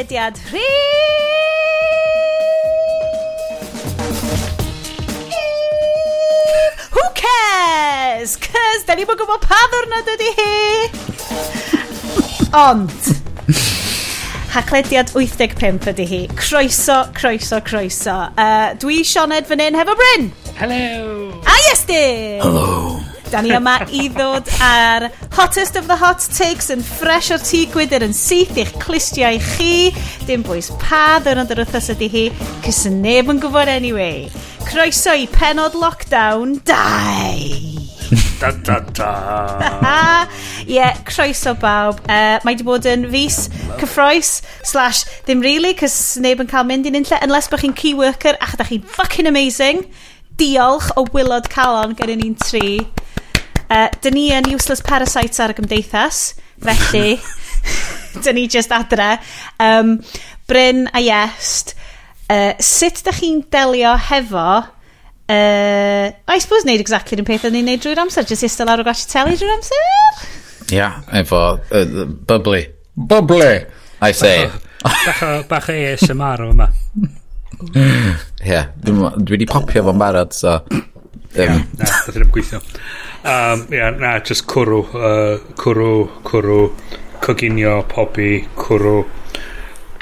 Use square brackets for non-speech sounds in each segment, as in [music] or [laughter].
podlediad rhi! Who cares? Cys, da ni bod gwybod pa ddwrnod ydy hi. Ond, haclediad 85 ydy hi. Croeso, croeso, croeso. Uh, dwi Sioned fan hyn hefo Bryn. Hello. A yes, di. Hello. Da ni yma i ddod ar hottest of the hot takes yn fresh o'r tŷ gwydr yn syth i'ch clistiau chi. Dim bwys pa ddwrnod yr wythnos ydy hi, cys neb yn gwybod anyway. Croeso i penod lockdown 2. da da da. [laughs] Ie, yeah, croeso bawb. Uh, mae di bod yn fus cyffroes slash ddim really, cys neb yn cael mynd i'n unlle, unless bych chi'n key worker ac ydych chi'n fucking amazing diolch o wylod calon gen ni'n tri. Uh, dyn ni yn useless parasites ar y gymdeithas, felly [laughs] dyn ni just adre. Um, Bryn a Iest, uh, sut ydych chi'n delio hefo Uh, I suppose wneud exactly yn peth o'n i'n neud drwy'r amser, jyst eistedd lawr o gwasio teli drwy'r amser. Ia, yeah, efo uh, bubbly. Bubbly, I say. Bach, bach ASMR o yma. Ie, yeah, dwi wedi popio fo'n barod, so... Um, na, nath ddim gweithio. Um, ia, na, just cwrw, uh, cwrw, cwrw, coginio, pobi, cwrw,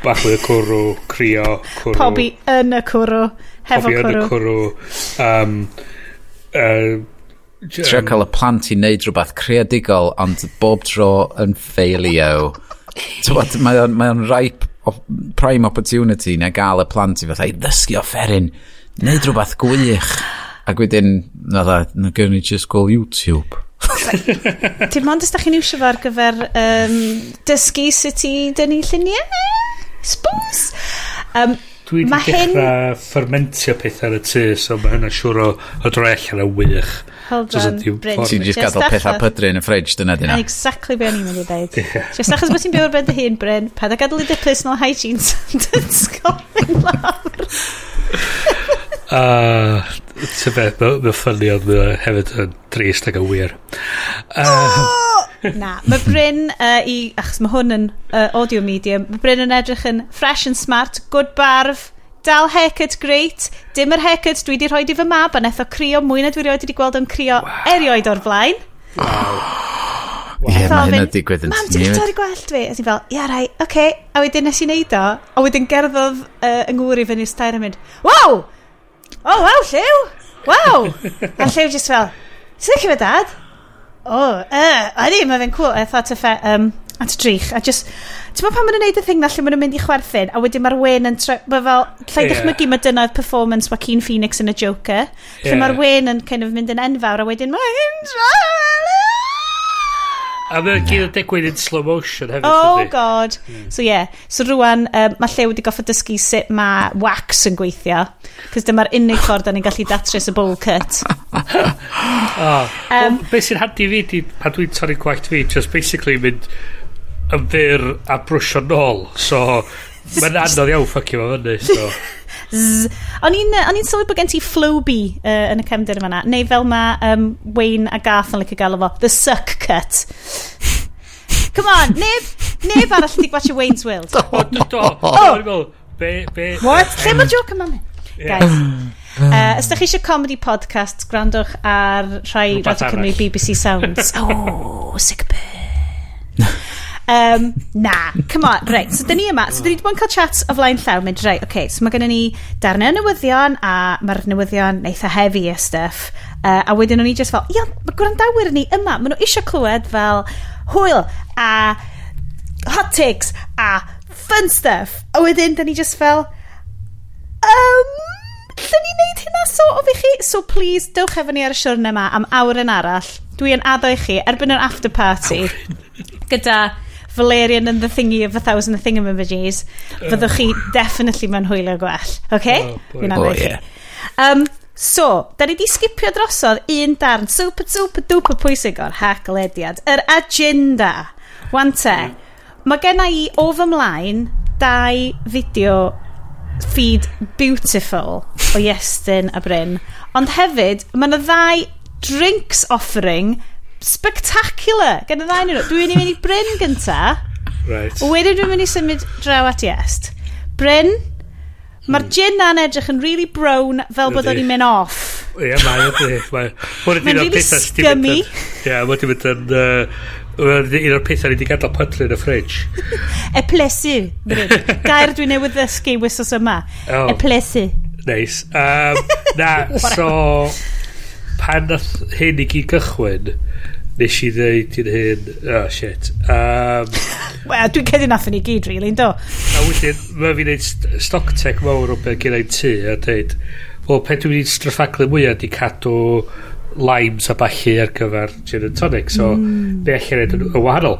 bach y cwrw, crio, cwrw. Pobi yn y cwrw, hefo cwrw. Pobi yn y cwrw. Um, uh, Trio cael y plant i wneud rhywbeth creadigol, ond bob tro yn ffeilio. mae o'n, mae on ripe prime opportunity na gael y plant i fatha i ddysgu offeryn, wneud rhywbeth gwych. Ac wedyn, na dda, na gyrwn ni just gweld YouTube. [laughs] Ti'n mond ysdach chi'n iwsio fo ar gyfer um, dysgu sut i dynnu lluniau? Sbws? Um, Dwi wedi dechrau hyn... ffermentio pethau ar y tu, so mae hynna siŵr o, o droi allan yn wych. Hold so on, Bryn. Ti'n just gadael pethau pydru yn y ffridge, dyna dyna. Exactly be o'n i'n mynd i ddeud. Just achos bod ti'n byw ar ben dy hun, Bryn, pa da gadael i dy personal hygiene standards gofyn lawr. A ty beth, mae'n ffynnu ond mae hefyd yn drist ac yn wir. [laughs] Na, mae Bryn uh, i, achos mae hwn yn uh, audio medium, mae Bryn yn edrych yn fresh and smart, good barf, dal haircut great, dim yr haircut dwi wedi rhoi i fy mab a netho crio mwy na dwi rioed wedi gweld yn crio wow. erioed o'r flaen. Ie, wow. mae hynna digwydd yn Mam, ti'n torri gwellt fi? A ti'n fel, ia rai, oce. Okay. A wedyn nes i neud o, a wedyn gerddodd uh, yng Ngwri fyny i'r stair a mynd, Wow! oh, wow Lliw! wow A Lliw just fel, sy'n ddechrau fe dad? O, oh, uh, a ydy, mae fe'n cool. I thought of, um, at y drych. A just, ti'n meddwl pan maen nhw'n neud y thing na lle maen nhw'n mynd i chwerthin, a wedyn mae'r wen yn... Mae fel, lle yeah. dychmygu mae dyna'r performance Joaquin Phoenix yn y Joker. Lle yeah. mae'r wen yn kind of mynd yn enfawr, a wedyn mae'n... A mae gyd yn digwydd in slow motion hefyd. Oh ydy. god. Mm. So yeah. So rwan, um, mae Llew wedi goffa dysgu sut mae wax yn gweithio. Cos dyma'r unig ffordd da ni'n gallu datrys y bowl cut. [laughs] oh. um, Be sy'n handi fi di pan dwi'n torri gwaith fi, just basically mynd yn fyr a brwsio nôl. So mae'n [laughs] anodd iawn ffocio fo fyny. So. Z. O'n i'n on sylwi bod gen ti Flowbee uh, yn y cefndir yma. Neu fel mae um, Wayne a Garth yn licio gael efo, The Suck Cut. Come on, neb, neb arall wedi gwachio Wayne's World. [laughs] O, do, do. Oh. Be, be. What? Lle mae joke yma mi? Guys. Uh, os da chi eisiau comedy podcast, grandwch ar rhai Radio Cymru BBC Sounds. [laughs] oh, sick burn. Um, na, come on, Right, so dyn ni yma, so dyn ni wedi bod yn cael chat o flaen llaw, mynd, right, okay, so mae gennym ni darnau newyddion, a mae'r newyddion eitha e heavy a stuff, uh, a wedyn o'n i just fel, ia, mae gwrandawyr ni yma, maen nhw eisiau clywed fel hwyl, a hot takes, a fun stuff, a wedyn dyn ni just fel, um, lle ni wneud hynna so of fi chi, so please, dewch efo ni ar y siwrn yma am awr yn arall, dwi yn addo i chi erbyn yr after party, gyda Valerian and the Thingy of a Thousand of Thingamabajis, fyddwch chi definitely mewn hwylio gwell. Okay? Oh, Fi'n oh, yeah. Um, so, da ni di skipio drosodd un darn super, super, duper pwysig o'r haglediad. Yr agenda. Wan te, mae genna i o fy mlaen dau fideo feed beautiful o Iestyn a Bryn. Ond hefyd, mae yna ddau drinks offering spectacular gen y ddau nhw. Dwi'n mynd i Bryn gynta. Right. Wedyn dwi'n mynd i symud draw at Iest. Bryn, mae'r hmm. gin na'n edrych yn really brown fel bod o'n i'n mynd off. Ie, mae [laughs] mae'n edrych. Mae'n really scummy. Ie, mae'n mynd yn... Mae'n Un o'r pethau ni wedi gadael pydlu yn y ffridge. [laughs] Eplesu. Gair dwi'n newydd ddysgu wysos yma. [laughs] Oh. Eplesu. Nice. Um, na, so pan nath hyn i gyd cychwyn, nes i ddeud i'n hyn, oh shit. Um, [laughs] Wel, dwi'n cedi nath ni gyd, really, do? A wedyn, mae fi'n neud stock tech mawr o beth gen i'n tŷ a dweud, o, pe dwi'n neud straffaglu mwyaf di cadw limes a balli ar gyfer gin and tonic so mm. be allai neud yn wahanol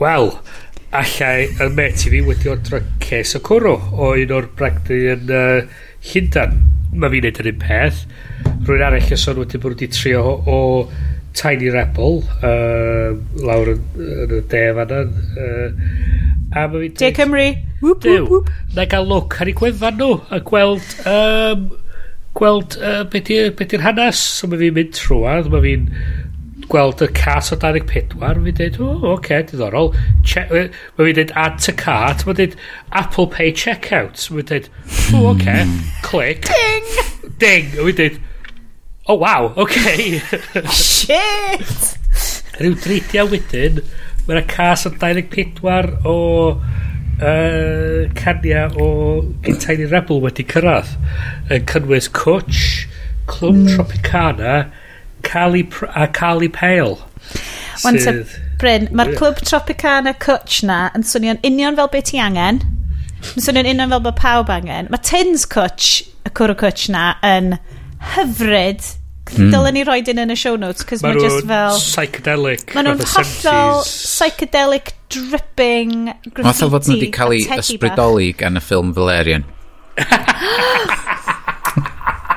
wel allai y met i fi wedi odro ces o cwrw o un o'r bragdi yn uh, Llundan, mae fi'n neud yr un peth. Rwy'n arall y son wedi bod wedi trio o, o Tiny Rebel uh, lawr yn, yn y de fanna. Uh, a mae fi'n... De Cymru! Whoop, whoop, whoop. Na gael look ar ei gwefan nhw a gweld... Um, gweld uh, beth ydy'r hanes. So mae fi'n mynd trwad, mae fi'n gweld y cas o 24, fi'n dweud, o, oh, oce, okay, diddorol. Mae fi'n dweud add to cart, mae'n dweud Apple Pay checkout. mae Mae'n dweud, o, oh, oce, okay, click. Ding! Ding! Mae'n dweud, oh, wow, oce. Okay. Shit! Rhyw dreidia wedyn, mae'n cas o 24 o uh, cania o Gintaini Rebel wedi cyrraedd yn cynnwys Cwtch, Clwm mm. Tropicana Cali, a Cali Pale. Wan sydd... Bryn, mae'r Clwb Tropicana Cwtch na yn swnio'n union fel beth ti angen. Yn swnio'n union fel bod pawb angen. Mae Tins Cwtch, y cwrw Cwtch na, yn hyfryd. Mm. Dylen ni roed un yn y show notes, cos mae just fel... psychedelic. Mae nhw'n hollol psychedelic dripping graffiti. Mae'n fel fod nhw wedi cael ei ysbrydoli gan y ffilm Valerian. [gasps] [laughs]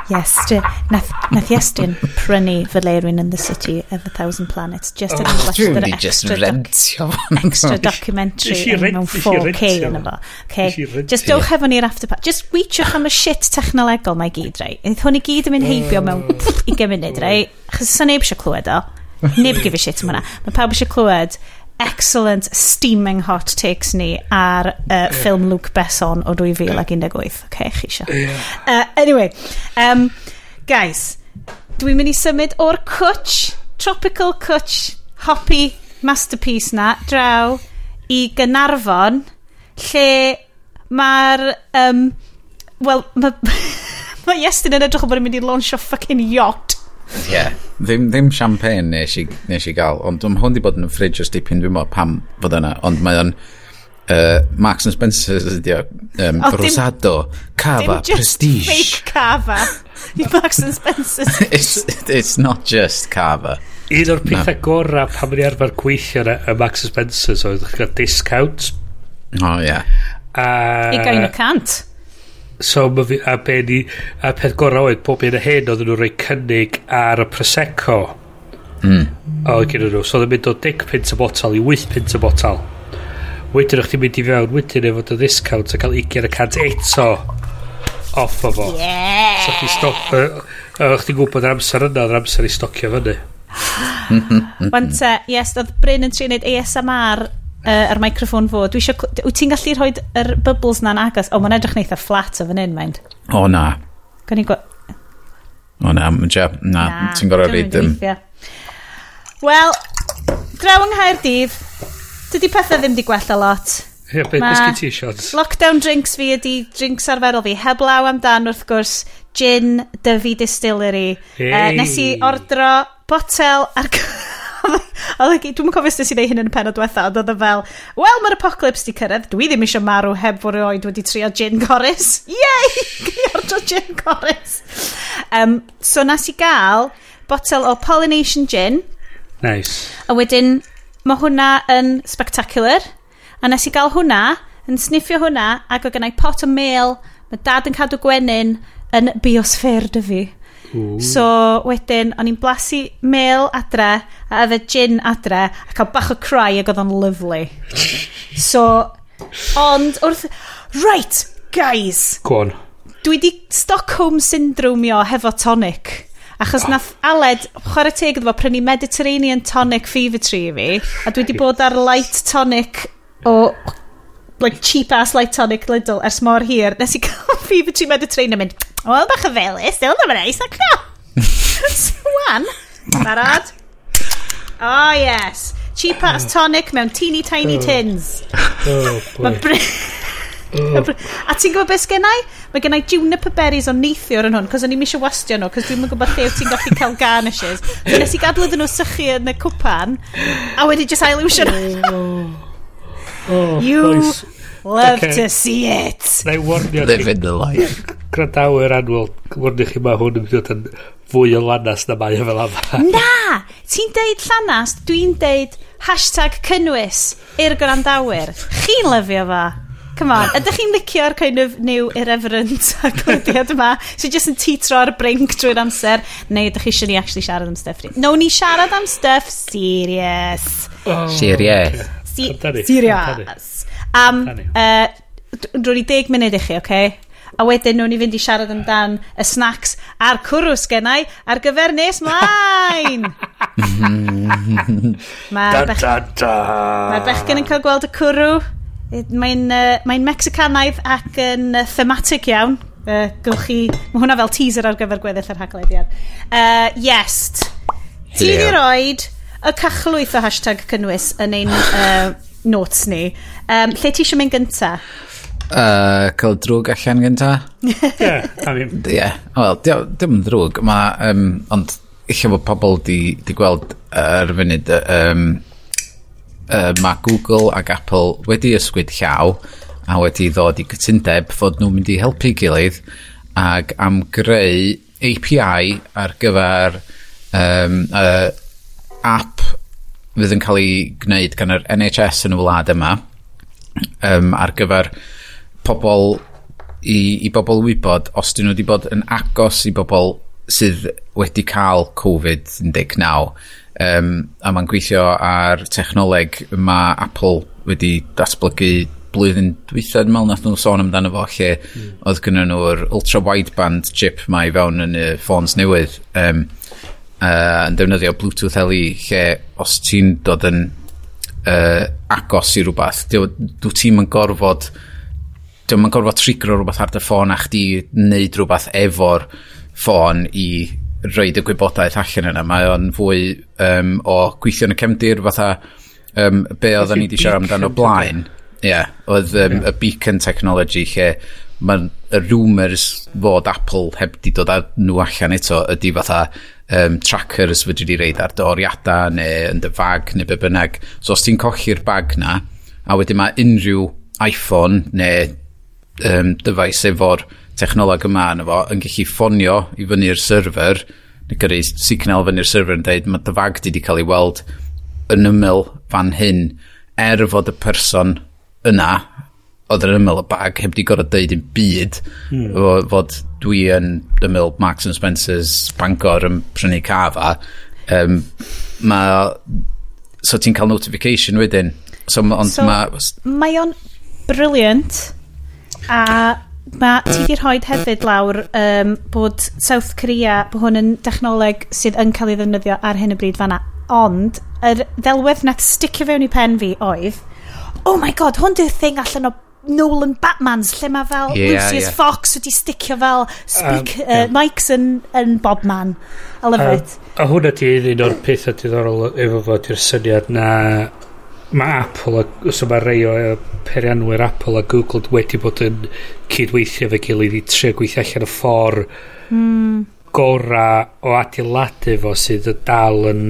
Iestyn. Nath, nath Iestyn prynu Valerian in the City of a Thousand Planets just yn oh, watch yr extra, doc, rentio extra documentary mewn 4K yn efo. Okay. Just dowch efo ni'r after party. Just weichiwch am y shit technolegol mae gyd, rei. Eith hwn i gyd yn mynd heibio mewn i munud, rei. Chos sy'n neb eisiau clywed o. Neb gyfio shit am hwnna. Mae pawb eisiau clywed excellent steaming hot takes ni ar uh, ffilm yeah. Luke Besson o 2018. Okay, chi eisiau. Yeah. Uh, anyway, um, guys, dwi'n mynd i symud o'r cwtch, tropical cwtch, hoppy masterpiece na, draw i Gynarfon, lle mae'r... Um, Wel, [laughs] mae ma Iestyn yn edrych o bod yn mynd i launch o fucking yacht Yeah. Ddim, ddim champagne nes i, nes i gael, ond dwi'n hwn di bod yn y ffridge os dipyn dwi'n meddwl pam fod yna, ond mae o'n uh, Marks and Spencer's ydi o, um, oh, Rosado, dim, Cava, dim Prestige. fake Cava. Marks and Spencer's. [laughs] it's, it's not just Cava. Un o'r pethau no. gorau pan mynd i arfer gweithio na, y Marks and Spencer's oedd chi'n discount. O, oh, ie. Yeah. Uh, I gael un o cant. So ma fi, a be ni, a peth gorau oedd pob un o hyn oedd nhw'n rhoi cynnig ar y Prosecco. Mm. O, gyda nhw. So oedd yn mynd o 10 pint y botal i 8 pint y botal. Wedyn o'ch ti'n mynd i fewn, wedyn efo dy discount a cael 20% eto off o fo. Yeah. So chdi stop, o'ch ti'n gwybod yr amser yna, oedd amser i stocio fyny. [gasps] Wante, yes, oedd Bryn yn trin ASMR uh, ar microffon fo. Dwi isio... Wyt ti'n gallu rhoi yr bubbles na'n agos? O, mae'n edrych neitha flat o fan hyn, mae'n. O, na. Gan i gwa... O, na, ja, na, na ti'n gorau rhaid... Um... Wel, draw yng Nghaerdydd, dydy pethau ddim di gwella lot. Ie, beth bysgu ti shots? Lockdown drinks fi ydy drinks arferol fi. Heblaw amdan wrth gwrs, gin, dyfu distillery. Hey. Uh, nes i ordro botel ar... [laughs] E Dwi'n cofio sut i wneud hyn yn y penod diwetha, ond oedd e fel, wel, mae'r apocalypse di cyrraedd, dwi ddim eisiau marw heb fod oed wedi trio gin chorus. [laughs] Yay! Gyardro gin chorus. Um, so nes i gael botel o Pollination Gin. Nice. A wedyn, mae hwnna yn spectacular. A nes i gael hwnna, yn sniffio hwnna, ac o gennau pot o mel, mae dad yn cadw gwenyn yn biosffer dy fi. So wedyn, o'n i'n blasu mel adre, a efo gin adre, a cael bach o cry ac oedd o'n lyflu. [laughs] so, ond wrth... Right, guys. Gwon. Dwi di Stockholm syndromio hefo tonic. Achos oh. nath Aled, chwarae teg efo, prynu Mediterranean tonic fever tree i fi, a dwi di bod ar light tonic o like cheap ass light tonic Lidl ers mor hir. Nes i [laughs] cael fever tree Mediterranean mynd, Wel, bach y felus, dyl ddim yn eis, ac no. Swan. [laughs] Barod? Oh, yes. Cheap ass tonic mewn teeny tiny oh. tins. Oh, [laughs] Mae boy. Oh. [laughs] A ti'n gwybod beth gennau? Mae gennau juniper berries o neithiwr yn hwn, cos o'n i'n eisiau wastio nhw, cos dwi'n gwybod lle ti'n gallu cael garnishes. So nes i gadw iddyn nhw sychu yn y cwpan, a wedi just ail iwsio nhw. Oh. Oh, you nice. Love okay. to see it. Na i warnio chi. Living the life. Grandawyr anwyl, warnio chi mae hwn yn mynd yn fwy o lanas na mae e fel yma. [laughs] Na! Ti'n deud llanas, dwi'n deud hashtag cynnwys i'r grandawyr. Chi'n lyfio fa. Come on, ydych chi'n licio'r kind of new irreverent [laughs] aglydiad yma so just yn titro ar brink drwy'r amser neu ydych chi eisiau ni actually siarad am stuff ni no ni siarad am stuff serious oh, serious okay. Si serious am uh, drwy'n i deg munud i chi, oce? Okay? A wedyn nhw'n i fynd i siarad amdan y snacks a'r cwrw sgennau ar gyfer nes mlaen. [laughs] Mae'r bech... mae bechgyn yn cael gweld y cwrw. Mae'n uh, mae Mexicanaidd ac yn uh, thematic iawn. Uh, gywch chi... Mae hwnna fel teaser ar gyfer gweddill yr haglediad. Uh, yes. Ti di roed y cachlwyth o hashtag cynnwys yn ein uh, notes ni. Um, lle ti eisiau mynd gynta? Uh, cael drwg allan gynta? Ie, yeah, I mean. yeah. wel, dim yn drwg, ma, um, ond eich bod pobl di, di gweld ar er funud, um, uh, mae Google ac Apple wedi ysgwyd llaw a wedi ddod i gytundeb fod nhw'n mynd i helpu gilydd ac am greu API ar gyfer um, uh, app fydd yn cael ei gwneud gan yr NHS yn y wlad yma um, ar gyfer pobl i, i bobl wybod os dyn nhw wedi bod yn agos i bobl sydd wedi cael Covid-19 um, a mae'n gweithio ar technoleg mae Apple wedi datblygu blwyddyn dwythad mal nath nhw sôn amdano fo lle mm. oedd gynnu nhw'r ultra wideband chip mae fewn yn y ffôns newydd um, uh, yn defnyddio Bluetooth LE lle os ti'n dod yn uh, agos i rhywbeth. Dwi ti'n yn gorfod dwi'n yn gorfod trigro rhywbeth ar dy ffôn a chdi wneud rhywbeth efo'r ffôn i roed y gwybodaeth allan yna. Mae o'n fwy um, o gweithio yn y cefndir fatha um, be oedden ni wedi siarad amdano blaen. Ie, yeah, oedd um, yeah. y beacon technology lle mae'n y rumours fod Apple heb di dod â nhw allan eto ydy fatha um, trackers fyddi di reid ar doriadau neu yn dy fag neu be bynnag. So os ti'n colli'r bag na, a wedyn mae unrhyw iPhone neu um, dyfais efo'r technoleg yma yna fo yn gallu ffonio i fyny'r server neu gyrru signal fyny'r server yn dweud mae dy fag di wedi cael ei weld yn ymyl fan hyn er fod y person yna oedd yn ymyl y bag heb di gorau deud yn byd. Mm. O, fod dwi yn ymyl Marks and Spencer's Bangor yn prynu cafa um, ma so ti'n cael notification wedyn. So, ond so, ma mae o'n brilliant a Mae ti di rhoi hefyd lawr um, bod South Korea bod hwn yn dechnoleg sydd yn cael ei ddefnyddio ar hyn y bryd fanna ond yr ddelwedd nath sticio fewn i pen fi oedd oh my god hwn di'r thing allan o Nolan Batmans lle mae fel yeah, Lucius yeah. Fox wedi sticio fel speak, um, uh, yeah. mics yn, yn Bob Man I love um, it a hwnna ti un o'r pethau diddorol efo fo ti'r syniad na mae Apple a, so mae rei o perianwyr Apple a Google wedi bod yn cydweithio fe gilydd i trio gweithio allan y ffordd mm. gora o adeiladu fo sydd y dal yn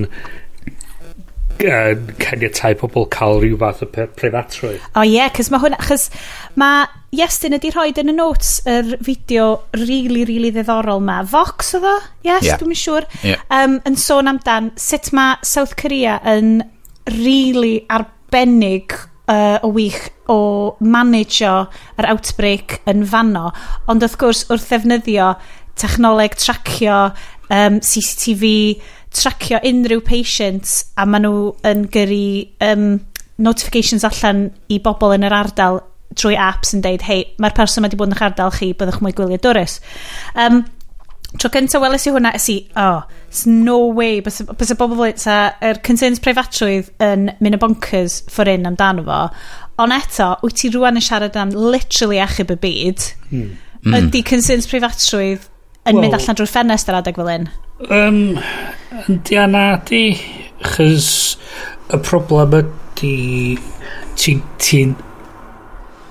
yn caniatau pobl cael rhyw fath o preifatrwydd. O oh, ie, yeah, cos mae hwnna, achos mae Iestyn ydi rhoi yn y notes yr fideo rili, really, rili really ddiddorol ma. Vox o ddo? Yes, yeah. dwi'n siŵr. Yeah. Um, yn sôn amdan sut mae South Korea yn rili really arbennig uh, o wych o manager yr outbreak yn fanno. Ond wrth gwrs, wrth ddefnyddio technoleg tracio, um, CCTV, tracio unrhyw patients a maen nhw yn gyrru um, notifications allan i bobl yn yr ardal trwy apps yn deud, hei, mae'r person wedi bod yn eich ardal chi, byddwch mwy gwylio dwrus. Um, tro cyntaf weles i hwnna, ys i, oh, it's no way, bys y bobl sa, yr concerns preifatrwydd yn mynd y bonkers for un amdano fo, ond eto, wyt ti rwan yn siarad am literally achub y byd, hmm. hmm. ydy concerns preifatrwydd yn well, mynd allan drwy'r ffenest ar adeg fel un? Um, Yndi a na di. Chys y problem ydy ti'n ti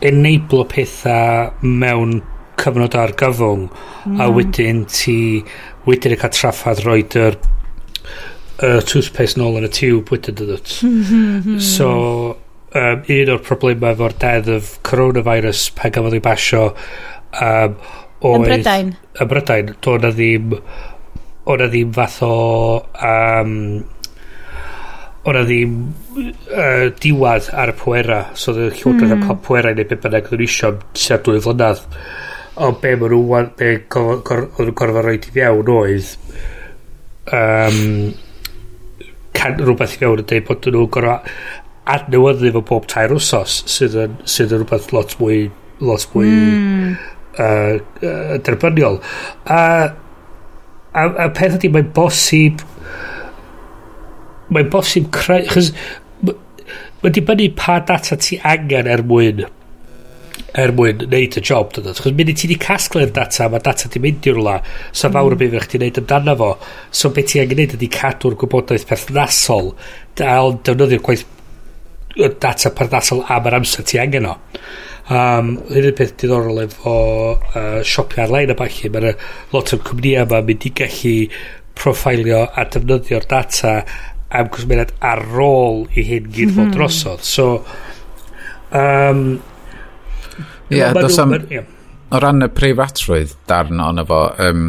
enablo pethau mewn cyfnod argyfwng mm. a hmm. wedyn ti wedyn y cael traffadd roed yr y toothpaste nôl yn y tiwb wedyn dydwt. Hmm. so um, un o'r problemau efo'r death of coronavirus pan gafodd ei basio um, oedd... Yn Brydain. Yn Brydain. Doedd na ddim o'na e ddim fath o um, o'na e ddim uh, diwad ar y pwera so oedd y llywodraeth mm. am cael pwera neu beth bynnag oedden nhw isio tua dwy flynedd ond be maen nhw be oedd nhw'n gorfod rhoi i fewn oedd um, can, rhywbeth i fewn yn dweud bod nhw'n gorfod adnewyddu fo bob tair wsos sydd yn, sydd yn rhywbeth lot mwy lot mwy mm. uh, uh, derbyniol a uh, a, a peth ydy mae'n bosib mae'n bosib creu chys mae'n dibynnu pa data ti angen er mwyn er mwyn neud y job dod chos mynd i ti di casglu'r data mae data di mynd i rwla so mm. fawr y bydd beth chdi neud amdano fo. So beth ti angen neud ydy cadw'r gwybodaeth perthnasol dal defnyddio'r gwaith data perthnasol am yr amser ti angen o. Um, hyn o'r peth diddorol efo uh, siopio ar-lein a falle, mae'n lot o'r cwmnïau yma mynd i gallu profilio a defnyddio'r data am cwsmeriad ar ôl i hyn gyd fod mhm. drosodd. So, um, yeah, ma, am... ma, yeah. O ran y preifatrwydd darn ond efo, um,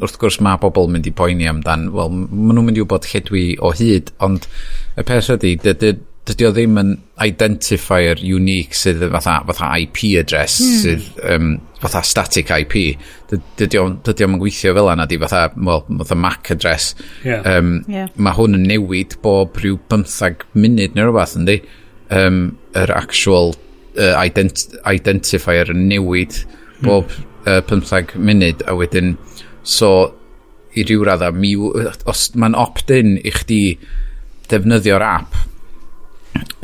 wrth gwrs mae bobl mynd i poeni amdan, wel, maen nhw'n mynd i wybod lle dwi o hyd, ond y peth ydy, dydy o ddim yn identifier unique sydd fatha, fatha IP address mm. sydd um, fatha static IP dydy o'n gweithio fel yna di fatha, well, fatha MAC address yeah. Um, yeah. mae hwn yn newid bob rhyw 15 munud neu rhywbeth yndi um, yr actual uh, ident identifier yn newid hmm. bob mm. uh, 15 munud a wedyn so i ryw radda mi, os mae'n opt-in i chdi defnyddio'r app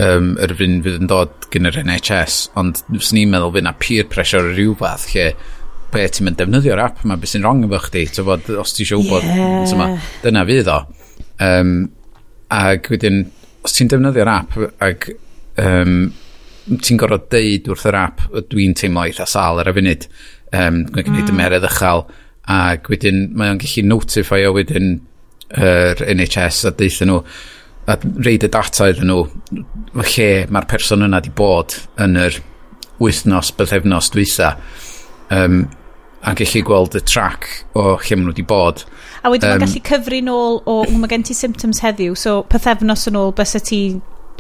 um, yr fyn fydd yn dod gen yr NHS, ond fyswn ni'n meddwl fydd na peer pressure o fath lle be ti'n mynd defnyddio'r app yma, beth sy'n wrong efo chdi, bod, os ti eisiau wybod, yeah. Tyma, dyna fydd o. Um, ac wedyn, os ti'n defnyddio'r app ac um, ti'n gorfod deud wrth yr app, dwi'n teimlo eitha sal ar y funud, um, dwi'n gwneud mm. y meredd uchel, ac wedyn mae o'n gallu notify o wedyn yr NHS a deitha nhw, a reid y data iddyn nhw lle mae'r person yna di bod yn yr wythnos, bythefnos dwytha um, a gallu gweld y track o lle maen nhw wedi bod. A wedyn um, mae'n gallu cyfri nôl o, mae gen ti symptoms heddiw, so pethefnos yn ôl bys y ti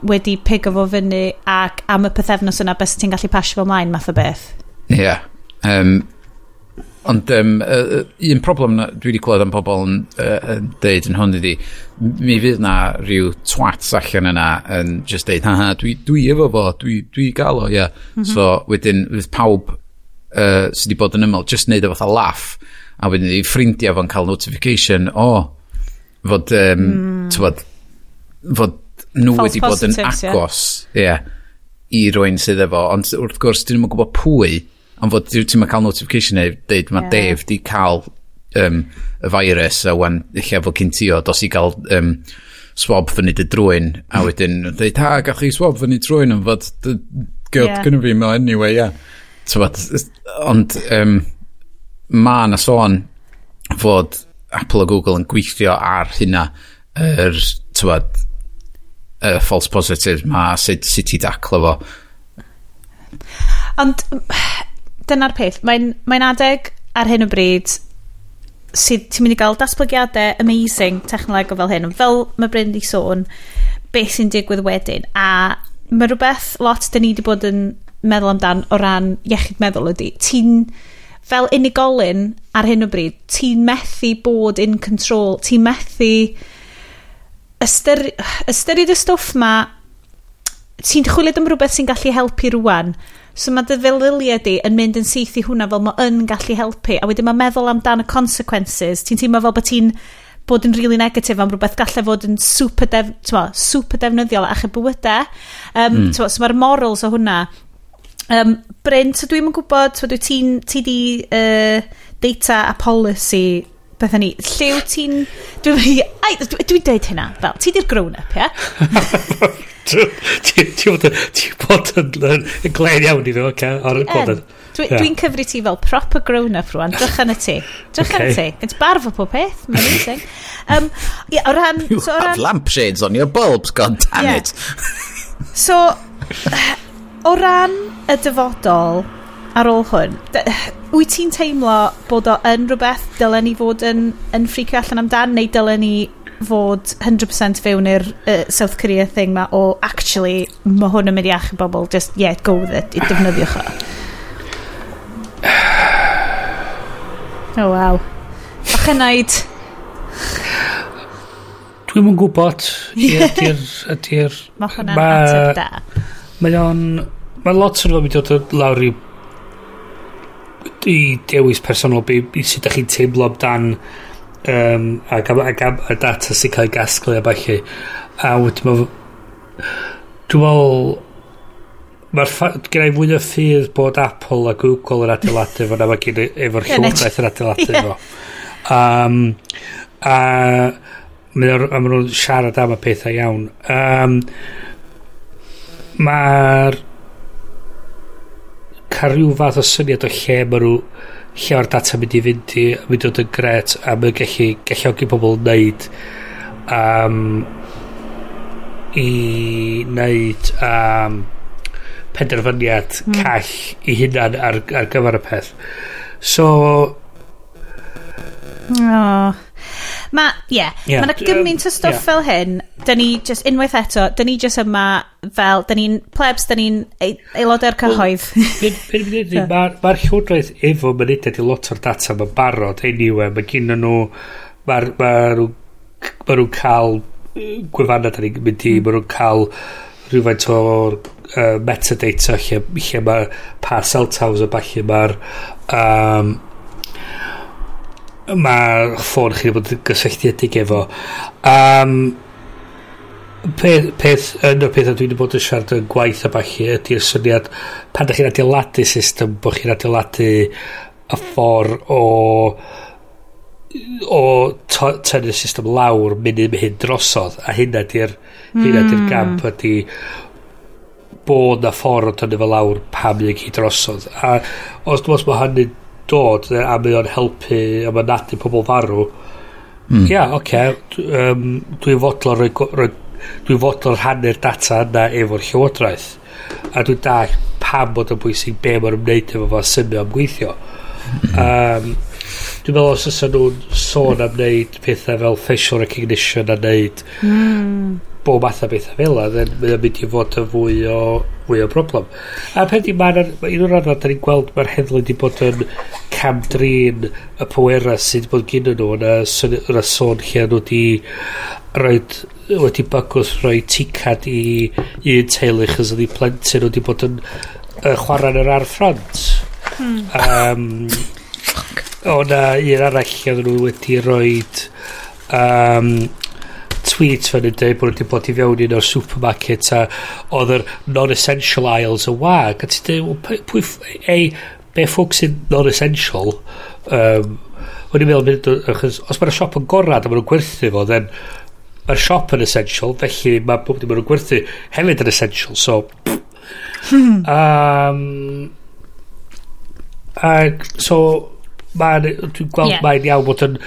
wedi pigo fo fyny ac am y pethefnos yna bys ti'n gallu pasio fo mlaen math o beth. Ie. Yeah. Um, Ond um, uh, un problem na, dwi wedi clywed am pobl yn, uh, yn deud yn hwn ydi, mi fydd na rhyw twats allan yna yn just deud, ha ha, dwi, dwi efo fo, dwi, dwi gael o, ie. Yeah. Mm -hmm. So wedyn, fydd pawb uh, sydd wedi bod yn ymlaen, just neud o fatha laff, a wedyn i ffrindiau fo'n cael notification, o, oh, fod, um, mm. tywod, fod nhw False wedi bod yn agos, ie, yeah, i rwy'n sydd efo, ond wrth gwrs, dyn nhw'n gwybod pwy, Ond fod ti'n ma cael notification neu dweud mae yeah. Dave di cael um, y virus a wan eich efo cyn ti o dos i gael um, swab fyny dy drwy'n a wedyn dweud ha gach chi swab fyny drwy'n am fod gyd yeah. gynnu fi ma anyway yeah. Tywad, ond um, mae na sôn fod Apple a Google yn gweithio ar hynna yr tywad y false positive ma sut, sut i daclo fo ond dyna'r peth. Mae'n mae adeg ar hyn o bryd sydd ti'n mynd i gael datblygiadau amazing technolegol fel hyn. Fel mae Bryn di sôn, beth sy'n digwydd wedyn. A mae rhywbeth lot dyn ni wedi bod yn meddwl amdan o ran iechyd meddwl ydy. Ti'n, fel unigolyn ar hyn o bryd, ti'n methu bod in control, ti'n methu ystyr, ystyried y stwff ma, ti'n chwilio am rhywbeth sy'n gallu helpu rwan, So mae dy felilia di yn mynd yn syth i hwnna fel mae yn gallu helpu. A wedyn mae meddwl amdan y consequences. Ti'n teimlo fel bod ti'n bod yn really negatif am rhywbeth gallai fod yn super, def, twa, super defnyddiol a y bywydau. Um, mm. twa, so mae'r morals o hwnna. Um, Bryn, so dwi'n gwybod, so dwi ti'n ti di uh, data a policy bethau ni, llew ti'n... [laughs] Dwi'n dwi, dwi, dwi deud hynna, fel, ti di'r grown-up, ia? [laughs] Yeah? Ti'n bod yn glen iawn i fi, oce, o'r bod. Dwi'n cyfri ti fel proper grown-up rwan, drych yn y ti. Drych yn y ti. Gynt barf o pob peth, mae'n amazing. Um, yeah, o ran... You so, have lampshades on your bulbs, god damn it. so, o ran y dyfodol ar ôl hwn, wyt ti'n teimlo bod o yn rhywbeth dylen ni fod yn, yn ffricio allan amdan, neu dylen ni fod 100% fewn i'r uh, South Korea thing ma o actually mae hwn yn mynd i achub bobl just yeah go with it i defnyddio cho [sighs] oh wow. Bach yn naid Dwi'm yn gwybod [laughs] ydy'r ydy'r mae hwnna'n ateb da. mae o'n mae lot o'n mynd i dod lawr i i dewis personol i sut ydych chi'n teimlo amdan dan um, ac, am, ac am y data sy'n cael ei gasglu a falle a wedyn ma dwi'n meddwl mae'r gen i fwy o ffydd bod Apple a Google yn adeiladu fo na mae gen efo'r llywodraeth yn adeiladu fo. Um, a mae nhw'n siarad am y pethau iawn. Um, mae'r cael rhyw fath o syniad o lle mae nhw lle o'r data mynd i fynd i mynd i yn gret a mae'n gallu galluogi pobl wneud um, i wneud um, penderfyniad mm. call i hunan ar, ar gyfer y peth so oh. Ma, ie, yeah. mae yna gymaint o stwff yeah. fel hyn. da ni, just, unwaith eto, da ni just yma fel, da ni'n plebs, da ni'n aelodau'r cyhoedd. [laughs] Mae'r llywodraeth efo mynedau i lot o'r data mae'n barod, anyway, mae gen nhw, mae nhw'n cael gwefannau da ni'n mynd i, mm. mae nhw'n cael rhywfaint o'r uh, metadata lle, lle mae pa cell towers a falle mae'r um, mae ffôn chi bod gysylltiedig efo um, peth, peth yn o'r peth a dwi wedi bod yn siarad yn gwaith a bachu ydy'r syniad pan ydych chi'n adeiladu system bod chi'n adeiladu y ffordd o o tynnu'r system lawr munud mae hyn drosodd a hynna di'r mm. hynna di'r hmm. gamp ydy bod na ffordd o tynnu fel lawr pam ni'n cyd drosodd a os dwi'n meddwl mae hynny'n dod a mae o'n helpu a mae'n nadu pobl farw mm. ia oce okay, um, dwi'n fodlo roi, roi dwi'n fodlon rhannu'r data yna efo'r llywodraeth a dwi'n da pam bod yn bwysig be mae'n ymwneud efo fo symud am gweithio um, dwi'n meddwl os ysyn nhw'n sôn am wneud pethau fel facial recognition a wneud mm bob math o bethau fel yna, mae o'n mynd i fod yn fwy o, fwy o broblem. A pen di ma'n, un o'r rhan da ni'n gweld mae'r heddlu wedi bod yn camdrin y pwera sydd wedi bod gyda nhw yn y sôn lle nhw wedi roed wedi bygwth rhoi ticad i un teulu chys oedd i plentyn wedi bod yn uh, chwarae yn yr ar ffrant hmm. um, [laughs] o na un arall oedd nhw wedi roed um, tweet fan yn dweud bod nhw wedi bod i fewn un o'r supermarket a oedd yr non-essential aisles y wag. A ti'n dweud, pwy, ei, be ffwc sy'n non-essential? Um, O'n i'n meddwl, achos os mae'r siop yn gorad a maen nhw'n gwerthu fo, then mae'r siop yn essential, felly mae pob dim maen nhw'n gwerthu hefyd yn essential, so... Hmm. um, ag, so, mae'n, dwi'n gweld yeah. mae'n iawn bod yn,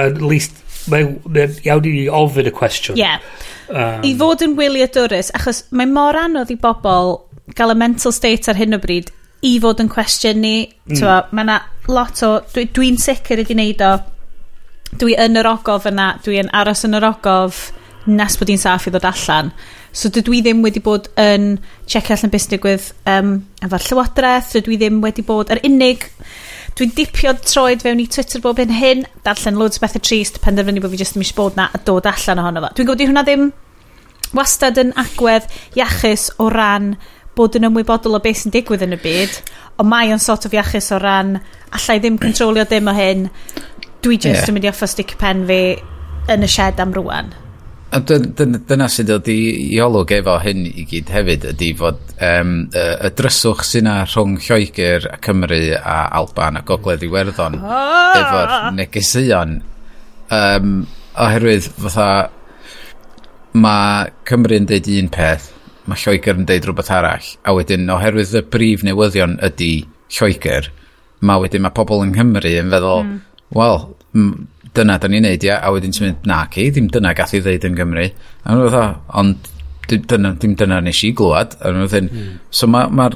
yn least mae'n iawn i ni ofyn y cwestiwn. Ie. Yeah. Um, I fod yn wyliadwrus, achos mae mor anodd i bobl gael y mental state ar hyn o bryd i fod yn cwestiwn ni. Mm. Mae yna lot o... Dwi'n dwi, sicr ydi wneud o. Dwi yn yr ogof yna. Dwi'n aros yn yr ogof nes bod i'n saff i ddod allan. So dydw i ddim wedi bod yn check allan bus digwydd um, efo'r llywodraeth. Dydw i ddim wedi bod... Yr unig Dwi'n dipio troed fewn i Twitter bob hyn hyn, darllen loads o bethau trist, penderfynu bod fi jyst yn mis bod na a dod allan ohono fo. Dwi'n gwybod i hwnna ddim wastad yn agwedd iachus o ran bod yn ymwybodol o beth sy'n digwydd yn y byd, ond mae o'n sort of iachus o ran allai ddim controlio dim o hyn, dwi just yeah. yn mynd i offa stick pen fi yn y shed am rwan. A dyna sydd dod i, i olwg efo hyn i gyd hefyd ydy fod um, y, y dryswch sy'n rhwng Lloegr a Cymru a Alban a Gogledd Iwerddon ah! efo'r negeseuon um, oherwydd fatha mae Cymru yn deud un peth mae Lloegr yn deud rhywbeth arall a wedyn oherwydd y brif newyddion ydy Lloegr mae wedyn mae pobl yng Nghymru yn feddwl mm. wel dyna da ni'n neud ia a wedyn ti'n mynd na ci ddim dyna gath i ddeud yn Gymru a nhw dda ond dyna, dim dyna nes i glwad a nhw ddyn mm. so mae ma,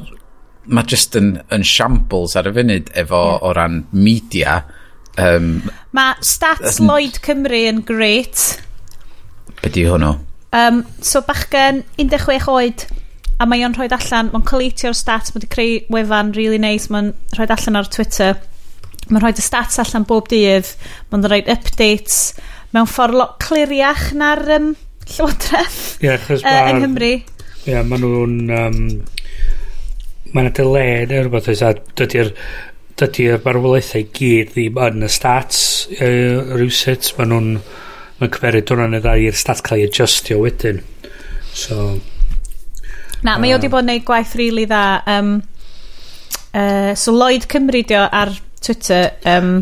ma just yn, yn shambles ar y funud efo yeah. o ran media um, mae stats Lloyd Cymru yn great be di hwnnw? Um, so bachgen 16 oed a mae o'n rhoi allan, mae'n coleitio'r stats, mae'n creu wefan really nice, mae'n rhoi allan ar Twitter Mae'n rhoi dy stats allan bob dydd, mae'n rhoi updates, mewn ffordd lot cliriach na'r um, Llywodraeth [laughs] yeah, uh, yng Nghymru. Ie, yeah, maen nhw'n... Um, mae yna delay neu rhywbeth oes a dydy'r dydy'r marwolaethau gyd ddim yn y stats uh, rhywsut maen nhw'n mae'n cymeru dwrnod y ddau i'r stats cael ei adjustio wedyn. So na uh, mae o wedi bod yn gwneud gwaith rili really dda um, uh, so Lloyd Cymru dio ar Twitter, um,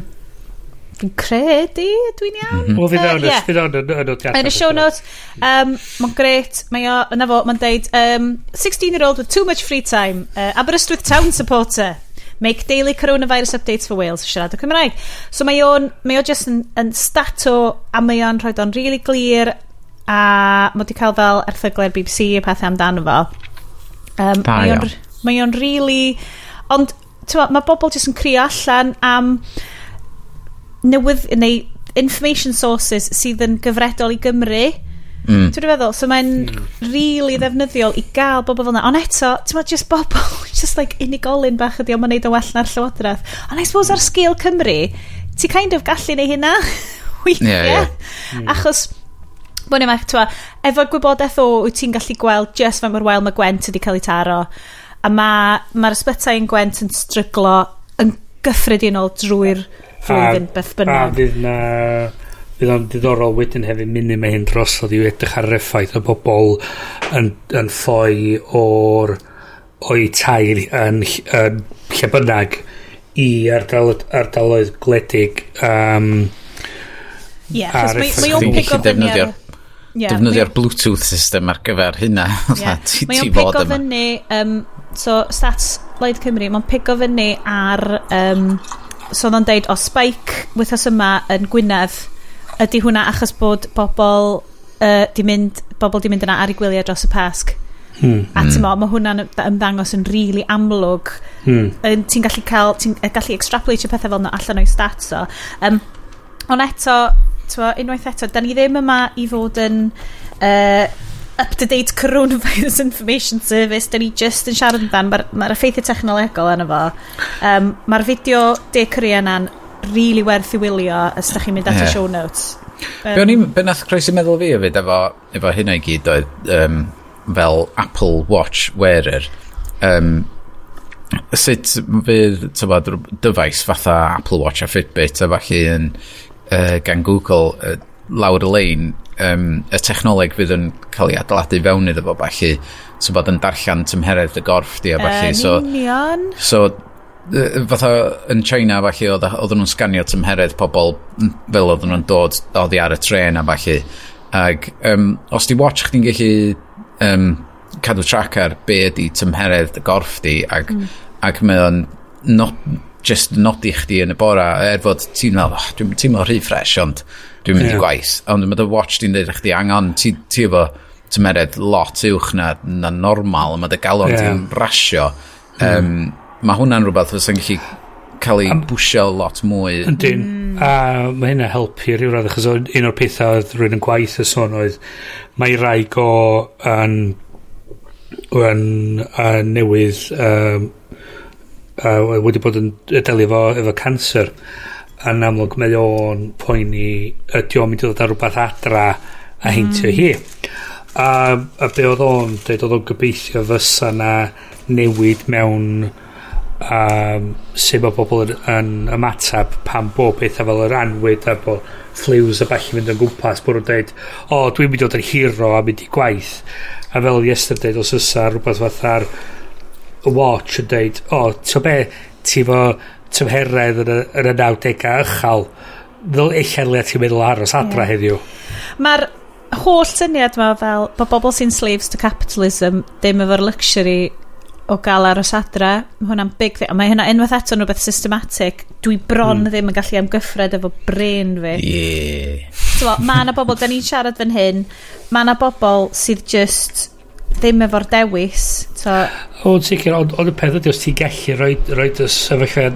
fi'n credu, dwi'n iawn. Mm -hmm. Wel, fi ddawn uh, yeah. yn nodiadau. Yn y show notes, um, mae'n gret, mae o, yna fo, mae'n deud, um, 16-year-old with too much free time, uh, Aberystwyth Town supporter, make daily coronavirus updates for Wales, siarad o Cymraeg. So mae o'n, mae o just yn, yn stato, a mae o'n rhoi o'n really glir, a mae wedi cael fel erthyglau BBC a pethau amdano fo. Um, da, mae o'n really... Ond Tewa, mae bobl jyst yn crio allan am newydd, neu information sources sydd yn gyfredol i Gymru. Mm. Dwi'n feddwl, so mae'n mm. really ddefnyddiol i gael bobl fel yna. Ond eto, ti'n meddwl, just bobl, [laughs] just like unigolyn bach ydi, ond mae'n neud o well na'r llywodraeth. Ond I suppose ar sgil Cymru, ti kind of gallu neu hynna [laughs] weithiau. Yeah, hmm. yeah. Achos, bod ni'n meddwl, efo gwybodaeth o, wyt ti'n gallu gweld just fe mae'r wael mae Gwent wedi cael ei taro a mae'r ma, ysbytau yn gwent yn stryglo yn gyffredinol drwy'r flwyddyn beth bynnag. A fydd na... Fydd o'n diddorol wedyn hefyd munud mae hyn drosodd i edrych ar yr effaith o bobl yn, yn ffoi o'r o'i tair yn, yn lle bynnag i ardal, ardaloedd gledig um, yeah, ar effaith. Mae o'n pigo fyny ar... Yeah, defnyddio'r Bluetooth system ar gyfer hynna. yeah. [laughs] mae o'n pigo fyny um, so stats Blaid Cymru, mae'n pigo fyny ar... Um, so o'n deud, o spike wythnos yma yn Gwynedd, ydy hwnna achos bod bobl uh, di mynd, bobl di mynd yna ar ei gwyliau dros y pasg. Hmm. A hmm. ti'n mo, mae hwnna'n ymddangos yn rili really amlwg. Hmm. Ti'n gallu cael, ti'n gallu extrapolate pethau fel yna allan o'i stats o. Um, ond eto, ti'n unwaith eto, da ni ddim yma i fod yn uh, up-to-date coronavirus information service. Da ni just yn siarad amdan. Mae'r ma effeithio technolegol yna fo. Um, mae'r fideo De Korea na'n really werth i wylio os da chi'n mynd at y yeah. show notes. Um, Be, be nath croesi meddwl fi hefyd efo, efo hynna i gyd oedd um, fel Apple Watch wearer. Um, sut fydd tybod, dyfais fatha Apple Watch a Fitbit a falle yn uh, gan Google uh, lawr y lein um, y technoleg fydd yn cael ei adeiladu fewn iddo fo falle so bod yn darllen tymheredd y gorff di a falle um, so, union. so fatha yn China falle oedden nhw'n sganio tymheredd pobl fel oedden nhw'n dod oddi ar y tren a falle ag um, os di watch chdi'n gallu um, cadw trac ar be ydi tymheredd y gorff di ag, mm. ac mae o'n not, just nodi chdi yn y bora er fod ti'n meddwl oh, dwi'n teimlo rhy ffres ond Dwi'n mynd yeah. i gwaith. Ond mae dy watch di'n dweud chdi angen, ti, ti efo tymered lot uwch na, na normal, mae dy galon yeah. di'n rasio. Um. Mae hwnna'n rhywbeth fysa'n gallu cael ei bwysio lot mwy. Yndyn, mm. a mae hynna helpu rhyw radd, achos un o'r pethau oedd rhywun yn gwaith y sôn oedd, mae rai go yn, yn, yn newydd um, uh, wedi bod yn delio efo, efo cancer yn amlwg mae o'n poeni ydy o'n mynd i ddod ar rhywbeth adra a heintio mm. hi a, a be oedd o'n dweud oedd o'n gobeithio fysa na newid mewn um, sut mae bobl yn, yn ymatab pan bob pethau fel yr anwyd a bod fliws a balli fynd yn gwmpas bod nhw'n dweud o oh, dwi'n mynd i dod yn hero a mynd i gwaith. A fel yesterday os ysa rhywbeth fatha'r watch yn dweud o oh, ti'n be? Ti fo tymheredd yn y, yn y 90au ychal ddol eich le ti'n meddwl aros adra yeah. heddiw mae'r holl syniad ma fel bod bobl sy'n slaves to capitalism ddim efo'r luxury o gael aros adra mae hwnna'n big thing a mae hynna unwaith eto yn rhywbeth systematic dwi bron mm. ddim yn gallu amgyffred efo brain fi yeah. so, mae yna bobl da ni'n siarad fan hyn mae yna bobl sydd just ddim efo'r dewis. So... o, sicr, ond on y peth ydy, os ti'n gallu rhoi, rhoi y sefyllfa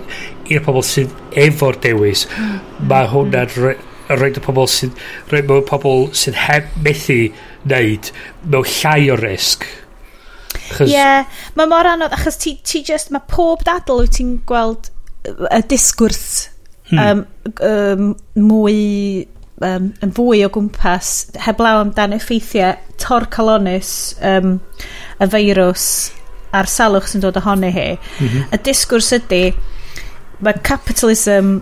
i'r pobl sydd efo'r dewis, hmm. mae hwnna'n hmm. rhoi y pobl sydd, rhoi mewn pobl sydd heb methu wneud mewn llai o risg. Ie, yeah, mae mor anodd, achos ti, ti just, mae pob dadl wyt ti'n gweld y disgwrs hmm. um, um, mwy um, yn fwy o gwmpas heblaw amdan effeithiau torcalonus um, y feirws a'r salwch sy'n dod ohony hi mm -hmm. y disgwrs ydy mae capitalism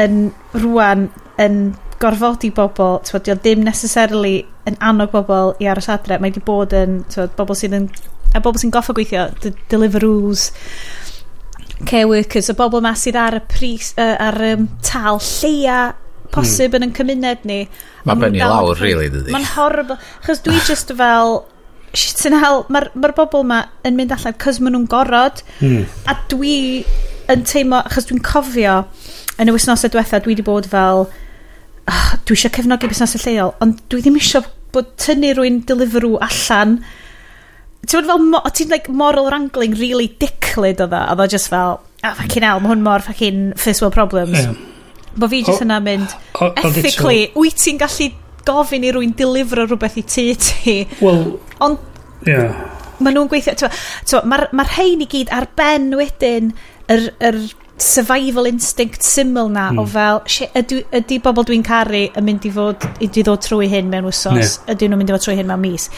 yn rwan yn gorfodi bobl, tywod, dio ddim necessarily yn annog bobl i aros adre, mae wedi bod yn, tywod, bobl sydd yn, a bobl sy'n goffa gweithio, deliveroos, care workers, y bobl ma sydd ar y pris, uh, ar um, tal lleia posib mm. yn yn cymuned ni. Mae'n benni lawr, really, dydy. Mae'n horrible. Chos dwi [sighs] just fel, shit in hell, mae'r ma bobl ma yn mynd allan cos maen nhw'n gorod. Mm. A dwi yn teimlo, achos dwi'n cofio, yn y wisnosau diwetha, dwi wedi bod fel, oh, dwi eisiau cefnogi busnesau lleol, ond dwi ddim eisiau bod tynnu rwy'n deliverw allan. Ti'n bod fel, ti'n like moral wrangling really dicklyd o dda, a dda just fel, ah, oh, fucking hell, mae hwn mor fucking first world problems. Yeah. Bo fi jyst yna mynd, o, o, ethically, wyt ti'n gallu gofyn i rwy'n dilifro rhywbeth i ti ti? Wel, ond... Yeah. Mae nhw'n gweithio... Mae'r ma, rhain i gyd ar ben wedyn yr, yr survival instinct syml na mm. o hmm. fel ydy, ydy bobl dwi'n caru yn mynd i fod i ddod trwy hyn mewn wsos yeah. ydyn nhw'n mynd i fod trwy hyn mewn mis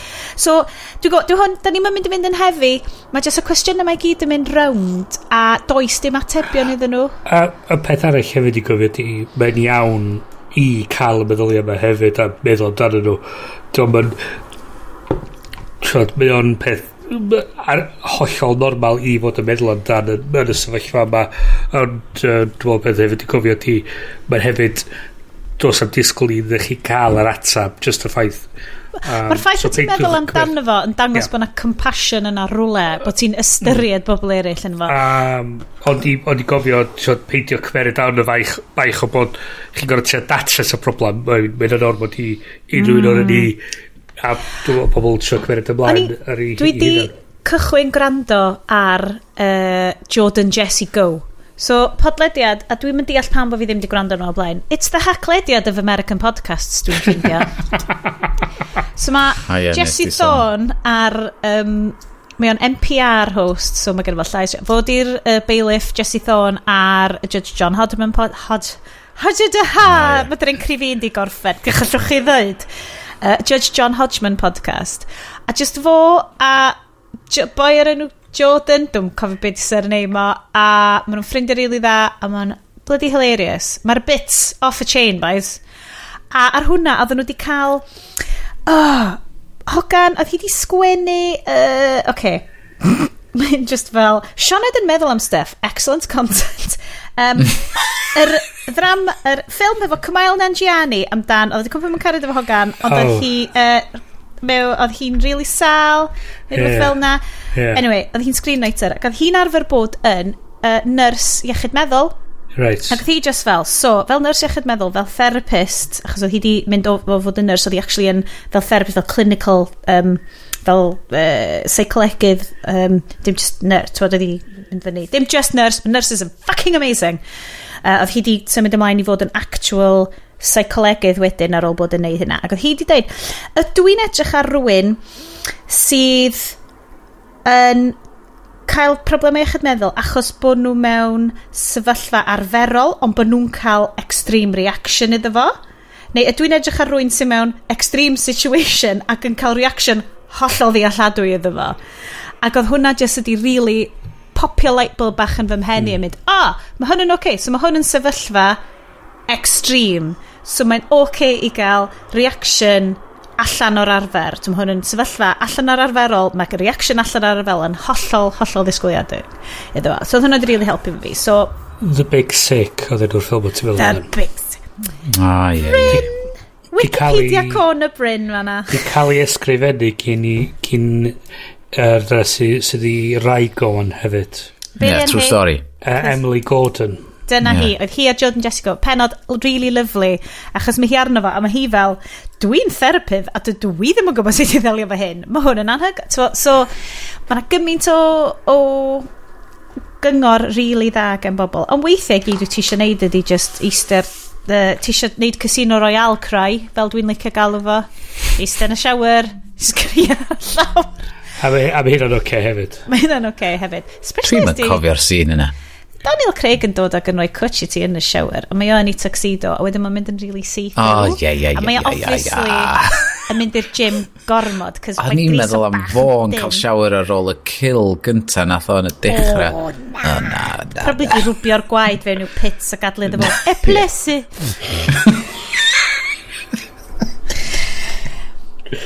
so dwi'n go dwi hwn da ni'n mynd i fynd yn hefi mae jyst y cwestiwn yma i gyd yn mynd rownd a does dim atebion iddyn nhw a, a peth arall hefyd i gofio di mae'n iawn i cael y meddyliau yma hefyd a meddwl amdano nhw dwi'n mynd mae o'n peth ar, hollol normal i fod yn meddwl amdan yn, yn y sefyllfa yma ond uh, dwi'n meddwl beth hefyd i cofio ti mae'n hefyd dos am disgwyl i ddech chi cael yr atab just y ffaith um, Mae'r ffaith so ti'n meddwl amdano fo yn dangos yeah. bod yna compassion yna rwle, bod ti'n mm. ystyried mm. bobl eraill yn fo. Um, ond i, on i gofio, so, peidio cymerid awn y faich, baich o bod chi'n gorau tia datres y problem. Mae'n yn ormod i unrhyw un o'n mm. ni a dwi'n pobl trio cymeriad ymlaen ar ei Dwi di cychwyn gwrando ar uh, Jordan Jesse Go. So, podlediad, a dwi'n mynd deall pam bod fi ddim wedi gwrando nhw o blaen. It's the hacklediad of American podcasts, dwi'n ffeindio. so mae Jesse Thorne ar... Um, mae o'n NPR host, so mae gen fo llais. Fod i'r uh, bailiff Jesse Thorne ar Judge John Hodman pod... Hod... Hodged y ha! Mae dyn nhw'n crifi'n di gorffen. Gachallwch chi ddeud uh, Judge John Hodgman podcast. A just fo a boi ar enw Jordan, dwi'n cofio beth sy'n ei mo, a maen nhw'n ffrindiau rili really dda, a maen bloody hilarious. Mae'r bits off a chain, boys. A ar hwnna, oedden nhw wedi cael... Oh, Hogan, oedd hi wedi sgwennu... Uh, okay. Mae'n just fel, Sioned yn meddwl am stuff, excellent content. Um, [laughs] yr ddram, yr ffilm efo Cymael Nangiani amdan, oedd y cwmpa mewn cariad efo hogan, ond oh. oedd hi, uh, mew, oedd hi'n really sal, neu yeah. ffilm na. Yeah. Anyway, oedd hi'n screenwriter, ac oedd hi'n arfer bod yn uh, nyrs iechyd meddwl, Right. Ac oedd hi just fel, so, fel nurse iechyd meddwl, fel therapist, achos oedd hi di mynd o, o fod yn nurse, oedd hi actually yn fel therapist, fel clinical um, fel uh, seicolegydd um, dim just nurse twod ydi yn fyny. Dim just nurse but nurses are fucking amazing. Uh, oedd hi di symud ymlaen i fod yn actual seicolegydd wedyn ar ôl bod yn neud hynna. Ac oedd hi di deud ydw i'n edrych ar rhywun sydd yn cael problemau iechyd meddwl achos bod nhw mewn sefyllfa arferol ond bod nhw'n cael extreme reaction iddo fo. Neu ydw i'n edrych ar rwy'n sy'n mewn extreme situation ac yn cael reaction hollol ddealladwy iddo fo. Ac oedd hwnna jyst ydi really popio light bulb bach yn fy mhenni mm. a hmm. mynd, a, oh, mae hwn yn oce, okay. so mae hwn yn sefyllfa extreme. So mae'n oce okay i gael reaction allan o'r arfer. Dwi'n hwn yn sefyllfa allan o'r arferol, mae reaction allan o'r arferol yn hollol, hollol ddisgwyliadau. Iddo fo. So oedd hwnna wedi really helpu fi. So, The Big Sick oedd enw'r ffilm o ti'n fel The Big Ah, ie. Bryn! Wikipedia con y Bryn fanna. Di cael ei ysgrifennu cyn i... cyn er, sydd sy i rai o'n hefyd. Be yeah, true story. Uh, Emily Gordon. Dyna yeah. hi. Oedd hi a Jordan Jessica. Penod really lovely. Achos mae hi arno fo. A mae hi fel, dwi'n therapydd a dydw i ddim yn gwybod sut i ddelio fo hyn. Mae hwn yn anhyg. So, so mae yna gymaint o, o gyngor really dda gen bobl. Ond weithiau gyd wyt ti eisiau neud ydy just Easter the, ti eisiau gwneud Casino Royale cry, fel dwi'n licio galw fo. Eistedd yn y shower sgria llawr. A mae ma hynna'n oce okay hefyd. [laughs] Mae hynna'n oce okay hefyd. Dwi'n mynd cofio'r sîn yna. Daniel Craig yn dod ac yn rhoi cwtch i ti yn y shower, a mae o yn ei tuxedo, a wedyn mae'n mynd yn really see-through. Oh, yeah, yeah, yeah, a mae o yeah, obviously yeah, yeah yn mynd i'r gym gormod. cos A ni'n meddwl am fo'n cael siawer ar ôl y kill gynta nath o'n y dechrau. O, na. O, na, na Probably di rwbio'r gwaed fewn i'w pits a gadlu iddo fo. plesu [laughs]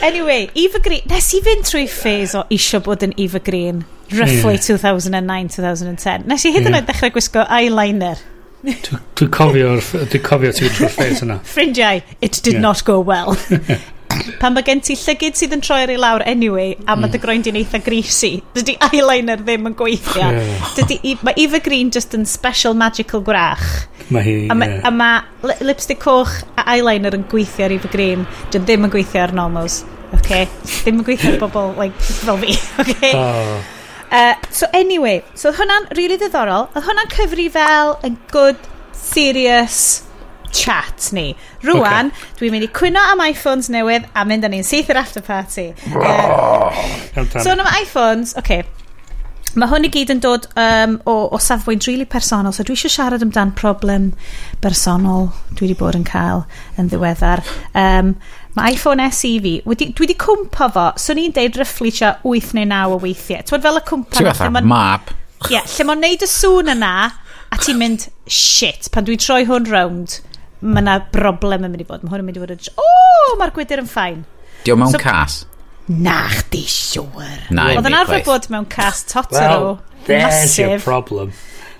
anyway, Eva Green. Nes i fynd trwy ffes o isio bod yn Eva Green. Roughly hmm. 2009-2010. Nes i hyd yn hmm. oed dechrau gwisgo eyeliner. Dwi'n cofio, dwi'n cofio ti'n trwy'r ffeis yna. [laughs] Ffrindiau, it did yeah. not go well. [laughs] pan mae gen ti llygyd sydd yn troi ar ei lawr anyway, a mae mm. dy groen di'n eitha greasy. Dydy eyeliner ddim yn gweithio. Yeah. Dydy, mae Eva Green just yn special magical gwrach. Mae hi, A mae yeah. ma lipstick coch a eyeliner yn gweithio ar Eva Green. Dyn ddim yn gweithio ar normals. Okay? ddim yn gweithio ar bobl like, fel fi. [laughs] Okay? Oh. Uh, so anyway, so hwnna'n really ddiddorol. Oedd hwnna'n cyfri fel yn good, serious, chat ni. Rwan, okay. dwi'n mynd i cwyno am iPhones newydd a mynd â ni'n syth i'r after party. uh, so, am iPhones, oce. Okay. Mae hwn i gyd yn dod um, o, o safbwynt really personol, so dwi eisiau siarad amdan problem bersonol dwi wedi bod yn cael yn ddiweddar. Um, mae iPhone SE fi, wedi, dwi wedi cwmpa fo, so ni'n deud ryfflu tia 8 neu 9 o weithiau. Twyd fel y cwmpa... Ti'n fatha map. Ie, yeah, lle mae'n neud y sŵn yna, a ti'n mynd, shit, pan dwi'n troi hwn round, mae yna broblem yn mynd i fod. Mae hwn yn mynd i fod yn... O, mae'r gwydr yn ffain. Dio mewn so, cas? Na, chdi siwr. Na, Oedd yn arfer bod mewn cas totero. Well, there's massive. your problem.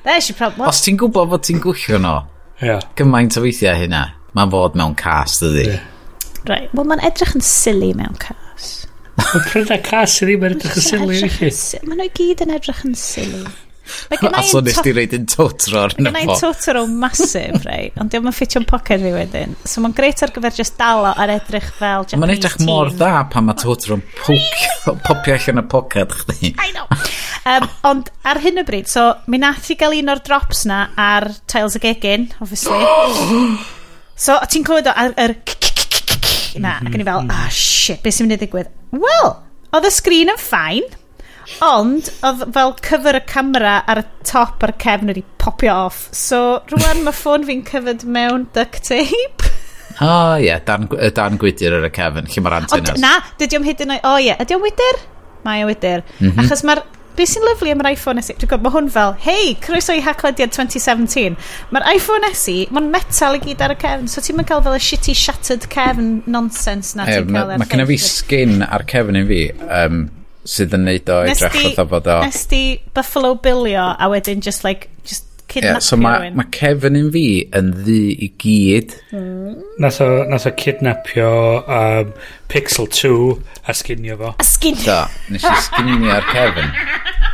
There's your problem. Os ti'n gwybod bod ti'n gwyllio no, yeah. gymaint o weithiau hynna, mae'n fod mewn cas, dydi. Yeah. Right. Wel, mae'n edrych yn silly mewn cas. Mae'n prynu cas i ddim yn edrych yn silly. Mae'n nhw gyd yn edrych yn silly. A [laughs] so nes ti reid yn totro ar arno fo. Mae gen totro masif, rei. Ond diolch yn ffitio'n pocket fi wedyn. So mae'n greit ar gyfer just dalo ar edrych fel Japanese Mae'n edrych mor dda pan mae totro'n popio allan y poced chdi. I know. Um, ond ar hyn o bryd, so mi nath i gael un o'r drops na ar Tiles y Gegin, obviously. [gasps] so ti'n clywed o ar yr na, ac yn i fel, mhm. ah shit, beth sy'n mynd i ddigwydd? Wel, oedd y sgrin yn ffain, Ond, oedd fel cyfer y camera ar y top ar y cefn wedi popio off. So, rwan mae ffôn fi'n cyfyd mewn duct tape. O, oh, ie, yeah, dan, dan gwydr ar y cefn, lle mae'r antenas. Ond, na, dydy o'n hyd yn oed, o ie, ydy o'n wydyr? Mae o'n wydyr. Mm -hmm. Achos mae'r Be sy'n lyflu am yr iPhone SE, dwi'n gwybod, mae hwn fel, hei, croeso i haclediad 2017. Mae'r iPhone SE, mae'n metal i gyd ar y cefn, so ti'n mynd cael fel y shitty shattered cefn nonsense na ti'n cael ar Mae genna fi skin ar cefn i fi, um, sydd yn neud o edrych fatha bod o... Nes di Buffalo Billio a wedyn just like, just kidnap yeah, so mae ma Kevin yn fi yn ddi i gyd. Mm. Nath o, nath o kidnapio um, Pixel 2 a sginio fo. A sginio. Do, nes i sginio'r Kevin.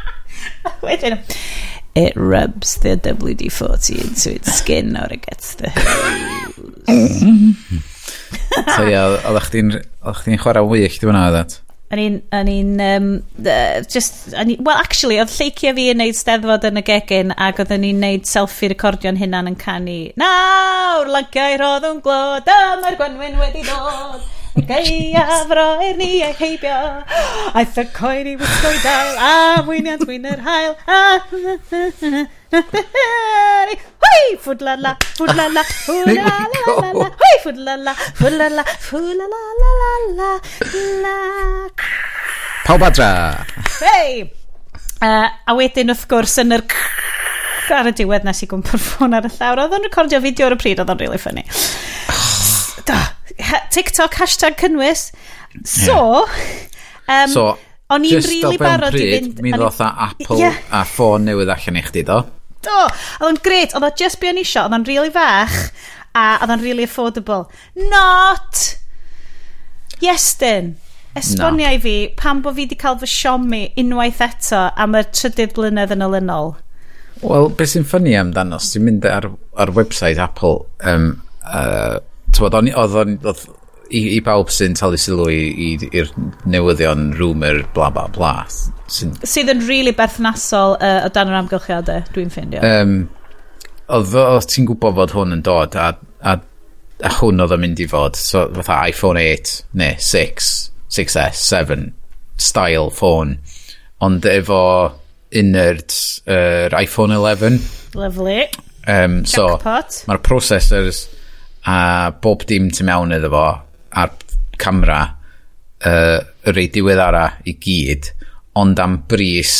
[laughs] Wedyn, it rubs the WD-40 into its skin or it gets the hose. [laughs] so ia, yeah, oeddech chdi'n chwarae wych, dwi'n meddwl, O'n i'n, o'n i'n, um, uh, just, o'n well actually, oedd lleicio fi yn neud steddfod yn y gegin ac oedden ni'n neud selfie recordio'n hunan yn canu Nawr, lagiau roedd yn glod, dyma'r gwanwyn wedi dod. Gaia froer ni ei heibio. Aeth y coeri wisgo i dal A wyniant wyn yr hael. A Hwy ffwdlala Ffwdlala Fwdlala Hwy ffwdlala Ffwdlala Ffwdlala La la la la. Pawb adra. Hei! A wedyn wrth gwrs yn yr ar y diwedd nes i gwmpo'r ffôn ar y llawr. Oedd o'n recordio fideo ar y pryd, oedd o'n really funny. Da, TikTok hashtag cynnwys. So, yeah. um, so o'n i'n rili really barod i fynd... Mi ddoth a Apple yeah. a ffôn newydd allan i chdi do. Do, oedd o'n gret, oedd o just be o'n isio, oedd o'n rili really fach a oedd o'n rili really affordable. Not! Iestyn, esbonia no. i fi pam bod fi wedi cael fy siomi unwaith eto am y trydydd blynedd yn olynol. Wel, beth sy'n ffynnu amdano, os ti'n mynd ar, ar website Apple um, uh, tywod, o'n, oedd o'n, oedd, i, i bawb sy'n talu sylw i'r newyddion rumour bla bla bla sy'n... sydd yn really berthnasol uh, o dan yr amgylchiadau dwi'n ffeindio. Um, oedd, oedd ti'n gwybod fod hwn yn dod a, a, a hwn oedd yn mynd i fod so, fatha iPhone 8 neu 6 6S 7 style phone ond efo innard yr uh, iPhone 11 lovely um, so, mae'r processors a bob dim tu mewn iddo fo a'r camera uh, yr ei diweddara i gyd ond am bris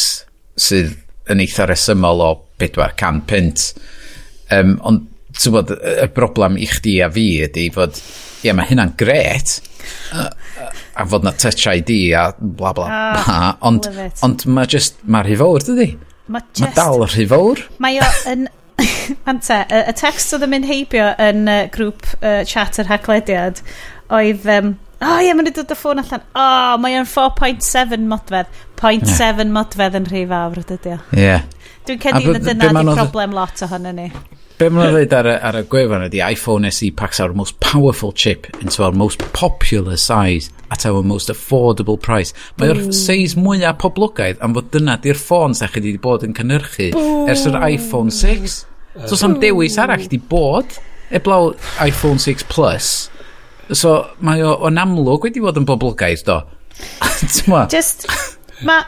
sydd yn eitha resymol o 400 pint um, ond ti'n bod y broblem i chdi a fi ydy fod ie yeah, mae hynna'n gret a, a fod na touch ID a bla bla. Ah, [laughs] oh, bla ond, ond mae just mae'r rhy fawr dydy mae ma dal rhy fawr mae o yn Ante, y, y text oedd yn mynd heibio yn uh, grŵp uh, chat yr haglediad oedd... Um, o oh, ie, mae'n dod y ffôn allan. O, oh, mae o'n 4.7 modfedd. 0.7 yeah. modfedd yn rhy fawr, dydy o. Ie. Yeah. Dwi'n cedi na dyna di problem lot ohono ni. Be mae'n dweud ar, ar y gwefan ydy iPhone SE packs our most powerful chip into our most popular size at our most affordable price. Mae'r mm. seis mwyaf poblogaidd am fod dyna di'r ffôn sa chi wedi bod yn cynhyrchu ers yr iPhone 6. So sam dewis arall di bod eblaw iPhone 6 Plus. So mae o, o'n amlwg wedi bod yn boblogaidd do. [laughs] Just, ma,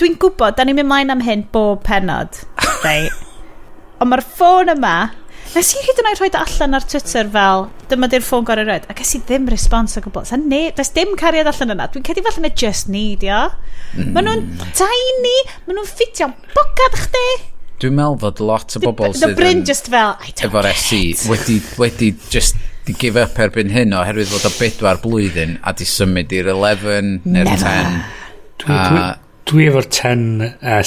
dwi'n gwybod, da ni'n mynd mlaen am hyn bob penod. Right. [laughs] Ond mae'r ffôn yma, nes i hyd yn oed rhoi allan ar Twitter fel, dyma di'r ffôn gorau roed, a ges i ddim respons o gwbl. Sa ne, does dim cariad allan yna. Dwi'n cedi falle na just need, ia. Mm. Maen nhw'n tiny, maen nhw'n ffitio bocad chdi. Dwi'n meddwl fod lot o bobl sydd Bryn yn... just fel, I don't Efo'r SE wedi, wedi just di give up erbyn hyn oherwydd fod o bedwar blwyddyn a di symud i'r 11 neu'r 10. Dwi, dwi, dwi efo'r 10, uh,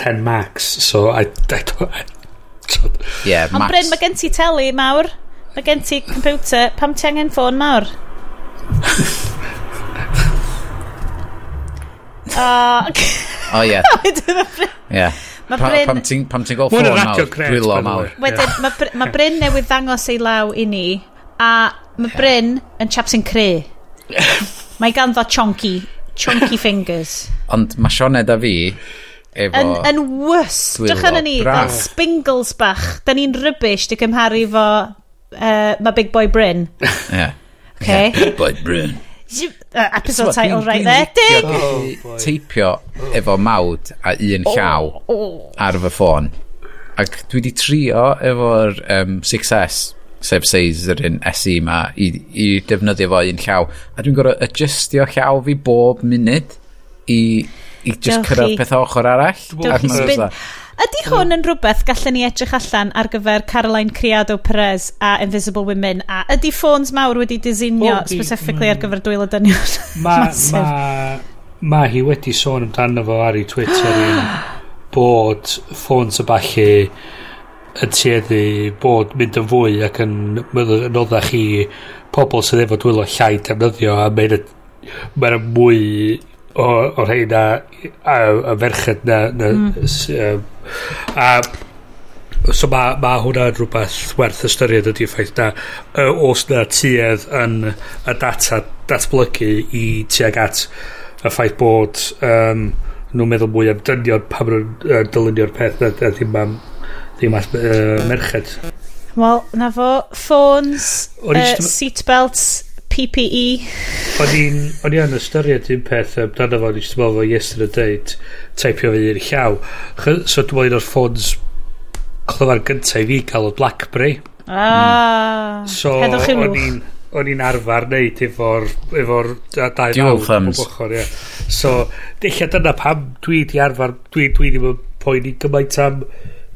10 uh, max, so I, I don't... Yeah. Ond Bryn, mae gen ti teli mawr, mae gen ti computer, pam ti angen ffôn mawr? [laughs] O, oh, yeah. yeah. Ma pa, Bryn... Pam ti'n ti yn ffôn mawr, dwylo mawr. Wedyn, mae ma Bryn newydd ddangos ei law i ni, a mae Bryn yn chap sy'n cre. Mae ganddo chonky, chonky [laughs] fingers. Ond mae Sioned a fi, efo... Yn, yn wys. Dych yn ni, fel spingles bach. Da ni'n rybys di cymharu fo... Uh, mae Big Boy Bryn. Yeah. Okay. Yeah, Big Boy Bryn uh, episode title right there. Ding! Oh, teipio efo mawd a un oh. llaw oh, ar fy ffôn. Ac dwi di trio efo'r um, 6S, sef seis yr un SE ma, i, i defnyddio fo un llaw. A dwi'n gorau adjustio llaw fi bob munud i, i just cyrraedd peth ochr arall. Dwi'n Ydy hwn hmm. yn rhywbeth gallen ni edrych allan ar gyfer Caroline Criado Perez a Invisible Women a ydy ffôns mawr wedi disinio specifically ar hmm. gyfer dwylo dynion? [laughs] Mae ma, ma hi wedi sôn amdano fo ar ei Twitter [gasps] bod ffôns y falle yn tueddu bod mynd yn fwy ac yn noddach chi pobl sydd efo dwylo llai defnyddio a mae'n mae mwy o, o rhai na a, a ferched na, na mm. s, um, a so mae ma hwnna'n rhywbeth werth ystyried ydy ffaith na uh, os na tuedd yn y data datblygu i tuag at y ffaith bod um, nhw'n meddwl mwy am dynion pam nhw'n uh, dylunio'r peth a, a ddim am ddim at uh, merched. Wel, na fo, ffôns, uh, seatbelts, PPE. O'n i'n yn ystyried un peth amdano fo, nes i'n meddwl fo yesterday dweud, Taipio fy i'r llaw. So dwi'n meddwl un o'r ffôns clyfar gyntaf i fi gael o Blackberry. Ah, mm. so, heddwch chi lwch. O'n i'n arfer neud efo'r efo dau fawr. thumbs. Bochor, yeah. So, dillio dyna pam dwi di arfer, dwi, dwi ddim yn poeni gymaint am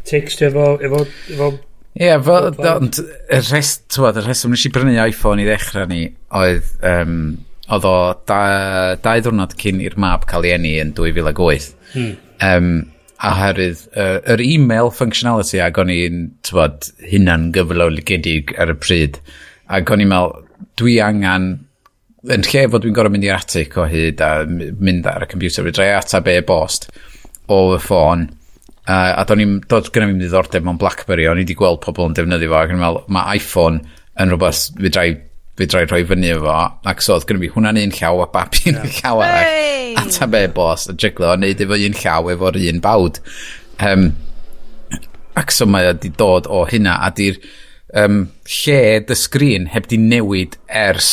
text efo, efo, efo Ie, yeah, fel, ond y rest, twad, y rheswm nes i brynu iPhone i ddechrau ni oedd, um, oedd o da, dau ddwrnod cyn i'r map cael ei enni yn 2008. Hmm. Um, a herwydd, uh, yr e-mail functionality ac o'n i'n, twad, hunan gyflawligedig ar y pryd. Ac o'n i'n meddwl, dwi angen yn lle fod dwi'n gorau mynd i'r atic o hyd a mynd ar y computer, fe dre atab e-bost o y ffôn, Uh, a do'n i'n dod gyda fi'n ddiddordeb mewn Blackberry, o'n i wedi gweld pobl yn defnyddio fo, ac yn meddwl, mae iPhone yn rhywbeth fydrai fydrai rhoi fyny efo, ac so oedd gyda fi hwnna'n un llaw a babi yn yeah. llaw arall, hey! a ta be bos, a jiglo, a neud efo un llaw efo'r un bawd. Um, ac so mae wedi dod o hynna, a di'r um, lle dy sgrin heb di newid ers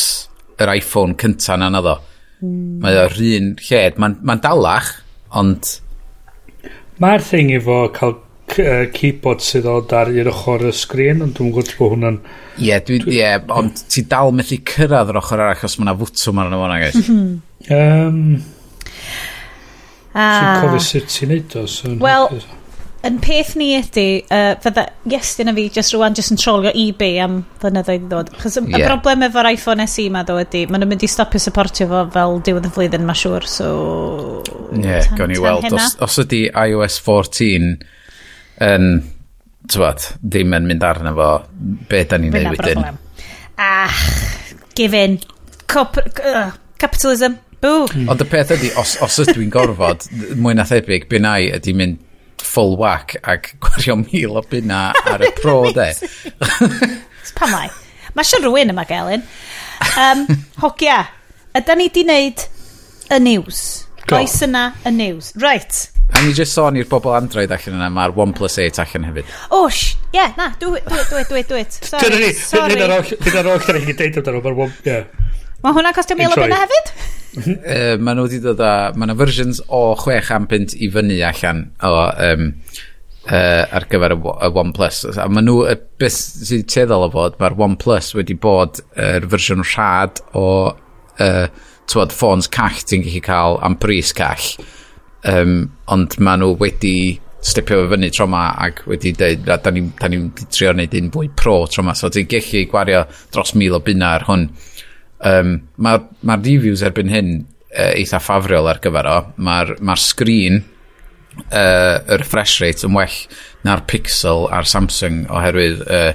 yr iPhone cynta na naddo. Mm. Mae o'r un lle, mae'n ma dalach, ond Mae'r thing efo cael uh, keyboard sydd o dar i'r ochr y sgrin, ond dwi'n gwybod bod hwnna'n... Ie, yeah, dwi, yeah, ond ti dal methu cyrraedd yr ochr arall achos mae'na fwtw ma'n yna fo'na, guys. um, ah. Ti'n cofio sut ti'n neud o? So Wel, yn peth ni ydy, uh, fydda Iestyn a fi just rwan just yn trolio eBay am flynyddoedd ddod. Chos y yeah. broblem efo'r iPhone SE ma ddo ydy, maen nhw'n mynd i stopio supportio fo fel diwedd y flwyddyn ma siwr, so... Ie, yeah, gawn ni weld. Os, os ydy iOS 14 yn, tywad, ddim yn mynd arno fo, be da ni'n neud wedyn? Ach, give in. Cop uh, capitalism. Boo. Ond y peth ydy, os, os ydw i'n gorfod, mwy na thebyg, bynau ydy mynd full whack ac [laughs] gwario mil o bunna ar y pro [laughs] de. pa mai? Mae sy'n rhywun yma, Gelyn. Um, [laughs] hogia, ydy ni di wneud y news. Oes yna y news. Right. A ni just sôn i'r bobl Android allan yna, mae'r OnePlus 8 allan hefyd. Oh, sh, yeah, na, do it, do it, do it, do it. Sorry, sorry. Dyna ni, hyn dyna'r oll, dyna'r oll, ôl, dyna ni'n deud amdano, mae'r One, yeah. Mae hwnna'n costio mil o bunna hefyd? [laughs] uh, Mae nhw wedi dod â... Mae yna versions o 6 am pint i fyny allan o... Um, uh, ar gyfer y, y OnePlus. A maen nhw, y beth sy'n teddol o fod, mae'r OnePlus wedi bod yr er fersiwn rhad o uh, Tywod, ffôns call ti'n gallu cael am bris call. Um, ond maen nhw wedi stepio fe fyny tro ma ac wedi dweud, a da ni'n ni, ni trio wneud un fwy pro tro ma, so ti'n gallu gwario dros mil o bunna ar hwn. Um, Mae'r ma reviews erbyn hyn uh, eitha ffafriol ar gyfer o. Mae'r ma sgrin, uh, y refresh rate yn well na'r Pixel a'r Samsung oherwydd uh,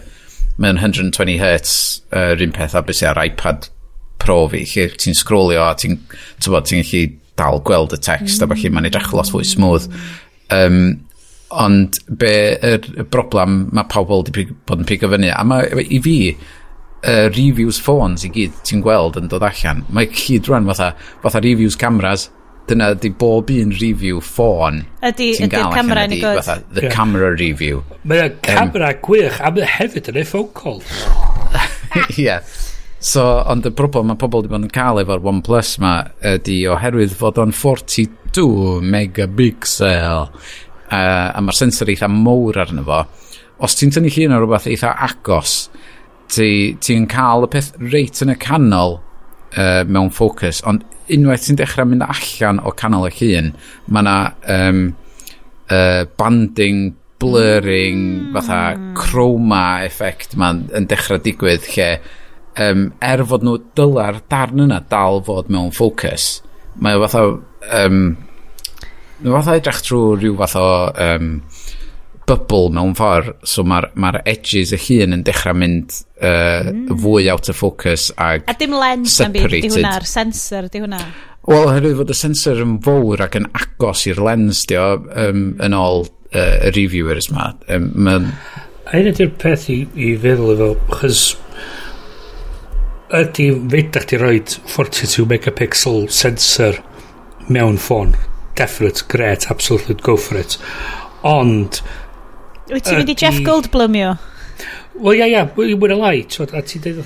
mae'n 120hz yr uh, un peth a beth ar iPad Pro fi, lle ti'n scrollio a ti'n ti gallu dal gweld y text mm. a felly mae'n edrych lot fwy smooth. Um, ond be y, er, y broblem mae pawb wedi bod yn pigo fyny, a mae, i fi, uh, reviews ffôns i gyd ti'n gweld yn dod allan. Mae cyd rwan fatha, fatha reviews cameras, dyna di bob un review ffôn ydy, ti'n gael allan camera ydi, fatha, the yeah. camera review. mae'n camera um, gwych, a mae hefyd yn ei phone call. [laughs] yeah. So, ond y problem mae pobl wedi bod yn cael efo'r OnePlus ma ydy oherwydd fod o'n 42 megapixel uh, a mae'r sensor eitha mowr arno fo. Os ti'n tynnu llun o rhywbeth eitha agos, ti'n ti, ti cael y peth reit yn y canol uh, mewn ffocws, ond unwaith ti'n dechrau mynd allan o canol y hun, mae yna um, uh, banding, blurring, mm. fatha chroma effect ma'n yn dechrau digwydd lle um, er fod nhw dyla'r darn yna dal fod mewn ffocws, mae o fatha um, fatha edrych trwy rhyw fath o um, bubble mewn ffordd, so mae'r ma, edges y hun yn dechrau mynd uh, mm. fwy out of focus ag A dim lens separated. di hwnna'r sensor di hwnna. Wel, hynny fod y sensor yn fawr ac yn agos i'r lens di o, um, yn ôl uh, y reviewers ma. Um, ma A hyn ydy'r peth i, i feddwl efo, chys ydy fedach ti roi 42 megapixel sensor mewn ffôn. Definite, great, absolutely, go for it. Ond, Wyt ti'n mynd i Jeff Goldblumio? Wel, ia, ia, mwyn y lai, twod, a ti'n dweud,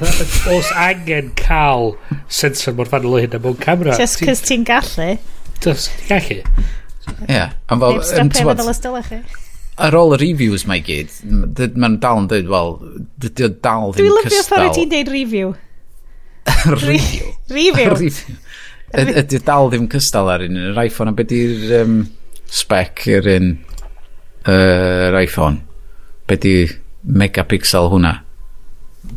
os angen cael sensor mor fanol o hynna mewn camera. Just cos ti'n gallu. Just ti'n gallu. Ie. am fel... Neb stopio meddwl ystol chi. Ar ôl y reviews mae gyd, mae'n dal yn dweud, wel, dydy o dal ddim cystal. Dwi'n lyfio ffordd ti'n dweud [laughs] review. review. [laughs] review. Ydy dal ddim cystal ar un. Yr iPhone, a beth yw'r um, spec yr un yr uh, iPhone. Be di megapixel hwnna?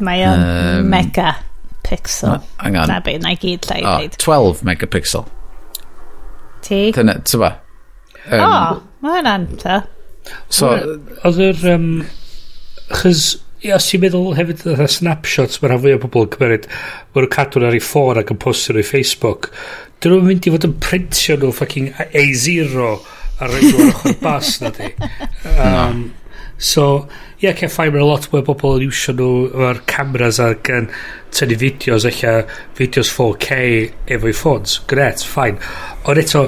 Mae o'n um, megapixel. no, na be na i gyd lle i oh, 12 megapixel. Ti? Dyna tyfa. Um, o oh, mae hwnna'n ta. so oedd yr um, chys Ia, os ti'n meddwl hefyd y snapshots mae rhan fwy o bobl yn cymeryd mae nhw'n cadw ar ei ffôn ac yn postio nhw i Facebook dyn nhw'n mynd i fod yn printio nhw fucking A0 a rhaid o'r ochr bas na di. Um, so, ie, yeah, cael ffaim yn lot mwy o bobl yn iwsio nhw efo'r cameras ac yn tynnu fideos, eich fideos 4K efo'i ffons. Gret, ffain. Ond eto,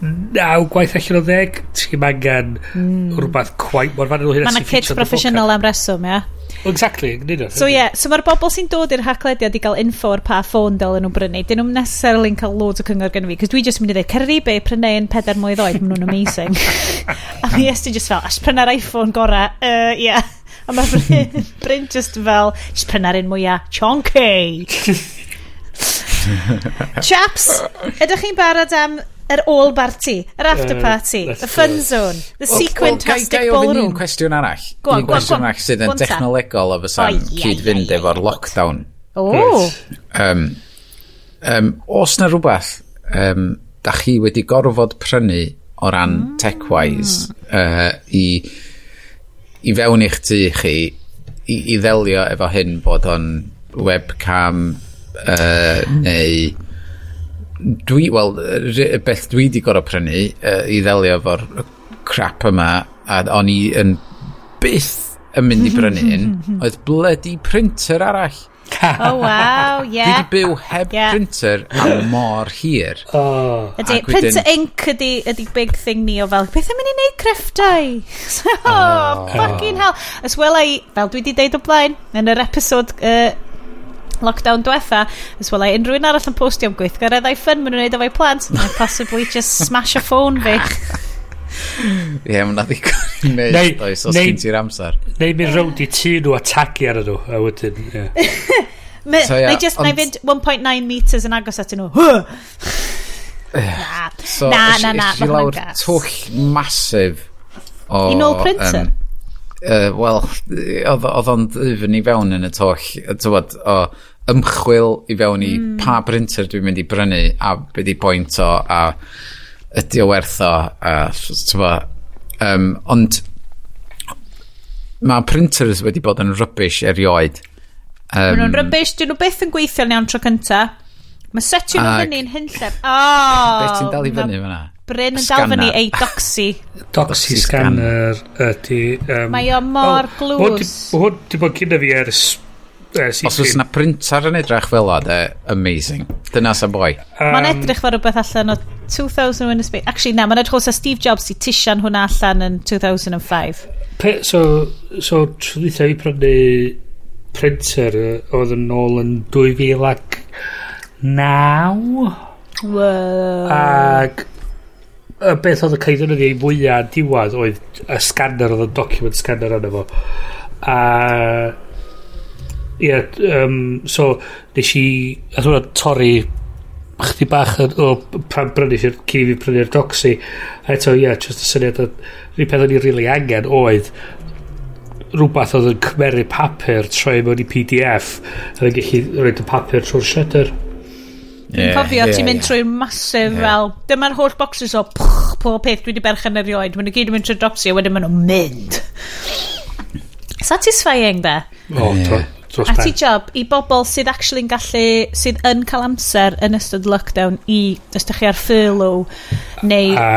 naw gwaith allan o ddeg, ti'n angen mm. rhywbeth quite mor fan o hynna. Mae yna kit proffesiynol am reswm, ia? Yeah? Exactly. So ie, yeah, so mae'r bobl sy'n dod i'r haclediad i gael info o'r pa ffôn dyl yn nhw'n brynu, dyn nhw'n necessarily cael loads o cyngor gen fi, cos dwi just mynd i ddweud, cyrru be, prynu yn peder mwy oed, maen nhw'n amazing. [laughs] [laughs] a mi esti just fel, as pryna'r iPhone gorau, uh, yeah. A mae Bryn, Bryn just fel, just pryna'r un mwyaf, chonky. [laughs] [laughs] Chaps, ydych chi'n barod am yr all party, yr after party, uh, the fun zone, the sequentastic ballroom. Gai ofyn un cwestiwn arall? Go on, cwestiwn arall sydd yn technolegol o fysa'n oh, cyd-fynd efo'r lockdown. O! Um, um, os na rhywbeth um, da chi wedi gorfod prynu o ran mm. tech-wise uh, i, i fewn i'ch tu chi i, i ddelio efo hyn bod o'n webcam uh, neu dwi, wel, beth dwi di gorau prynu uh, i ddelio efo'r crap yma a o'n i yn byth yn mynd i brynu un [laughs] oedd bloody printer arall oh wow, ie. Yeah. Dwi wedi byw heb yeah. printer am mor hir. [laughs] Oh. Ydy, printer ink ydy, ydy big thing ni o fel, beth yn mynd i wneud crefftau? [laughs] oh, oh, fucking hell. As well I, fel dwi wedi deud o blaen, yn yr episod uh, lockdown diwetha, as well, unrhyw un arall yn postio am gweithgareddau ffyn maen nhw'n neud efo'i plant, [laughs] and possibly just smash a phone fi. Ie, yeah, mae'n ddigon i [laughs] wneud, oes, os gen ti'r amser. Neu mynd rownd i tu nhw a tagu ar nhw, a wedyn, ie. [laughs] So, yeah, just, na i fynd 1.9 metres yn agos at nhw. Na, so, na, na, na. Ys i lawr twll masif o... I nôl printer? Um, uh, Wel, oedd o'n ddifn i fewn yn y twll, tywod, o... Oh, ymchwil i fewn i mm. pa brinter dwi'n mynd i brynu a be di pwynt o a ydy o werth o a tyfa um, ond mae printers wedi bod yn rybys erioed um, maen nhw'n rybys dyn nhw beth yn gweithio'n iawn tro cynta mae setio nhw fyny'n hynllef oh, beth ti'n dal i fyny fyna Bryn yn dal fyny ei [laughs] doxy. Doxy scanner ydy... Um, Mae o mor oh, glws. Hwn di bod gyda fi ers Uh, Os oes yna printer yn edrych fel o, de, amazing. Dyna sa boi. Um, mae'n edrych fel rhywbeth allan o 2000 in space. Actually, na, mae'n edrych o Steve Jobs i tisian hwnna allan yn 2005. Pe, so, so trwy i prynu printer oedd yn ôl yn 2000 ac naw. Wow. Ac y beth oedd y cael ddefnyddio i fwyaf diwad oedd y scanner oedd y document scanner yna fo. A Ie, um, so nes i, a dwi'n torri chdi bach o pan brynu i'r cyn i fi brynu'r doxy a eto ie, yeah, just y syniad rhywun peth o'n i rili really angen oedd rhywbeth oedd yn cymeru papur troi mewn i PDF a fe'n gallu roed y papur trwy'r shredder Yeah, cofio, yeah, ti'n mynd trwy'r masif yeah. fel... Dyma'r holl boxes o pwch, pob peth dwi wedi berchen erioed. Mae'n nhw gyd yn mynd trwy'r dopsi a wedyn maen nhw'n mynd. [laughs] Satisfying, de? O, oh, yeah dros. A ti job i bobl sydd actually'n gallu, sydd yn cael amser yn ystod lockdown i, os ydych chi ar furlough, neu a,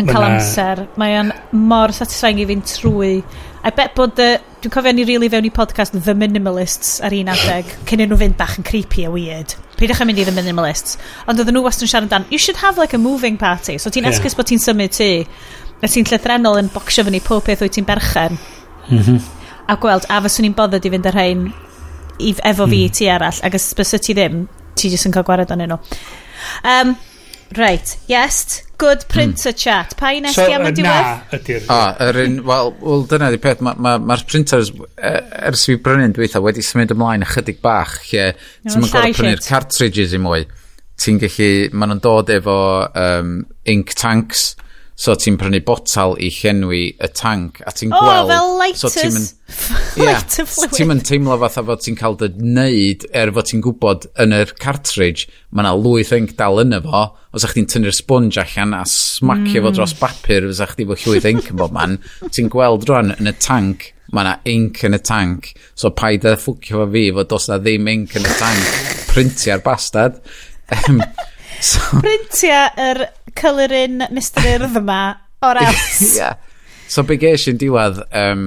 yn cael amser. Mae o'n mor satisfying i fynd trwy. I bet bod, uh, dwi'n cofio ni really fewn i podcast The Minimalists ar un adeg, [sighs] cyn nhw fynd bach yn creepy a weird. Peidiwch am mynd i The Minimalists. Ond oedden nhw wastad yn siarad dan, you should have like a moving party. So ti'n yeah. esgus bod ti'n symud ti. A ti'n llythrenol yn bocsio fyny pob peth wyt ti'n berchen. Mm -hmm a gweld a fyswn i'n bothered i fynd ar rhain i, efo fi mm. ti arall ac os bys ti ddim ti jyst yn cael gwared o'n nhw um, Right, yes, good hmm. printer mm. chat. Pa un so, am y diwedd? Na, ydy'r... O, yr un, wel, well, dyna di peth, mae'r ma, ma printers, e, ers fi brynu'n dweitha, wedi symud ymlaen ychydig bach, lle ti'n mynd gorau prynu'r cartridges i mwy. Ti'n gallu, maen nhw'n dod efo um, ink tanks, So ti'n prynu botal i llenwi y tank a ti'n oh, gweld... fel lighters. So ti'n yeah, [laughs] ti'n mynd teimlo fatha fod ti'n cael dy wneud er fod ti'n gwybod yn yr cartridge mae yna lwyth enc dal yna fo os ych chi'n tynnu'r sponge allan a smacio mm. fo dros bapur os ych chi fod llwyth enc yn bob man. Ti'n gweld rwan yn y tank mae yna ink yn y tank. So paid a ffwcio fo fi fod os na ddim ink yn y tank? Printio'r bastad um, ehm, so, Printia yr colouring Mr Urdd yma o'r else. yeah. So be gesh i'n diwedd, um,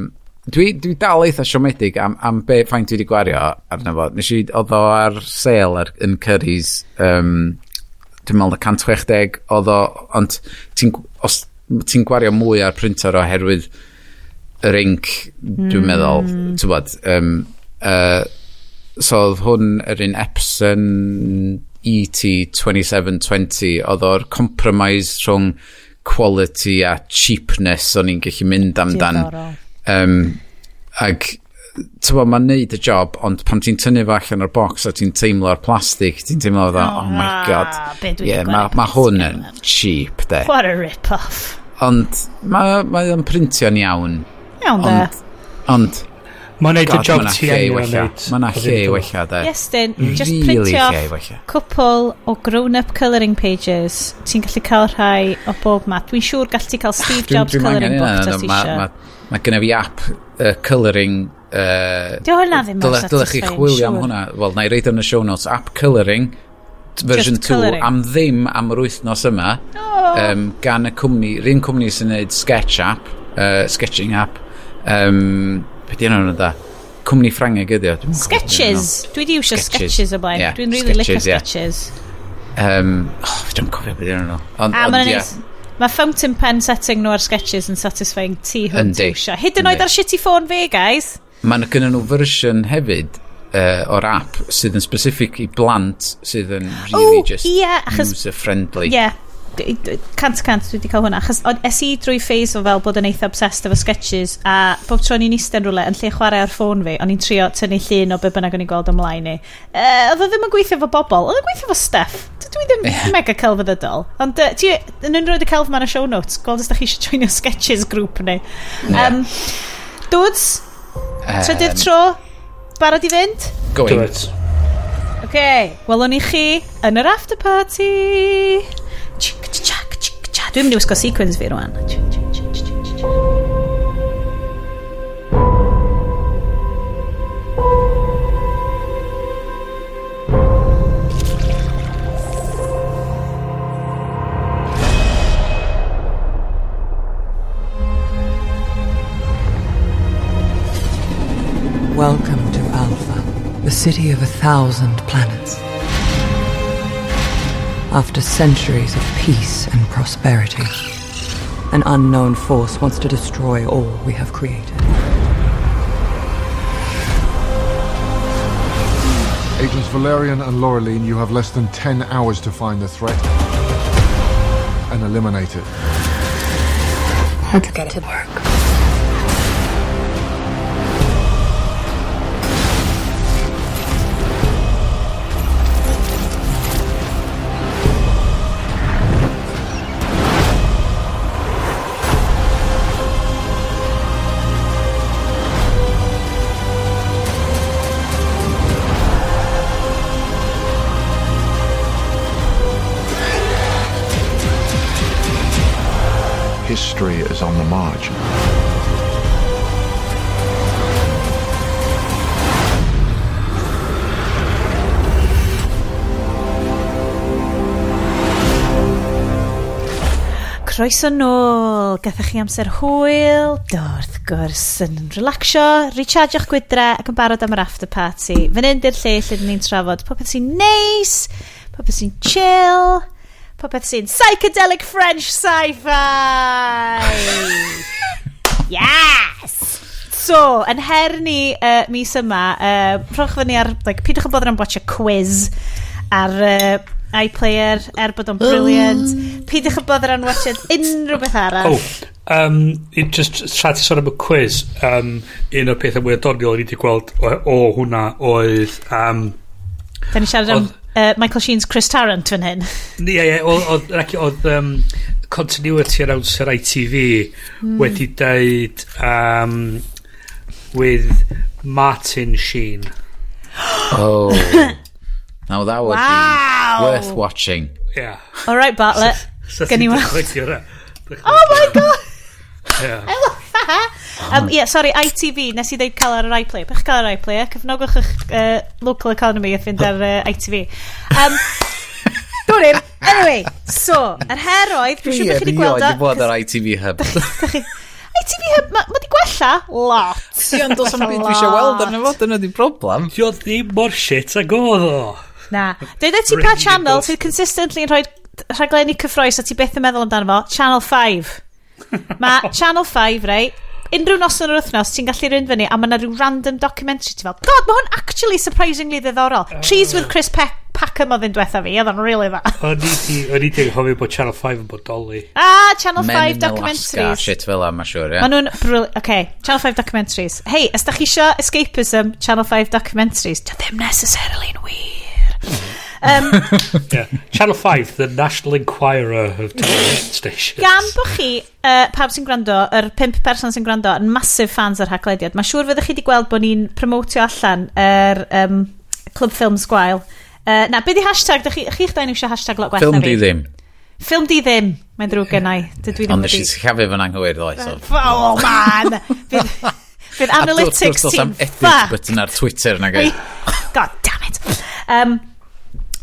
dwi, dwi dal eitha siomedig am, am be faint dwi wedi gwario arno fo. Nes i, oedd o ar sale ar, yn Curry's, um, dwi'n meddwl 160, oedd o, ond ti'n, os ti'n gwario mwy ar printer oherwydd yr inc, dwi'n hmm. meddwl, ti'n bod, um, uh, so oedd hwn yr un Epson ET2720 oedd o'r compromise rhwng quality a cheapness o'n i'n gallu mynd amdan. Um, ag tywa mae'n neud y job ond pan ti'n tynnu fo allan o'r box a ti'n teimlo'r plastig ti'n teimlo dda oh, oh my god. yeah, mae ma hwn yn cheap de. What a rip off ond mae ma o'n printio'n iawn. Iawn de. Ond, ond Mae'n neud y job ti anyway wneud. Mae'n a lle i wella, de. Yes, Dyn. Just print off cwpl o grown-up colouring pages. Ti'n gallu cael rhai o bob math. Dwi'n siŵr gallu ti cael ah, Steve Jobs colouring book tas eisiau. Mae gennym fi app uh, colouring... Uh, Dio hwnna ddim yn satisfying. chi chi'ch wylio am hwnna. Wel, na i reid yn y show notes. App colouring version 2 am ddim am yr wythnos yma oh. um, gan y cwmni, rhywun cwmni sy'n neud sketch app uh, sketching app um, Be di enw'n da? Cwmni Ffrangeg ydi o. Sketches. Dwi di iwsio sketches o blaen. Yeah, Dwi'n really licio sketches. Yeah. Um, oh, dwi'n cofio beth yw'n nhw. Ond, a ond, yeah. Mae fountain pen setting nhw ar sketches yn satisfying ti hwn ti iwsio. Hyd yn oed ar shitty ffôn fi, guys. Mae'n gynnu nhw fersiwn hefyd uh, o'r app sydd yn specific i blant sydd yn really oh, just yeah, user friendly. Yeah, cant cant dwi wedi cael hwnna achos es i drwy ffeis o fel bod yn eitha obsessed efo sketches a bob tro ni'n eistedd rhywle yn lle chwarae ar ffôn fi o'n i'n trio tynnu llun o be bynnag o'n i'n gweld ymlaen ni uh, oedd o ddim yn gweithio fo bobl oedd o'n gweithio fo Steph dwi ddim yeah. mega celfyddydol. Ond uh, ti yn unrhyw wedi celf ma'n y show notes gweld os da chi eisiau joinio sketches grŵp ni. Yeah. um, Dwds um, trydydd tro barod i fynd? Going it Oce, okay, welwn i chi yn yr after party. Tu mi uska sequence, Veroana. Welcome to Alpha, the city of a thousand planets. After centuries of peace and prosperity, an unknown force wants to destroy all we have created. Agents Valerian and Laureline, you have less than 10 hours to find the threat and eliminate it. Let's get to work. history is on the march. Croeso nôl, gathach chi amser hwyl, do wrth gwrs yn relaxio, recharge eich gwydra ac yn barod am yr after party. Fan hyn di'r lle lle ni'n trafod popeth sy'n neis, popeth sy'n chill, popeth sy'n psychedelic French sci-fi! [laughs] yes! So, yn her ni uh, mis yma, uh, rhoch fyny ar, like, pidwch yn bod yn watch a quiz ar uh, iPlayer, er bod o'n brilliant. Oh. Pidwch yn bodr yn watch unrhyw beth arall. Oh, um, it just tra ti sôn am y quiz, um, un o'r pethau mwy adoniol o'n i wedi gweld o, o hwnna oedd... Um, da ni siarad am... Oedd, uh, Michael Sheen's Chris Tarrant fan hyn. Ie, yeah, ie, yeah, oedd um, continuity announcer ITV mm. wedi deud um, with Martin Sheen. [gasps] oh. Now that would wow. be worth watching. Yeah. All right, Bartlett. Gen i weld. Oh my god! Yeah. I love that. Um, yeah, sorry, ITV, nes i ddeud cael ar yr iPlayer. Bych cael ar yr iPlayer, cyfnogwch eich uh, local economy a fynd ar uh, ITV. Um, [laughs] Dwi'n ir. Anyway, so, yr her oedd, dwi'n siŵr bod chi wedi gweld... Dwi'n bod ar ITV Hub. ITV Hub, mae ma di gwella lot. [laughs] Ti ond dos am byd dwi eisiau weld arno fo, dyna di problem. Ti ddim mor shit ag oedd o. Na. Dwi'n dweud e ti pa channel sydd consistently yn rhoi rhaglenni cyffroes a ti beth yn meddwl amdano fo? Channel 5. [laughs] Mae Channel 5, rei, right? unrhyw noson o'r wythnos, ti'n gallu rhywun fyny a mae yna rhyw random documentary ti fel, god, mae hwn actually surprisingly ddiddorol. Uh, Trees with Chris Pe Packham oedd yn diwetha fi, oedd o'n really dda. [laughs] O'n i ti'n hoffi bod Channel 5 yn bodoli. Ah, Channel Men 5 documentaries. Men in Alaska, shit fel am, siwr, ie. Yeah. nhw'n brili... Okay, Channel 5 documentaries. Hei, os da chi isio escapism, Channel 5 documentaries, do ddim necessarily wir. Hmm. Um, [laughs] yeah. Channel 5, the National Enquirer of television stations. Gan bod chi, uh, pawb sy'n gwrando, yr er pimp person sy'n gwrando, yn massive fans o'r haglediad, mae siŵr fyddwch chi wedi gweld bod ni'n promotio allan yr er, um, Club Film Sgwael. Uh, na, beth di hashtag? Chi, chi'ch dain eisiau hashtag lot gwell Film di ddim. Ffilm di ddim, mae'n drwg gennau. Dydw i ddim Ond nes i sillafu fy'n anghywir ddoes. Oh, man! Fydd analytics team. A dwi'n gwrs am edit button ar Twitter na gai. [laughs] God damn it. Um,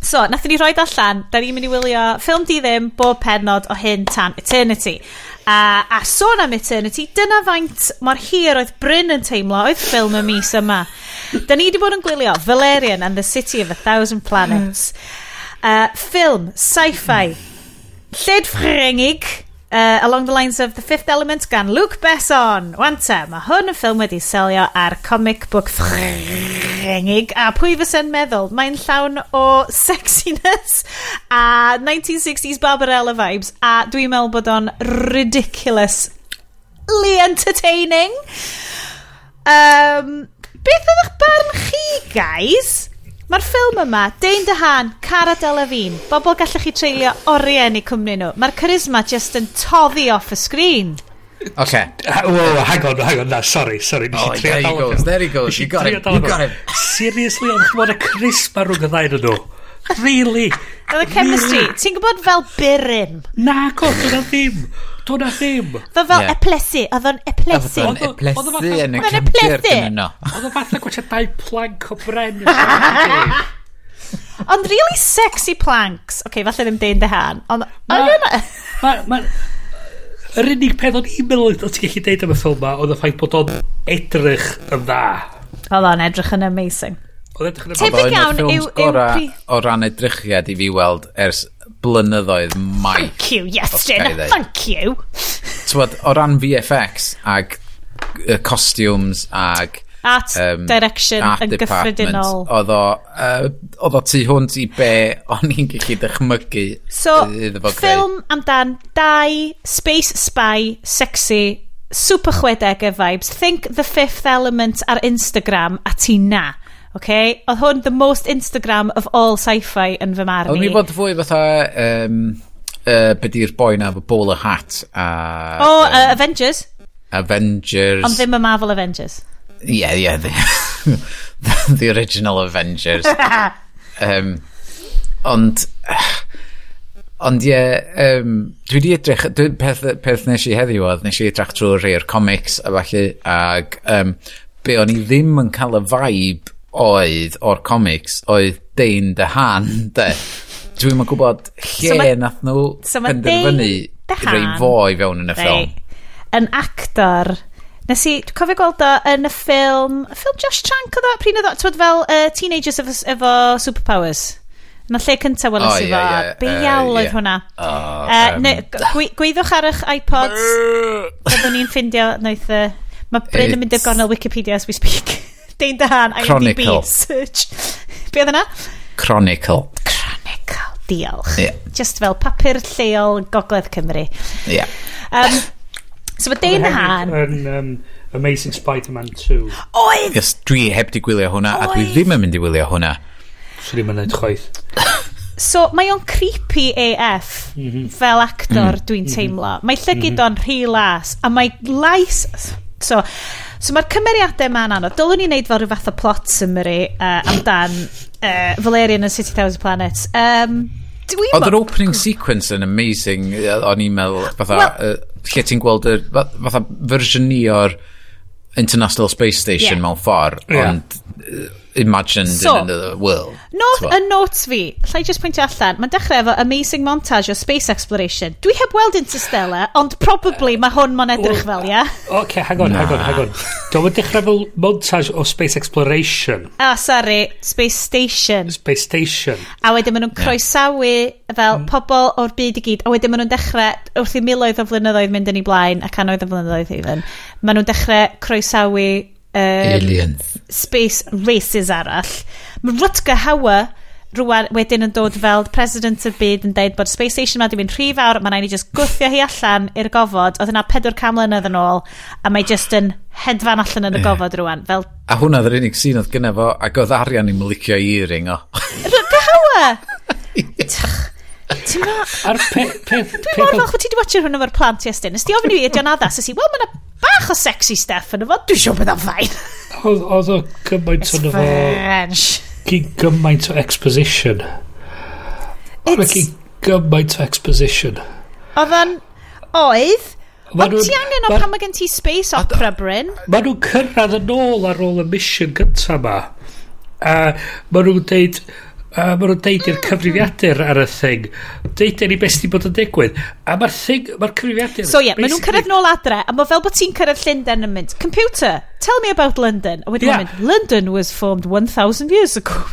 So, nath ni roi allan, da ni'n mynd i wylio ffilm di ddim bob penod o hyn tan Eternity. A, a sôn am Eternity, dyna faint mor hir oedd Bryn yn teimlo oedd ffilm y mis yma. Da ni wedi bod yn gwylio Valerian and the City of a Thousand Planets. Uh, ffilm, sci-fi, lled ffrengig, uh, Along the Lines of the Fifth Element gan Luke Besson. Wante, mae hwn yn ffilm wedi selio ar comic book ffrengig a pwy fysa'n meddwl, mae'n llawn o [laughs] sexiness a 1960s Barbarella vibes a dwi'n meddwl bod o'n ridiculously entertaining. Um, beth oedd eich barn chi, guys? Mae'r ffilm yma, Dane DeHaan, Cara Delevingne, bobl gallech chi treulio oriau yn eu cwmni nhw. Mae'r charisma just yn toddi off y sgrin. Okay. Whoa, hang on, hang on. No, sorry, sorry. Oh, there he goes, there he goes. You got him, you got him. Seriously, ond chymod y charisma rhwng y ddain nhw. Really? Oedd y chemistry, ti'n gwybod fel byrym? Na, go, dyna ddim. Do na ddim. Fe fel Ie. eplesu, oedd o'n eplesu. Oedd o'n Oedd o eplesu fatha- yn y Oedd o'n cefndir eplesu. dyn nhw. Oedd o fatha gwaetha dau plank o bren. Ond really sexy planks. Oce, okay, falle ddim dyn dy han. Ond Ma- oedd yna... Mae'r ma, yr unig peth o'n email oedd ti'n gallu deud am y ffilm ma oedd y ffaith bod o'n edrych yn dda. Oedd o'n edrych yn amazing. Oedd edrych yn dda. Tip- Tebyg Oedd o'n iawn ffilms yw- yw gorau pri- o ran edrychiad i fi weld ers blynyddoedd mai. Thank you, yes, Iestyn. Thank you. Tywod, o ran VFX ag uh, costumes ag art um, direction art yn gyffredinol. Oedd o, uh, oedd o tu hwnt i be o'n i'n gallu dychmygu. So, iddo fo greu. So, ffilm amdan dau, space spy, sexy, super chwedegau vibes. Think the fifth element ar Instagram a ti na. Okay? Oedd hwn the most Instagram of all sci-fi yn fy marn i. Oedd ni bod fwy fatha... Um, uh, be di'r boi na, bowler hat a... O, oh, um, uh, Avengers. Avengers. Ond ddim y Marvel Avengers. Ie, yeah, ie. Yeah, the, [laughs] the original Avengers. [laughs] um, ond... Ond ie, yeah, um, dwi di edrych, dwi, peth, peth nes i heddiw oedd, nes i edrych trwy rhai'r comics a falle, ag um, be o'n i ddim yn cael y vibe oedd o'r comics oedd Dane DeHaan, de. Dwi'n ma'n gwybod lle so ma, nath nhw so penderfynu rei fo i fewn yn y ffilm. Yn actor, nes i, dwi'n cofio gweld o yn y ffilm, y ffilm Josh Trank oedd o, pryn oedd o, twyd fel uh, teenagers efo, efo superpowers. Yn y lle cyntaf welys oh, i fo, yeah, yeah, be iawn uh, oedd hwnna. Oh, uh, um, gwyddwch ar eich iPods, [laughs] byddwn ni'n ffindio, noeth, uh, mae Bryn yn mynd y gornel Wikipedia as we speak. [laughs] Dane Dahan, IMDb, search. Be oedd yna? Chronicle. Chronicle, diolch. Yeah. Just fel papur lleol Gogledd Cymru. Yeah. Um, so mae Dane Dahan... Yn um, Amazing Spider-Man 2. Oedd! Yes, dwi heb di gwylio hwnna, a dwi ddim yn mynd i wylio hwnna. So i'n mynd chwaith. So mae o'n creepy AF mm -hmm. fel actor mm dwi'n mhm. teimlo. Mae llygyd mhm. mm -hmm. o'n rhy las a mae lais... So, so mae'r cymeriadau ma'n anodd. Dylwn ni wneud fel rhyw fath o plot summary uh, amdan uh, Valerian and City Thousand Planets. Um, Oedd yr opening sequence yn amazing, o'n i'n meddwl, fatha, well, uh, lle ti'n gweld yr, fatha, fersiwn ni o'r International Space Station yeah. mewn ffordd, yeah. ond Uh, imagined so, in another world. Not y notes fi, llai just pwyntio allan, mae'n dechrau efo amazing montage o space exploration. Dwi heb weld Interstellar, ond probably mae hwn mo'n edrych fel, ia? Yeah? OK, hang on, nah. hang on, hang on. Dwi'n dechrau fel montage o space exploration. Ah, sorry, space station. Space station. A wedyn maen nhw'n croesawu fel mm. pobl o'r byd i gyd, a wedyn maen nhw'n dechrau, wrth i miloedd o flynyddoedd mynd yn ei blaen, ac anoedd o flynyddoedd even. maen nhw'n dechrau croesawu um, Alien. space races arall. Mae Rutger Hauer rwan wedyn yn dod fel president y byd yn deud bod space station ma di mynd rhif awr, mae'n rhaid i just gwthio hi allan i'r gofod, oedd yna 400 mlynedd yn ôl, a mae just yn hedfan allan yn y gofod rwan. Fel... A hwnna ddyr unig sy'n oedd gynnaf fo, ac oedd arian i'n mylicio i ring o. Rutger Hauer! [laughs] Ti'n ma... A'r peth... Pe, Dwi'n mor falch bod ti wedi watcher hwn efo'r plant i estyn. Nes di ofyn i fi ydy o'n addas. Ys i, wel, mae'n bach o sexy stuff yn efo. Dwi'n siŵr bod o'n fain. Oedd o gymaint o'n efo... French. Gyn gymaint o exposition. Oedd o gyn gymaint o exposition. Oedd o'n... Oedd... Ond ti angen o pan mae gen ti space opera, Bryn? Mae nhw'n cyrraedd yn ôl ar ôl y mission gyntaf yma. A mae nhw'n deud a maen nhw'n deud i'r cyfrifiadur ar y thing deud i ni beth sydd bod yn digwydd a mae'r thing mae'r cyfrifiadur so ie yeah, maen nhw'n cyrraedd nôl adre a mae fel bod ti'n cyrraedd Llundain yn mynd computer tell me about London a wedyn yeah. mynd London was formed 1000 years ago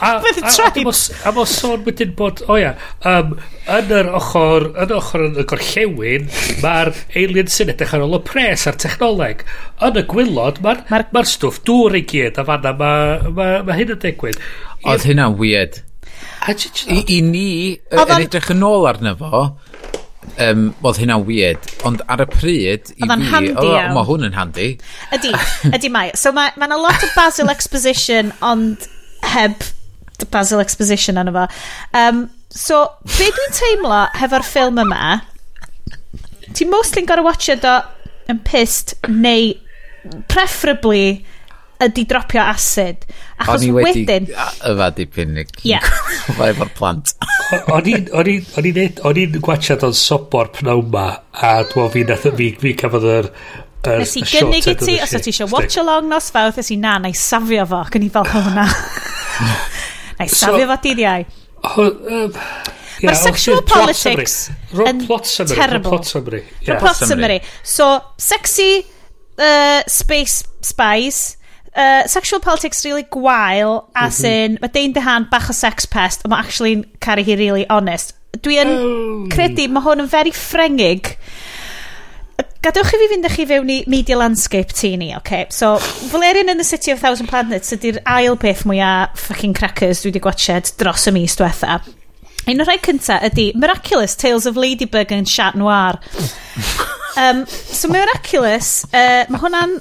A, [laughs] with a, a mo sôn wedyn bod, o oh ia, um, yn yr ochr, yn yr ochr yn y gorllewin, mae'r alien sy'n edrych ar ôl y pres a'r technoleg. Yn y gwylod, mae'r ma ma stwff dŵr i gyd, a fanna mae ma, ma hyn yn digwydd. Oedd hynna'n weird. I, I ni, yn er, edrych yn ôl arno fo, um, oedd hynna'n weird. Ond ar y pryd, i fi, handi, o, o, mae hwn yn handi. Ydy, ydy mae. So mae ma yna lot o Basil Exposition, ond heb Basil Exposition arno fo. Um, so, be dwi'n teimlo hefo'r ffilm yma, ti mostly'n gorau watch it o yn pissed, neu preferably ydy dropio acid. Achos O'n i wedi wedyn... yfa dipyn ni. Yeah. [laughs] efo'r plant. O'n i'n o'n i'n gwachad o'n sobor pnawma a dwi'n fi nath fi, fi cafodd yr Nes i gynnig i ti, os o ti eisiau watch along nos fawr, nes i na, na i safio fo, gyn i fel hwnna. [laughs] na i safio fo dydd iau. Mae'r sexual politics yn terrible. Plot summary. So, sexy uh, space spies, uh, sexual politics really gwael, as mhm. in, mm -hmm. mae Dane DeHaan bach o sex pest, ond mae actually'n caru hi really honest. Dwi yn oh. credu mae hwn yn very ffrengig. Gadewch i fi fynd â chi fewn i media landscape ti ni, oce? Okay? So, Valerian in the City of Thousand Planets ydy'r ail beth mwyaf fucking crackers dwi wedi gwachod dros y mis diwetha. Un o'r rhai cynta ydy Miraculous Tales of Ladybug and Chat Noir. [laughs] um, so Miraculous, uh, mae hwnna'n...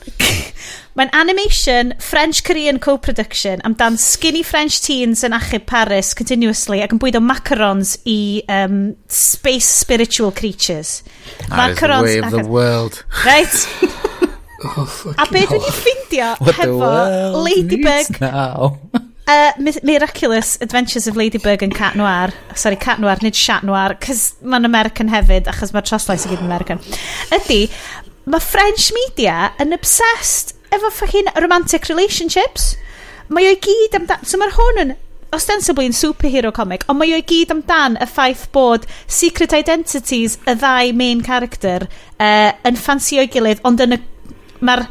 Mae'n animation French-Korean co-production amdan skinny French teens yn achub Paris continuously ac yn bwydo macarons i um, space spiritual creatures. That is the way of the world. Right? [laughs] oh, a be dwi wedi ffeindio [laughs] hefo Ladybug [laughs] uh, Miraculous Adventures of Ladybug and Cat Noir sorry Cat Noir nid Chat Noir cos mae'n American hefyd achos mae'r troslais i gyd yn American ydy mae French media yn obsessed efo fucking romantic relationships. Mae o'i gyd amdan... So mae'r hwn yn ostensibly yn superhero comic, ond mae o'i gyd amdan y ffaith bod secret identities y ddau main character uh, yn ffansio'i gilydd, ond yn y... Mae'r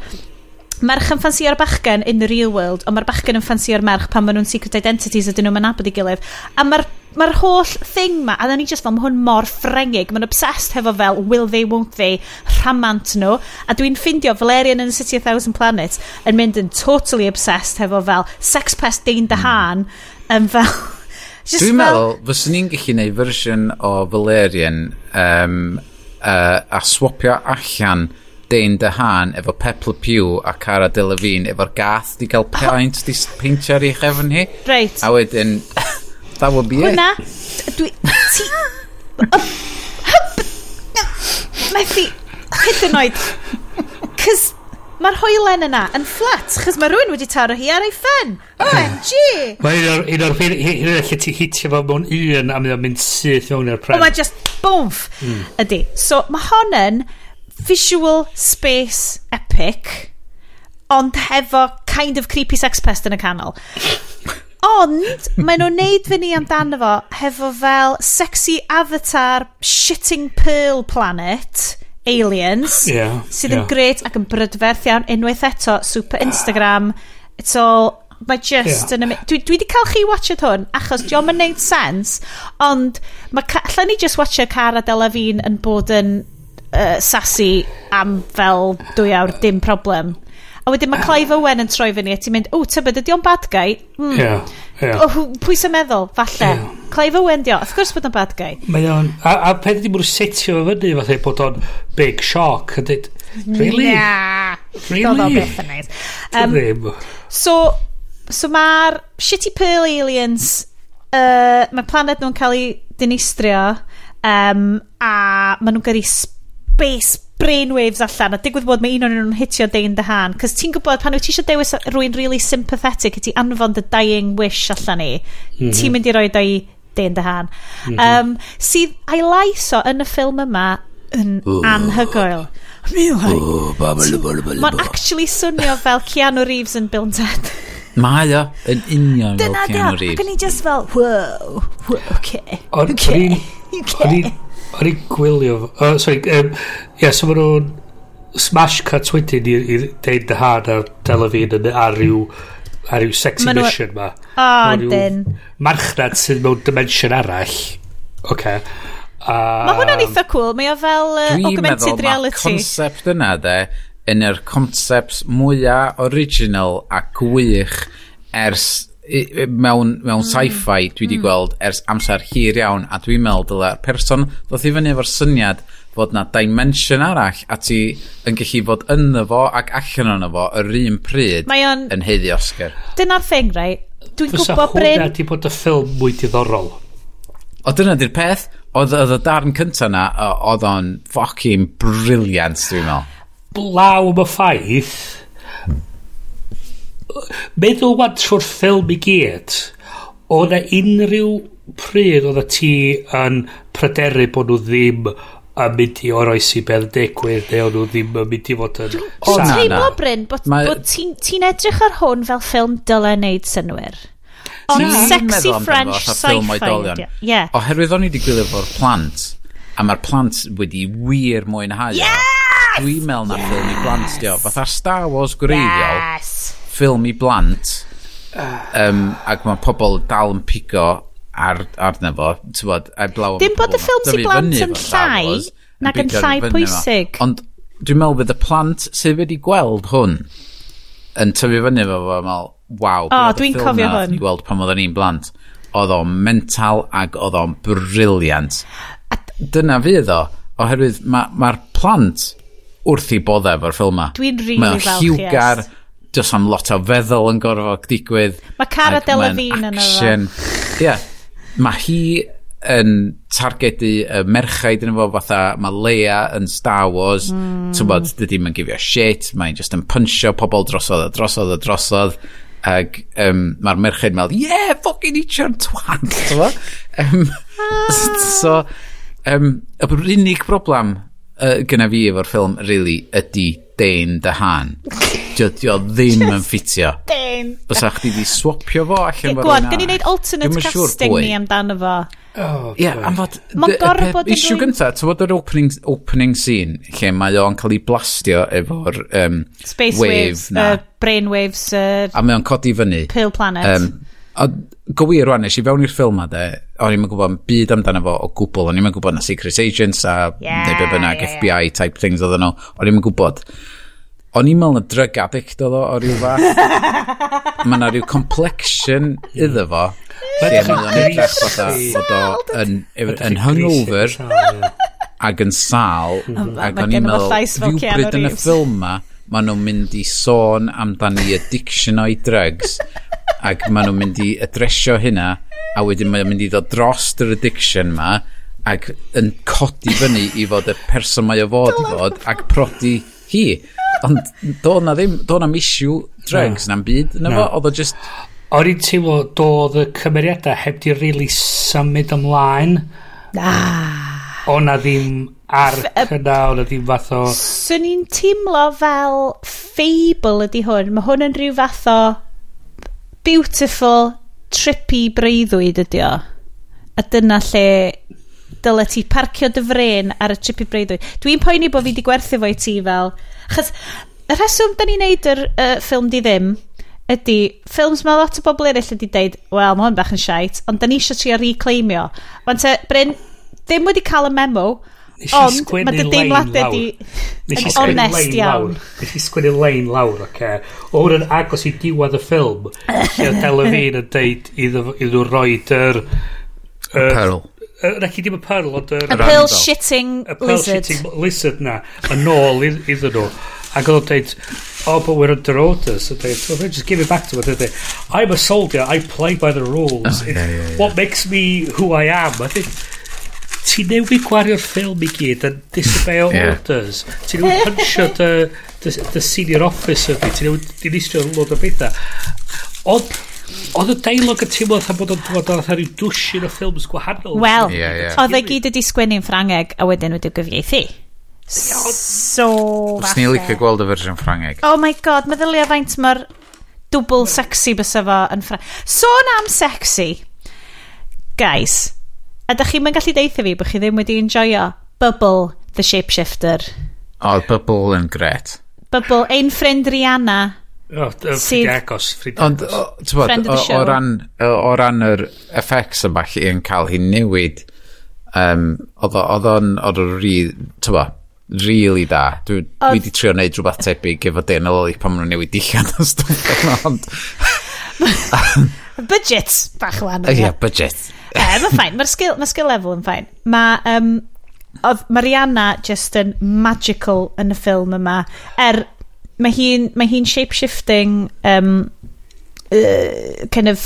merch yn ffansio'r bachgen in the real world, ond mae'r bachgen yn ffansio'r merch pan maen nhw'n secret identities ydyn nhw'n manabod i gilydd. A mae'r mae'r holl thing ma, a dda ni just fel, mae hwn mor ffrengig, mae'n obsessed hefo fel will they, won't they, rhamant nhw, a dwi'n ffindio Valerian in the City of Thousand Planets yn mynd yn totally obsessed hefo fel sex pest Dane Dahan, hmm. yn mm. fel... [laughs] Dwi'n meddwl, fyswn ni'n gallu gwneud fersiwn o Valerian um, uh, a swapio allan Dane DeHaan efo Pep Pew a Cara Delevingne efo'r gath di gael paint, oh. di peintio ar ei chefn hi. Reit. A wedyn [laughs] That would be Hwna, it. Dwi... Ti... Methu... Hyd yn oed. Cys mae'r hoelen yna yn fflat, chys mae rhywun wedi taro hi ar ei ffen. OMG! Mae un o'r hyn o'r lle ti hitio fo mewn un a mae'n mynd syth mewn i'r pren. Mae just bwmff hmm. ydy. So mae hon yn visual space epic, ond hefo kind of creepy sex pest yn y canol. Ond, maen nhw'n neud fyny amdano fo hefo fel sexy avatar shitting pearl planet aliens yeah, sydd yeah. yn gret ac yn brydferth iawn unwaith eto super Instagram it's all mae just yeah. yn dwi, dwi wedi cael chi watched hwn achos diolch yn neud sens ond mae allan ni just watcha Cara Delevingne yn bod yn uh, sassy am fel dwy awr dim problem A wedyn mae Clive Owen yn troi fyny a ti'n mynd, o, tybed, ydy o'n bad guy? Mm. Yeah, yeah. O, pwy sy'n meddwl, falle. Yeah. Clive Owen di o, of course bod o'n bad guy. Mae o'n, a, a peth ydy mwyn setio fo fyny, fatha bod o'n big shock, a dweud, really? Yeah. Really? Doedd o beth yn neis. Um, Ddim. So, so mae'r shitty pearl aliens, uh, mae planet nhw'n cael ei dinistrio, um, a maen nhw'n gyrru space brainwaves allan a digwydd bod mae un o'n nhw'n hitio Dane DeHaan cos ti'n gwybod pan wyt ti eisiau dewis rwy'n really sympathetic i ti anfon the dying wish allan ni mm -hmm. ti'n mynd i roi o i Dane DeHaan mm -hmm. um, sydd a'i lais o yn y ffilm yma yn anhygoel mae'n actually swnio fel Keanu Reeves yn Bill Ted Mae o, yn union fel Keanu Reeves. Dyna, ac o'n i just fel, whoa, whoa, okay, okay, [laughs] okay. O'n i'n gwylio... fo. Oh, sorry. Um, yeah, so maen nhw'n smash cuts wedyn i i deud dy had ar Delafin yn ar ryw ar ryw sexy Manu... mission ma. O, oh, dyn. Marchnad sydd mewn dimension arall. Oce. Okay. Um, mae hwnna'n eitha cool. Mae o fel uh, augmented reality. Dwi'n meddwl concept yna, de, yn yr concepts mwyaf original a gwych ers mewn, mewn mm. sci-fi dwi wedi mm. gweld ers amser hir iawn a dwi'n meddwl dyla'r person ddoth i fyny efo'r syniad fod na dimension arall a ti yn gallu fod ynddo fo ac allan yno fo yr un pryd Mae on... yn heiddi Oscar. Dyna'r thing, rai. Dwi'n gwybod Bryn... Fysa hwnna di bod y ffilm mwy diddorol. O dyna di'r peth. Oedd y darn cynta na, oedd o'n fucking briliant, dwi'n meddwl. Blaw am y ffaith meddwl wan trwy'r ffilm i gyd, o na unrhyw pryd oedd y ti yn pryderu bod nhw ddim a mynd i oroesi beth digwydd neu o'n nhw ddim yn mynd i fod yn o na na Bryn bod, Ma... bod ti'n ti edrych ar hwn fel ffilm dylai wneud synwyr ond sexy French sci-fi yeah. oherwydd o'n i wedi gwylio fo'r plant a mae'r plant wedi wir mwynhau yes! dwi'n meddwl na yes! ffilm i blant dio fatha Star Wars gwreiddiol yes! ffilm i blant um, ac mae pobl dal yn pigo ar, arna fo bod, a'i blaw dim bod y ffilms i blant yn llai nag yn llai pwysig. Ond dwi'n meddwl bydd y plant sydd wedi gweld hwn yn tyfu fyny fo fo meddwl waw o dwi'n cofio hwn. i weld pan oedden ni'n blant. Oedd o'n mental ac oedd o'n briliant. Dyna fydd o oherwydd mae'r ma plant wrth i boddau efo'r ffilm ma dwi'n rili really falch hiwgar yes does am lot o feddwl yn gorfod digwydd. Mae Cara Delevingne yn action. Ie. Mae hi yn targedu y merchaid yn efo fatha mae Leia yn Star Wars mm. ti'n bod dydy mae'n gifio shit mae'n just yn punchio pobl drosodd a drosodd a drosodd ag um, mae'r merchaid yn meddwl yeah fucking ffocin eachio'n twant um, [laughs] ah. so um, y unig broblem uh, gyna fi efo'r ffilm really ydy Dane Dahan. Dydy o ddim yn ffitio. Dane. Bysa chdi di swapio fo allan fo. Gwad, gen i wneud alternate casting ni amdano fo. Oh, Ie, yeah, am fod... Mae'n gorau bod yn rwy'n... Isiw gynta, ti'n bod yr opening, opening scene lle mae o'n cael ei blastio efo'r um, Space wave waves, na. Uh, brain waves... Uh, a mae o'n codi fyny. Pill planet. Um, gywir rwan, nes i fewn i'r ffilm ma de, o'n i'n gwybod byd amdano fo o gwbl, o'n i'n gwybod na Secret Agents a yeah, neu be bynnag yeah, FBI yeah. type things oedd nhw, o'n i'n gwybod. O'n i'n meddwl na drug addict oedd o o ryw fath. [laughs] Mae na ryw complexion iddo fo. Lle mae o'n edrych fatha bod o yn, yn hungover ac yn sal. Ac o'n i'n meddwl, rhywbryd yn y ffilm ma, maen nhw'n mynd i sôn amdani addiction o'i drugs. [laughs] ac maen nhw'n mynd i adresio hynna a wedyn mae'n mynd i ddod dros yr addiction ma ac yn codi fyny i fod y person mae o fod i fod ac prodi hi. Ond do na ddim do na misiw drugs na'n byd na fo. Oedd o just o'n i'n teimlo doedd y cymeriadau heb di really symud ymlaen. Ah. o'n na ddim arc yna, ond ddim fath o... Swn i'n teimlo fel fable ydy hwn. Mae hwn yn rhyw fath o beautiful, trippy breuddwyd ydy o. A dyna lle dyle ti parcio dy fren ar y trippy breuddwyd. Dwi'n poeni bod fi wedi gwerthu fo i ti fel... Chos y rheswm da ni'n neud yr uh, ffilm di ddim ydy, ffilms mae lot o bobl eraill wedi deud, wel, mae hwn bach yn shite, ond da ni eisiau trio reclaimio. Ond te, Bryn, ddim wedi cael y memo, Nes i sgwennu lein lawr. Nes i sgwennu lein lawr. Nes i sgwennu lein lawr, oce. O hwn yn agos i diwedd y ffilm, lle oedd Delafine yn deud iddyn nhw roed yr... Perl. Rec i ddim y perl, ond yr... Y pearl shitting lizard. Y shitting lizard na, yn ôl iddyn nhw. Ac oedd o'n dweud, oh, but we're under orders. Oedd dweud, well, just give it back to it. I'm a soldier, I play by the rules. Oh, yeah, yeah, yeah. What makes me who I am? I think ti newid gwario'r ffilm i gyd yn disobey orders yeah. orders ti newid punchio dy, dy, dy senior officer di ti newid dinistio lot o bethau ond Oedd y deilog yn teimlo fatha bod o'n dod oedd rhyw dwsin o ffilms gwahanol. Wel, yeah, yeah. oedd e gyd wedi sgwennu'n Ffrangeg a wedyn wedi gyfieithu. So, Os ni'n licio gweld y fersiwn Ffrangeg. Oh my god, meddylia faint mae'r double sexy bys efo yn Ffrangeg. Sôn am sexy, guys, A da chi'n gallu deitha fi bod chi ddim wedi enjoyo Bubble, the shapeshifter. O, oh, Bubble yn gret. Bubble, ein ffrind Rihanna. O, ffrind agos. Ond, o ran, o ran yr effects yma chi yn cael hi newid, um, oedd o'n, oedd o'n ri, tywa, really da. Dwi wedi trio wneud rhywbeth tebyg efo dyn o loli pan maen nhw'n newid dillad o stwff ond... [laughs] budget, bach wan. Ie, budget e, mae'n ffain. Mae'r skill, ma skill level yn ffain. Mae um, oedd Mariana just yn magical yn y ffilm yma. Er, mae hi'n hi shape-shifting um, uh, kind of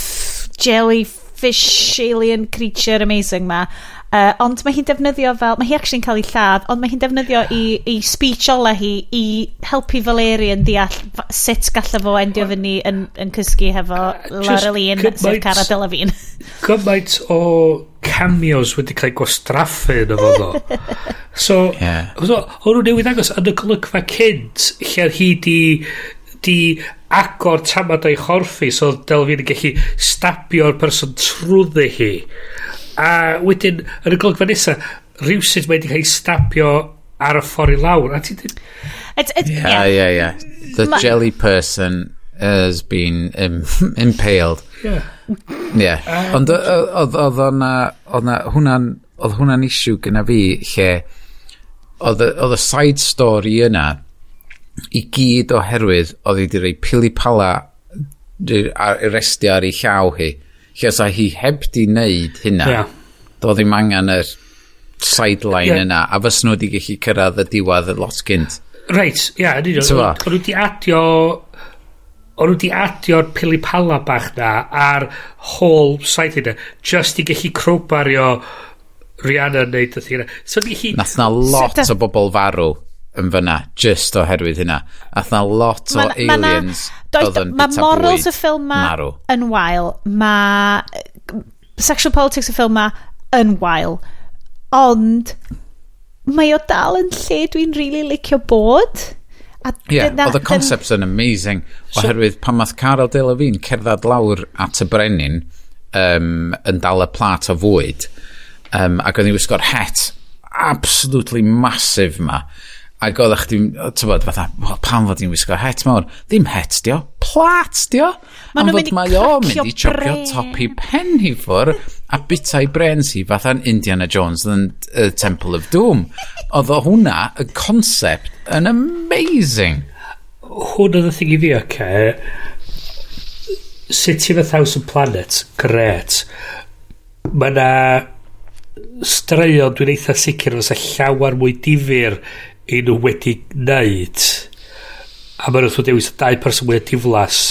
jellyfish alien creature amazing ma Uh, ond mae hi'n defnyddio fel... Mae hi actually'n cael ei lladd, ond mae hi'n defnyddio i, i speech ola hi i helpu Valerian deall sut gallai fo endio fyny yn, yn cysgu hefo Laureline sy'n Cara Delevingne. [laughs] Gymaint o cameos wedi cael ei gwastraffu yn efo ddo. So, yeah. o'n nhw newid agos yn y golygfa cynt lle hi di di agor tamad o'i chorffi so Delfin yn gallu stabio'r person trwyddi hi a wedyn yn y golygfa nesaf rhywsyd mae wedi cael ei stabio ar y ffordd i lawr. A ti yeah. yeah yeah yeah. the Ma jelly person has been um, [laughs] impaled. Yeah. Yeah. Um, ond oedd oedd o'na oedd hwnna'n oedd hwnna'n issue gyda fi lle oedd y side story yna i gyd oherwydd oedd hi wedi rhoi pili pala arestio ar ei llaw hi lle sa hi heb di wneud hynna, yeah. doedd ddim angen yr sideline yeah. yna, a fys nhw wedi gallu cyrraedd y diwad y lot gynt. Reit, ia, yn union. O'n nhw wedi adio... O'n nhw wedi adio'r pili pala bach na a'r whole site yna, just i gallu crowbario Rihanna yn neud y thyrra. So, gallu... Nath na lot o bobl farw yn fyna, just oherwydd hynna. Nath na lot o aliens... Ma na Doedd yn Mae morals y ffilm ma Marw. yn wael. Mae sexual politics y ffilm ma yn wael. Ond mae o dal yn lle dwi'n really licio bod. Ie, yeah, oedd y concepts yn amazing. Oherwydd pan math Carol Delevingne cerdded lawr at y brenin um, yn dal y plat o fwyd um, ac oedd hi'n wisgo'r het absolutely massive ma Ac oedd eich ti'n tybod, fatha, well, pam fod i'n wisgo het mawr? Ddim het, dio. Plat, dio. Maen nhw'n mynd i cracio o mynd i chopio top i pen hi ffwr a bitau brens hi fatha'n Indiana Jones yn uh, Temple of Doom. Oedd o hwnna, y concept, yn amazing. Hwn oedd y thing i fi, oce. Okay. City of a Thousand Planets, gret. Mae na straeon dwi'n eitha sicr fysa llawer mwy difyr un nhw wedi wneud. A maen nhw'n dewis y dau person mwy diflas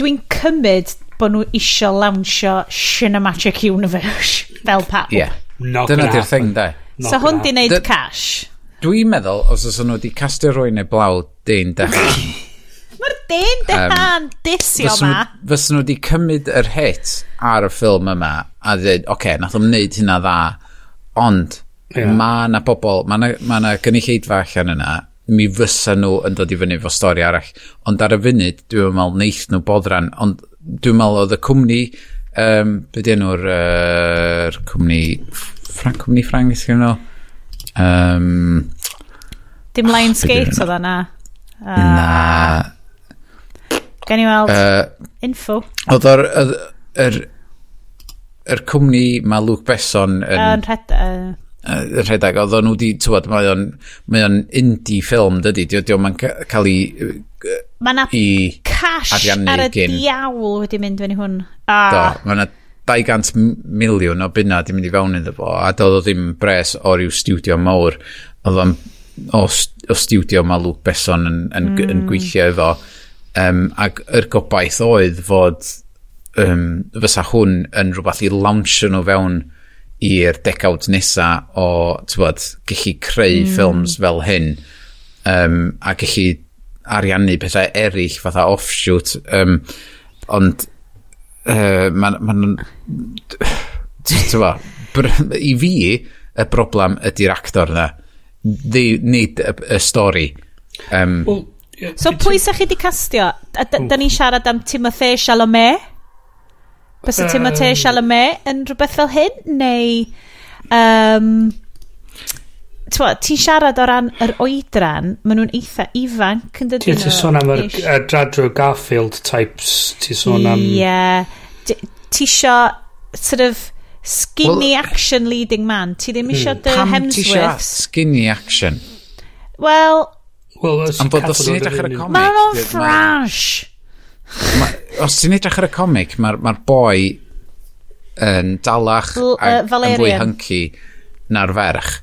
dwi'n cymryd bod nhw isio lawnsio Cinematic Universe [laughs] fel pawb. Yeah. dyna di'r thing da so hwn di wneud cash? Dwi'n meddwl os oes nhw wedi castio rhywun neu blaw dyn dechrau [laughs] mae'r dyn dechrau'n um, disio ma. fes nhw wedi cymryd yr hit ar y ffilm yma a dweud oce okay, nath o'n wneud hynna dda ond yeah. Mae yna bobl, mae yna ma na gynulleidfa allan yna, mi fysa nhw yn dod i fyny fo stori arall. Ond ar y funud, dwi'n meddwl neith nhw bodran, ond dwi'n meddwl oedd y cwmni, um, beth enw'r uh, cwmni, Ffranc, cwmni Ffranc, ysgrifennu nhw? Um, Dim ah, Lionsgate oedd yna. Na. Gen i weld uh, info. Oedd o'r, yr, yr, yr cwmni mae Luke Besson yn... Yn uh, red... Uh, rhedeg, oedd nhw wedi, tywed, mae o'n, mae o'n indie ffilm, dydy, dio, dio, mae'n cael ei... Mae yna cash ar y gyn. diawl wedi mynd fyny hwn. Ah. Do, mae yna 200 miliwn o bunna wedi mynd i fewn iddo fo, a doedd o ddim bres o ryw studio mawr, oedd o'n o, o studio mae Luke Besson yn, yn, mm. yn gweithio efo. um, ac yr gobaith oedd fod um, fysa hwn yn rhywbeth i launch nhw fewn i'r degawd nesa o, tywod, gallu creu mm. ffilms fel hyn um, a gallu ariannu pethau eraill fatha offshoot um, ond uh, mae'n ma tyfa i fi y broblem ydy'r actor na nid y, y stori um, well, yeah, So pwy sa chi di castio? Da, da, da ni'n siarad am Timothée Chalamet? Bys y Timothée Chalamet yn rhywbeth fel hyn, neu... Um, ti'n siarad o ran yr oedran, maen nhw'n eitha ifanc yn dydyn nhw. Ti'n sôn am yr Dradro Garfield types, ti'n sôn am... Ie, ti isio sort of skinny well, action leading man, ti ddim isio hmm. dy Hemsworths. skinny action? Wel... Wel, Well, Am bod os ti'n edrych ar y comic... Maen nhw'n ffrash ma, os ti'n edrych ar y comic, mae'r ma, boi yn dalach L uh, ac yn fwy hunky na'r ferch.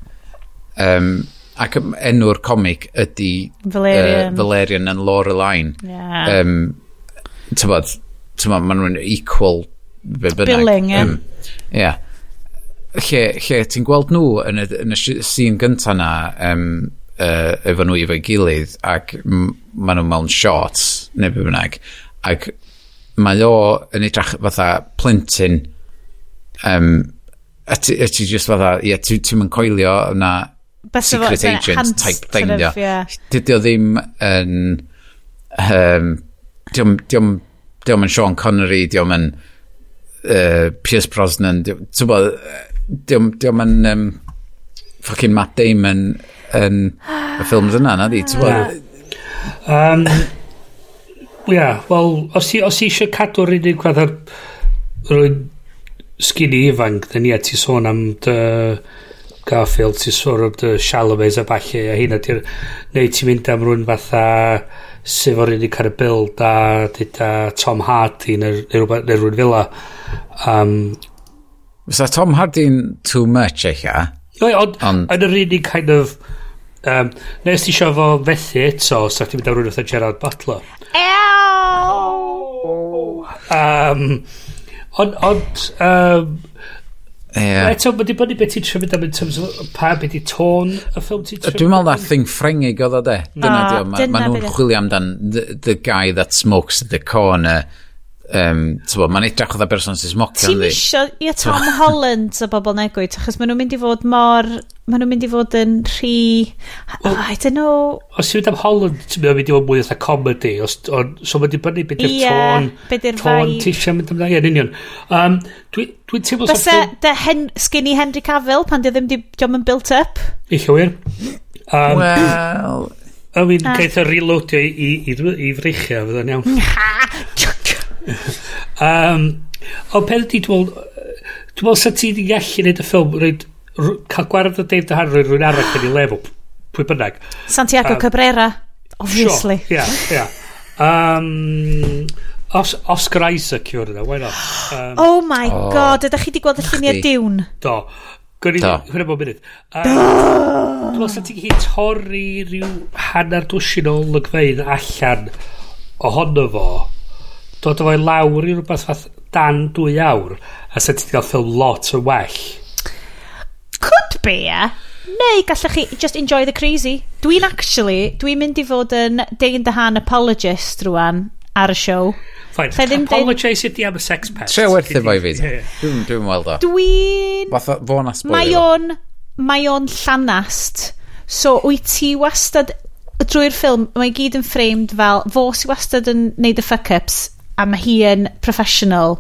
Um, ac enw'r comic ydy Valerian, uh, Valerian and Loreline. Yeah. Um, tybod, tybod, maen nhw'n equal be bynnag. Billing, ie. Um, yeah. Lle, lle ti'n gweld nhw yn y, yn y scene gyntaf na, um, uh, efo nhw efo'i gilydd, ac maen nhw mewn shorts, neu be bynnag ac mae o yn edrych fatha plentyn um, a ti, a ti just fatha ie, yeah, ti'n mynd coelio na secret fo, agent type thing sort of, yeah. dydy o ddim yn um, diom, diom, diom yn Sean Connery diom yn uh, Pierce Brosnan diom, bod, diom, diom yn um, fucking Matt Damon yn y ffilms yna na di ti'n bod um, Ia, wel, os ti, os ti eisiau cadw'r unig fath ar rwy'n skinny ifanc, then ia, ti sôn am dy Garfield, ti sôn am dy Chalamets a falle, a hynna, ti, neu ti'n mynd am rwy'n fatha sef o'r unig ar y bild a dyda Tom Hardy neu, neu, neu rwy'n fila. Um, Fysa Tom Hardy'n too much eich a? Ond yn yr unig kind of... Um, nes ti siarad fo fethu eto, os ydych chi'n mynd am rhywun fatha Gerard Butler. Ew! Um, ond, ond, um, Yeah. Eto, mae'n dibynnu beth ti'n trefyd am in terms of pa beth i tôn y ffilm ti'n trefyd. Dwi'n meddwl na thing ffrengig oedd o de. Dyna oh, di o. Mae nhw'n chwilio amdan the, the guy that smokes the corner. Um, mae'n edrych oedd y person sy'n smocio. Ti'n misio i Tom Holland o bobl negwyd, achos maen nhw'n mynd i fod mor maen nhw'n mynd i fod yn rhy... Well, I don't know... Os ti'n mynd am Holland, ti'n mynd i fod mwy eitha comedy. Os, on, so mae'n dibynnu beth yw'r tôn... Ie, beth Tôn ti eisiau mynd amdano. Ie, yn union. Um, Dwi'n dwi teimlo... Bysa dy hen, skinny Henry Cavill pan dy ddim di diom yn built up. Eich wir. Um, Wel... I mean, gaeth o reloadio i, i, i, i fydd o'n iawn. [laughs] um, o, peth di, dwi'n meddwl, dwi'n meddwl sa ti wedi gallu gwneud y ffilm, rhaid cael gwared o Dave Dyhanrwy rwy'n arall yn ei lefel, pwy bynnag. Santiago um, Cabrera, obviously. Sure, yeah, yeah. Um, Os Oscar Isaac yw hwnna why not? Um, oh my oh. god, ydych chi wedi gweld y lluniau diwn? Do. Gwni, hwnna bod munud. Um, dwi'n meddwl sy'n ti'n gallu torri rhyw hanner dwysyn o lygfeidd allan ohono fo, dod o fo'i lawr i rhywbeth fath dan dwy awr, a sa ti'n cael ffilm lot o well could be e. Neu gallech chi just enjoy the crazy. Dwi'n actually, dwi'n mynd i fod yn day in the hand apologist rwan ar y show. Fine. Apologise ydi am y sex pest. Tre werth efo i fi. Dwi'n dwi weld o. Dwi'n... Fath o fo'n asbwyl. Mae o'n... Mae o'n llanast. So, wyt ti wastad... Drwy'r ffilm, mae gyd yn framed fel fo sy wastad yn neud y fuck-ups a mae hi yn professional.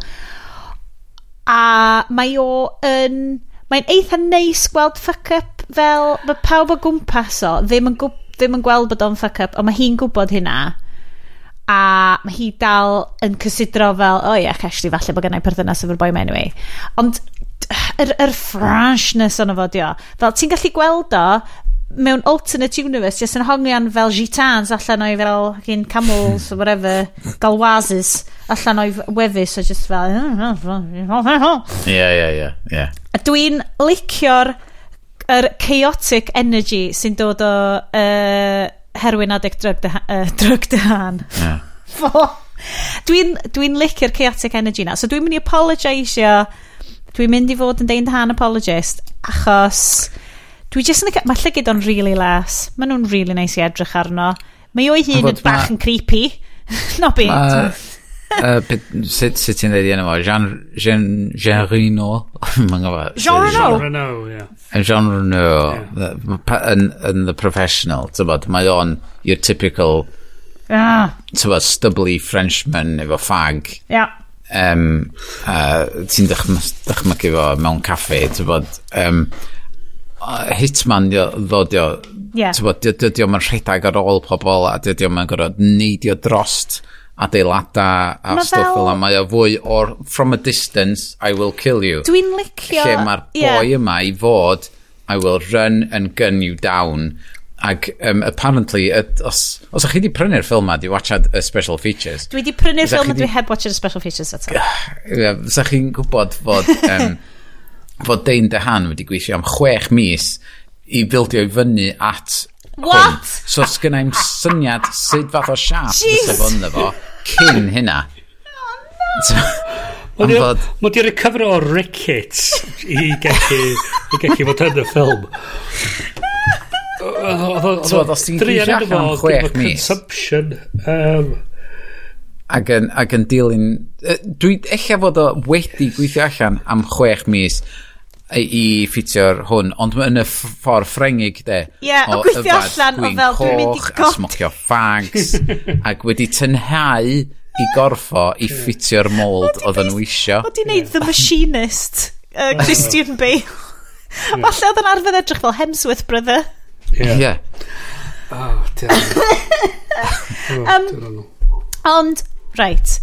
A mae o yn Mae'n eitha neis gweld fuck-up fel... Mae pawb o gwmpas o ddim yn, gwb, ddim yn gweld bod o'n fuck-up, ond mae hi'n gwybod hynna. A mae hi dal yn cysidro fel, o oh, ie, actually, falle bod gennau perthynas efo'r boi anyway. Ond yr, yr freshness o'n fo, dio. Fel, ti'n gallu gweld o mewn alternate universe jyst yn hongian fel gitans allan o'i fel gyn camels or whatever [laughs] galwazes allan o'i wefus o just fel ie ie ie a dwi'n licio'r yr chaotic energy sy'n dod o uh, herwyn adeg drug de, uh, [laughs] drug de han yeah. [laughs] dwi'n dwi licio'r chaotic energy na. So dwi'n mynd i apologisio dwi'n mynd i fod yn deud han apologist achos Dwi jyst yn... Mae llygyd o'n really las. Mae nhw'n really nice i edrych arno. Mae o'i hun yn bach yn creepy. [laughs] Not byd. Uh, sut sut ti'n dweud i enw fo? Jean, Jean, Jean Reno? Jean Reno? Jean Reno. Yn The Professional, tybod, mae o'n your typical ah. tybod, stubbly Frenchman efo fag. Yeah. Um, uh, ti'n dychmygu fo mewn caffe, bod... Um, hitman ddo dio. Yeah. Dydy o'n rhedeg ar ôl pobl a dydy o'n gorfod neidio drost adeilada a ma stwff fel... Mae o fwy o'r from a distance, I will kill you. Dwi'n licio... Lle mae'r boi yeah. yma i fod, I will run and gun you down. Ac um, apparently, et, os, os ych chi wedi prynu'r ffilm ma, di watchad y special features. Dwi wedi prynu'r ffilm a dwi heb watchad y special features eto. [sighs] Fysa chi'n gwybod fod... [laughs] Um, fod Dane DeHaan wedi gweithio am chwech mis i fildio i fyny at What? Hwn. So sgynna i'n syniad sut fath o siap fysa fo ynddo fo cyn hynna. Oh, no. fod... Mae di'r cyfro o rickets i gallu, i gallu fod yn y ffilm. Oedd os ti'n gysio am chwech mis. Consumption. Um, ac yn, ac yn dilyn... Dwi eich fod o wedi gweithio allan am chwech mis i i ffitio'r hwn, ond yn y ffordd ffrengig de. Ie, yeah, o gweithio allan o fel dwi'n mynd i godi. A smocio fags, [laughs] ac wedi tynhau i gorffo i ffitio'r mold oedd nhw isio. O di wneud The Machinist, uh, [laughs] Christian Bale. Falle oedd yn arfer edrych fel Hemsworth, brother. Ie. Yeah. [laughs] Oh, um, ond, right.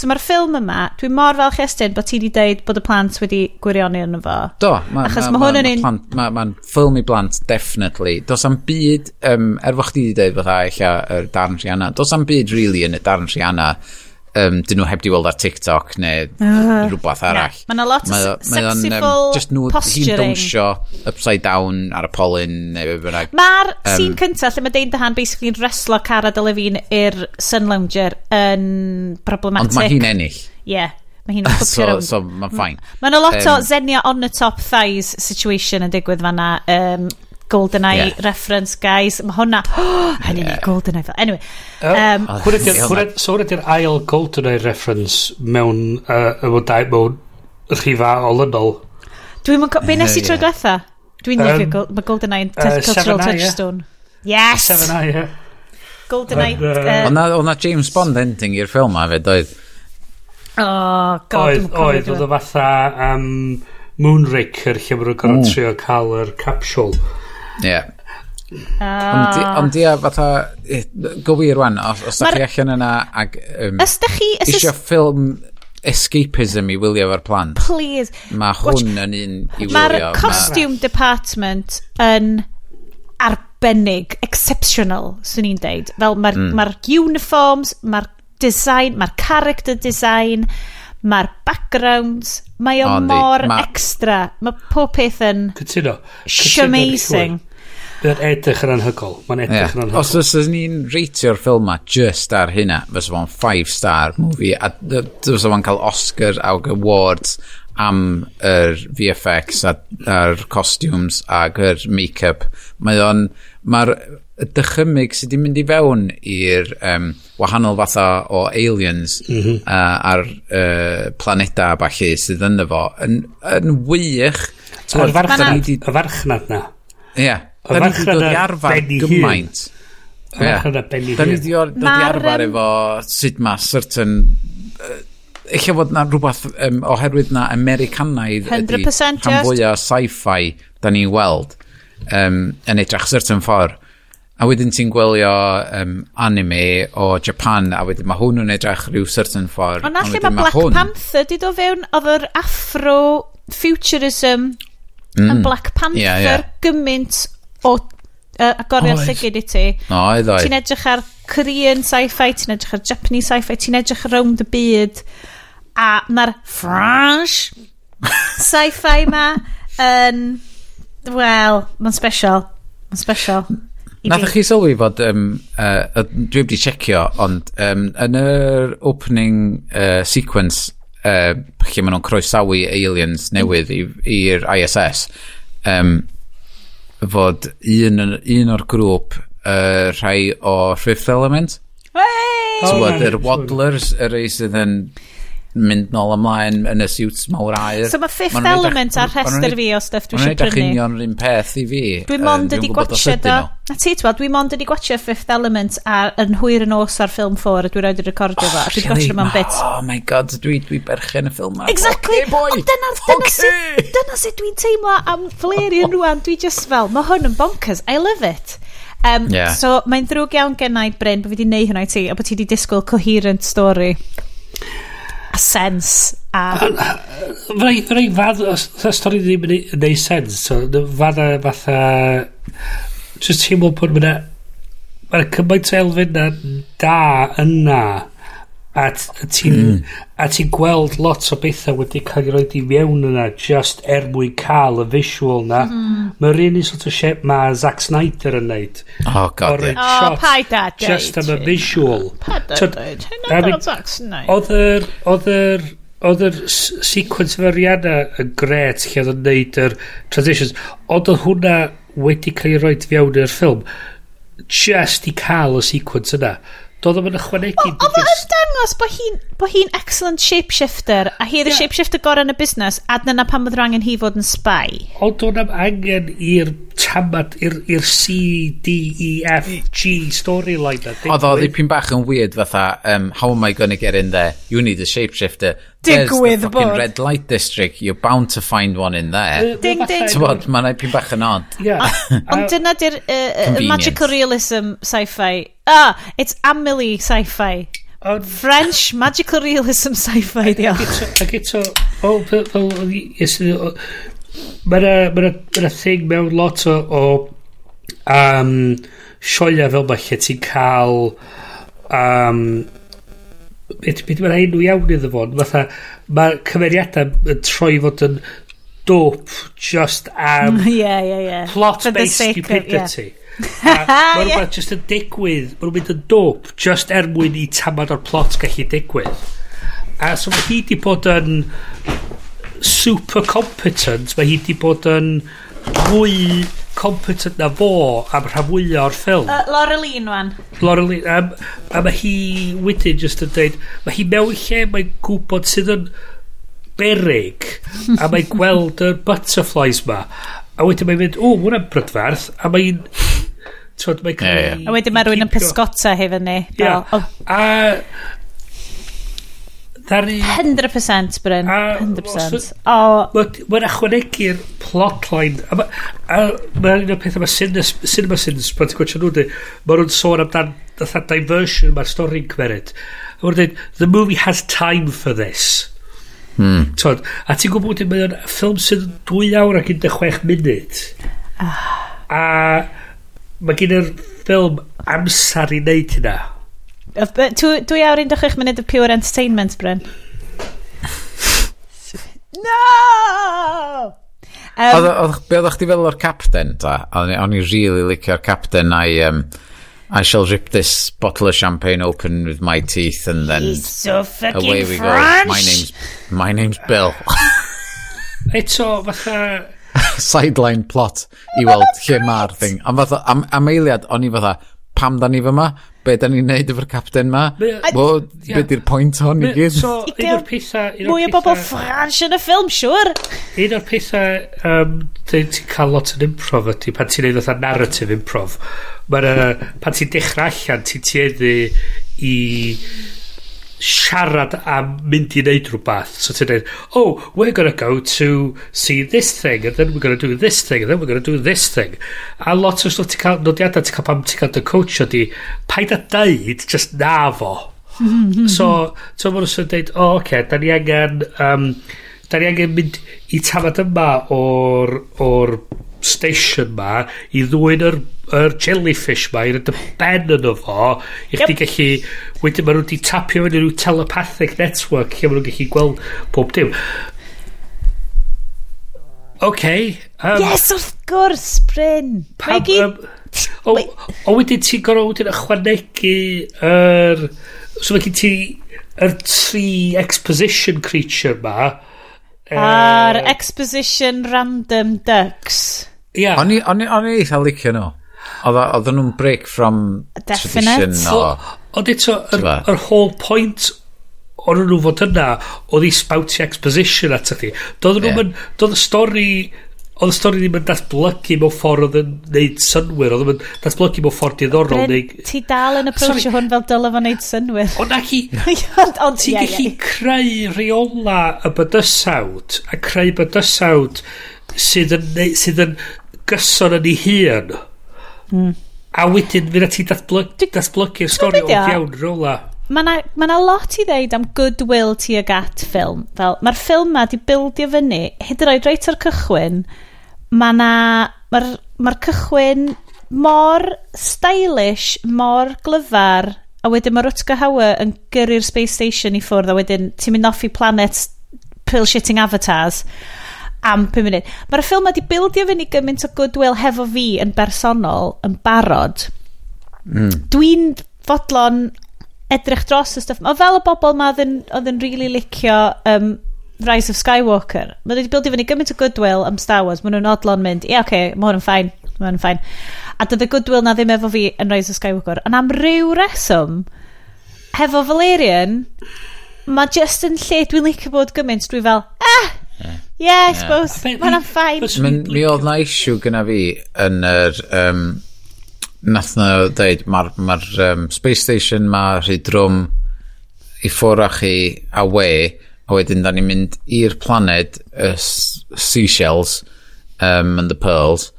So mae'r ffilm yma, dwi mor fel chestyn bod ti wedi deud bod y plant wedi gwirionu yn fo. Do, mae ma, ma, ma, un... ma, ma ffilm i blant, definitely. Does am byd, um, er fod chdi wedi dweud fydda eich ar darn Rihanna, does am byd really yn y darn Rihanna um, dyn nhw heb di weld ar TikTok neu uh, rhywbeth arall. Yeah. Mae yna lot o ma, sexyful um, just nhw, posturing. Hi'n dawnsio upside down ar y polyn neu beth bynnag. Mae'r um, scene cyntaf lle mae Dane DeHaan yn reslo Cara Delevingne i'r Sun Lounger yn problematic. Ond mae hi'n ennill. Ie. Yeah. Mae hi'n [laughs] so, around. so, mae'n ffain. Mae yna lot um, o Xenia on the top thighs situation yn digwydd fanna. Um, GoldenEye yeah. reference guys. Mae hwnna. Oh, [gasps] hynny yeah. GoldenEye fel anyway um, oh, so hwnna di'r ail GoldenEye reference mewn uh, mewn dau mewn rhifa olynol? Dwi'n mynd... be nes i tro diwetha dwi'n lyfio mae GoldenEye yn cultural eye, touchstone. yes! Seven Eye, yeah. GoldenEye o'na James Bond ending i'r ffilm a fyd oedd? Oh, God, oedd, oedd oedd o fatha um, Moonraker lle mae'n gorfod trio cael yr capsule Ie. Ah. Ond ia, fatha, gywir rwan, os, os da chi allan yna ag um, os da chi, os isio ffilm escapism i wylio efo'r plant. Please. Mae hwn yn un i wylio. Mae'r costume ma... department yn arbennig, exceptional, swn i'n deud. Fel mae'r mm. ma uniforms, mae'r design, mae'r character design, mae'r backgrounds, mae o mor ma... extra. Mae pob peth yn... Cytuno. Amazing. Mae'n edrych yn anhygol. Mae'n edrych yeah. yn anhygol. Os oes ni'n reitio'r ffilm ma just ar hynna, fes fo'n 5 star movie, a fes fo'n cael Oscar ag awards am yr er VFX a'r costumes ag yr make-up. Mae o'n... Mae'r dychymyg sydd wedi mynd i fewn i'r um, wahanol fatha o aliens mm -hmm. uh, a'r uh, planeta a falle sydd ynddo fo yn, yn wych. Yr farchnad, y farchnad na. Ie. Yeah. Da ni wedi dod i arfer gymaint. Yeah. Da ni wedi dod i arfer efo sut mae certain... Uh, Eich bod na rhywbeth um, oherwydd na Americanaidd ydy rhan fwyaf sci-fi da ni'n weld um, yn edrych certain ffordd. A wedyn ti'n gwylio um, anime o Japan, a wedyn mae hwn yn edrych rhyw certain ffordd. Ond allu mae Black hwn... Panther di do fewn oedd yr afro-futurism mm. yn Black Panther yeah, yeah. gymaint o uh, agoriad llygyd i ti. No, oedd. Ti'n edrych ar Korean sci-fi, ti'n edrych ar Japanese sci-fi, ti'n edrych around y byd. A mae'r French [laughs] sci-fi ma yn... Um, Wel, mae'n special. Mae'n special. Nath chi sylwi fod, um, uh, dwi wedi checio, ond um, yn yr opening uh, sequence uh, lle maen nhw'n croesawu aliens newydd i'r ISS, um, fod un, un o'r grŵp uh, rhai o Fifth Element. Hey! Ti'n oh, bod, yr Waddlers, yr ei sydd yn mynd nôl ymlaen yn y siwts mawr air. So mae fifth ma element ar rhestr fi o stuff dwi eisiau prynu. Mae'n union un peth i fi. Dwi mond wedi gwachio da. A ti twa, dwi mond wedi gwachio fifth element ar, yn hwyr yn os ar ffilm ffôr a dwi roed i recordio fo. Dwi gwachio mewn bit. Oh my god, dwi, dwi berchen y ffilm ma. Exactly. Okay, boy. Ond dyna, dyna, okay. sut, dyna sut dwi'n teimlo am Valerian rwan. Dwi just fel, mae hwn yn bonkers. I love it. Um, yeah. So mae'n ddrwg iawn gennau Bryn bod fi wedi neud hwnna i ti a bod ti wedi disgwyl coherent story sens a... Fyrai, fyrai fan, os y stori ddim yn neud sens, so, fan a fatha... Just teimlo bod mae'n Mae'na cymaint o elfen da yna. A ti'n mm. a ti gweld lot o bethau wedi cael ei roed i mewn yna just er mwyn cael y visual na. Mm-hmm. Mm. Mae'r un i sort of shape mae Zack Snyder yn neud. Oh, god, o'r yeah. Oh, shot Oh, pai da, Just am y visual. Pa da, dweud. Hynna Zack Snyder. Oedd yr oedd yr sequence of Ariana yn gret lle oedd yn neud yr transitions ond oedd hwnna wedi cael ei roed fewn i'r ffilm just i cael y sequence yna Doedd o'n ychwanegu... Oedd o'n dangos bod hi'n bo hi excellent shapeshifter, a hi yeah. y shapeshifter gorau yn y busnes, a dyna pan bydd angen hi fod yn spy. Ond o'n am angen i'r tamad, i'r C, D, E, F, G storyline. Oedd o ddipyn bach yn weird fatha, um, how am I gonna get in there? You need a shapeshifter digwydd the bod. red light district, you're bound to find one in there. Ding, ding. Ti'n bod, mae'n ei pyn bach yn odd. [laughs] Ond dyna di'r uh, magical realism sci-fi. Ah, oh, it's Amelie sci-fi. On... French magical realism sci-fi, diolch. Ac eto, o, fel, mae'n thing mewn lot o, o um, sioia fel mae lle ti'n cael um, beth beth mae'n enw iawn iddo fo fatha mae cymeriadau yn troi fod yn dope just am yeah, yeah, yeah. plot For based stupidity yeah. mae [laughs] rhywbeth just yn digwydd mae rhywbeth yn dope just er mwyn i tamad o'r plot gallu digwydd a so mae hi di bod yn super competent mae hi di bod yn fwy competent na fo am rhan fwyaf o'r ffilm. Uh, Laura Lean, wan. Laura Lean. A, a mae hi wedyn just yn dweud, mae hi mewn lle mae'n gwybod sydd yn berig a mae'n [laughs] gweld y butterflies ma. A wedyn mae'n mynd, o, hwnna'n brydferth. A mae'n... Twod, mae'n cael... Yeah, yeah. A wedyn mae rhywun yn pysgota hefyd ni. Yeah. Oh. A Dari... 100% Bryn. 100%. O... Mae'n ychwanegu'r plotline. A mae'n un o'r pethau mae Cinema Sins, pan ti'n gwachio nhw, mae nhw'n sôn amdan fatha diversion mae'r stori'n cymeryd. A mae'n dweud, the movie has time for this. Hmm. Tod, a ti'n gwybod bod mae'n ffilm sydd yn 2 awr ac 16 munud. Ah. A mae gen i'r ffilm amser i wneud hynna. Dwi awr 16 munud o pure entertainment, Bryn. no! Um, oedd, be oeddech chdi feddwl o'r captain ta? O'n i'n really licio'r captain I, Um, I shall rip this bottle of champagne open with my teeth and then He's so fucking away we French. go. My name's, my name's Bill. [laughs] Eto, fatha... [laughs] Sideline plot i weld lle mae'r thing. Am fatha, am, am eiliad, o'n i fatha, pam da ni fyma? be da ni'n neud efo'r capten ma? Wel, yeah. be di'r pwynt hon i gyd? So, un o'r pethau... Mwy o bobl ffrans yn y ffilm, siwr! Un o'r pethau um, ti'n cael lot yn improv ydy, pan ti'n neud oedd narrative improv, Mae'r... Uh, pan ti'n dechrau allan, ti'n tueddu i siarad am mynd i wneud rhywbeth. So ti'n dweud, oh, we're gonna go to see this thing, and then we're gonna do this thing, and then we're gonna do this thing. A lot o stwff ti'n cael nodiadau, ti'n cael pam ti'n cael dy coach o di, paid a deud, just na fo. [laughs] so, ti'n mwyn sy'n dweud, o, oh, okay, da ni angen, um, da ni angen mynd i tafod yma o'r, or station ma i ddwy'n yr, yr jellyfish ma i'r dy ben yn fo i chdi yep. gallu wedyn maen nhw wedi tapio fyny rhyw telepathic network lle maen nhw'n gallu gweld pob dim OK. Um, yes, wrth gwrs, Bryn. Pam, um, o, o wedyn ti'n gorau wedyn ychwanegu yr... Er, so mae gen ti yr tri exposition creature ma. A'r er, exposition random ducks. Yeah. O'n i, on i, on i eitha licio nhw. Oedden nhw'n break from Definite. tradition. O, ond eto, yr, yr whole point o'n nhw fod yna, oedd i spouty exposition at ydi. Doedd yeah. nhw'n, doedd y stori oedd y stori ddim yn datblygu mewn ffordd oedd yn neud synwyr, oedd yn datblygu mewn ffordd diddorol. Bryn, neu... ti dal yn approachio hwn fel dylai fo neud synwyr. [laughs] Ond ac i, ond ti'n gallu creu reola y bydysawd, a creu bydysawd sydd yn, sydd yn gyson yn ei hun. Mm. A wedyn, fyna ti datblygu'r stori o iawn rola mae na, ma na lot i ddeud am goodwill ti ag at ffilm. Fel, mae'r ffilm ma di bildio fyny, hyd yn oed reit o'r cychwyn, mae na... Mae'r ma cychwyn mor stylish, mor glyfar, a wedyn mae Rutger Hauer yn gyrru'r Space Station i ffwrdd, a wedyn ti'n mynd off i planet pill-shitting avatars am 5 munud. Mae'r ffilm wedi bildio fyny gymaint o goodwill hefo fi yn bersonol yn barod. Mm. Dwi'n fodlon edrych dros y stuff. Mae fel y bobl ma oedd yn, oedd yn really licio um, Rise of Skywalker, mae wedi bildio fyny gymaint o goodwill am Star Wars, Mae nhw'n odlon mynd, ie, yeah, oce, okay, mae hwn yn ffain, mae hwn yn ffain. A dydy goodwill na ddim efo fi yn Rise of Skywalker, ond am ryw reswm, hefo Valerian, mae just yn lle dwi'n licio bod gymaint, dwi fel, ah, Yeah, yeah I suppose. Yeah. Mae'n am ffain. Mi mi oedd na isiw gyna fi yn yr... Um, nath na dweud, mae'r ma um, space station, mae rhy drwm i ffwr â chi a we, a wedyn da ni'n mynd i'r planed y seashells um, and the pearls.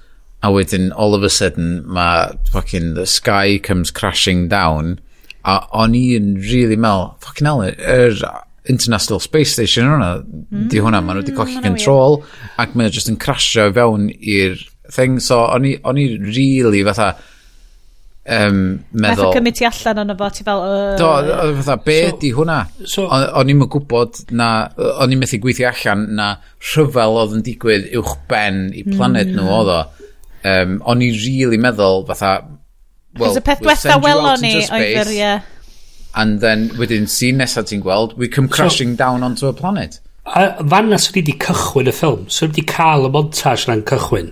A wedyn all of a sudden mae fucking the sky comes crashing down. A o'n i'n really mel fucking hell yr er, International Space Station hwnna mm, di hwnna maen nhw wedi colli control ac mae'n just yn crasio fewn i'r thing. So o'n i, on i really fatha um, meddwl... Metho cymryd ti allan ond fo, ti fel... Uh... Do, fatha, be so, di hwnna? So, o'n i'n gwybod na, o'n i'n methu gweithio allan na rhyfel oedd yn digwydd uwch ben i planet mm. nhw oedd o. Um, o'n i'n really meddwl fatha... Well, y peth diwetha welon ni oedd yr, ie. And then, wedyn, sy'n nesaf ti'n gweld, we come crashing so, down onto a planet. A fan na wedi cychwyn y ffilm, sydd wedi cael y montage na'n cychwyn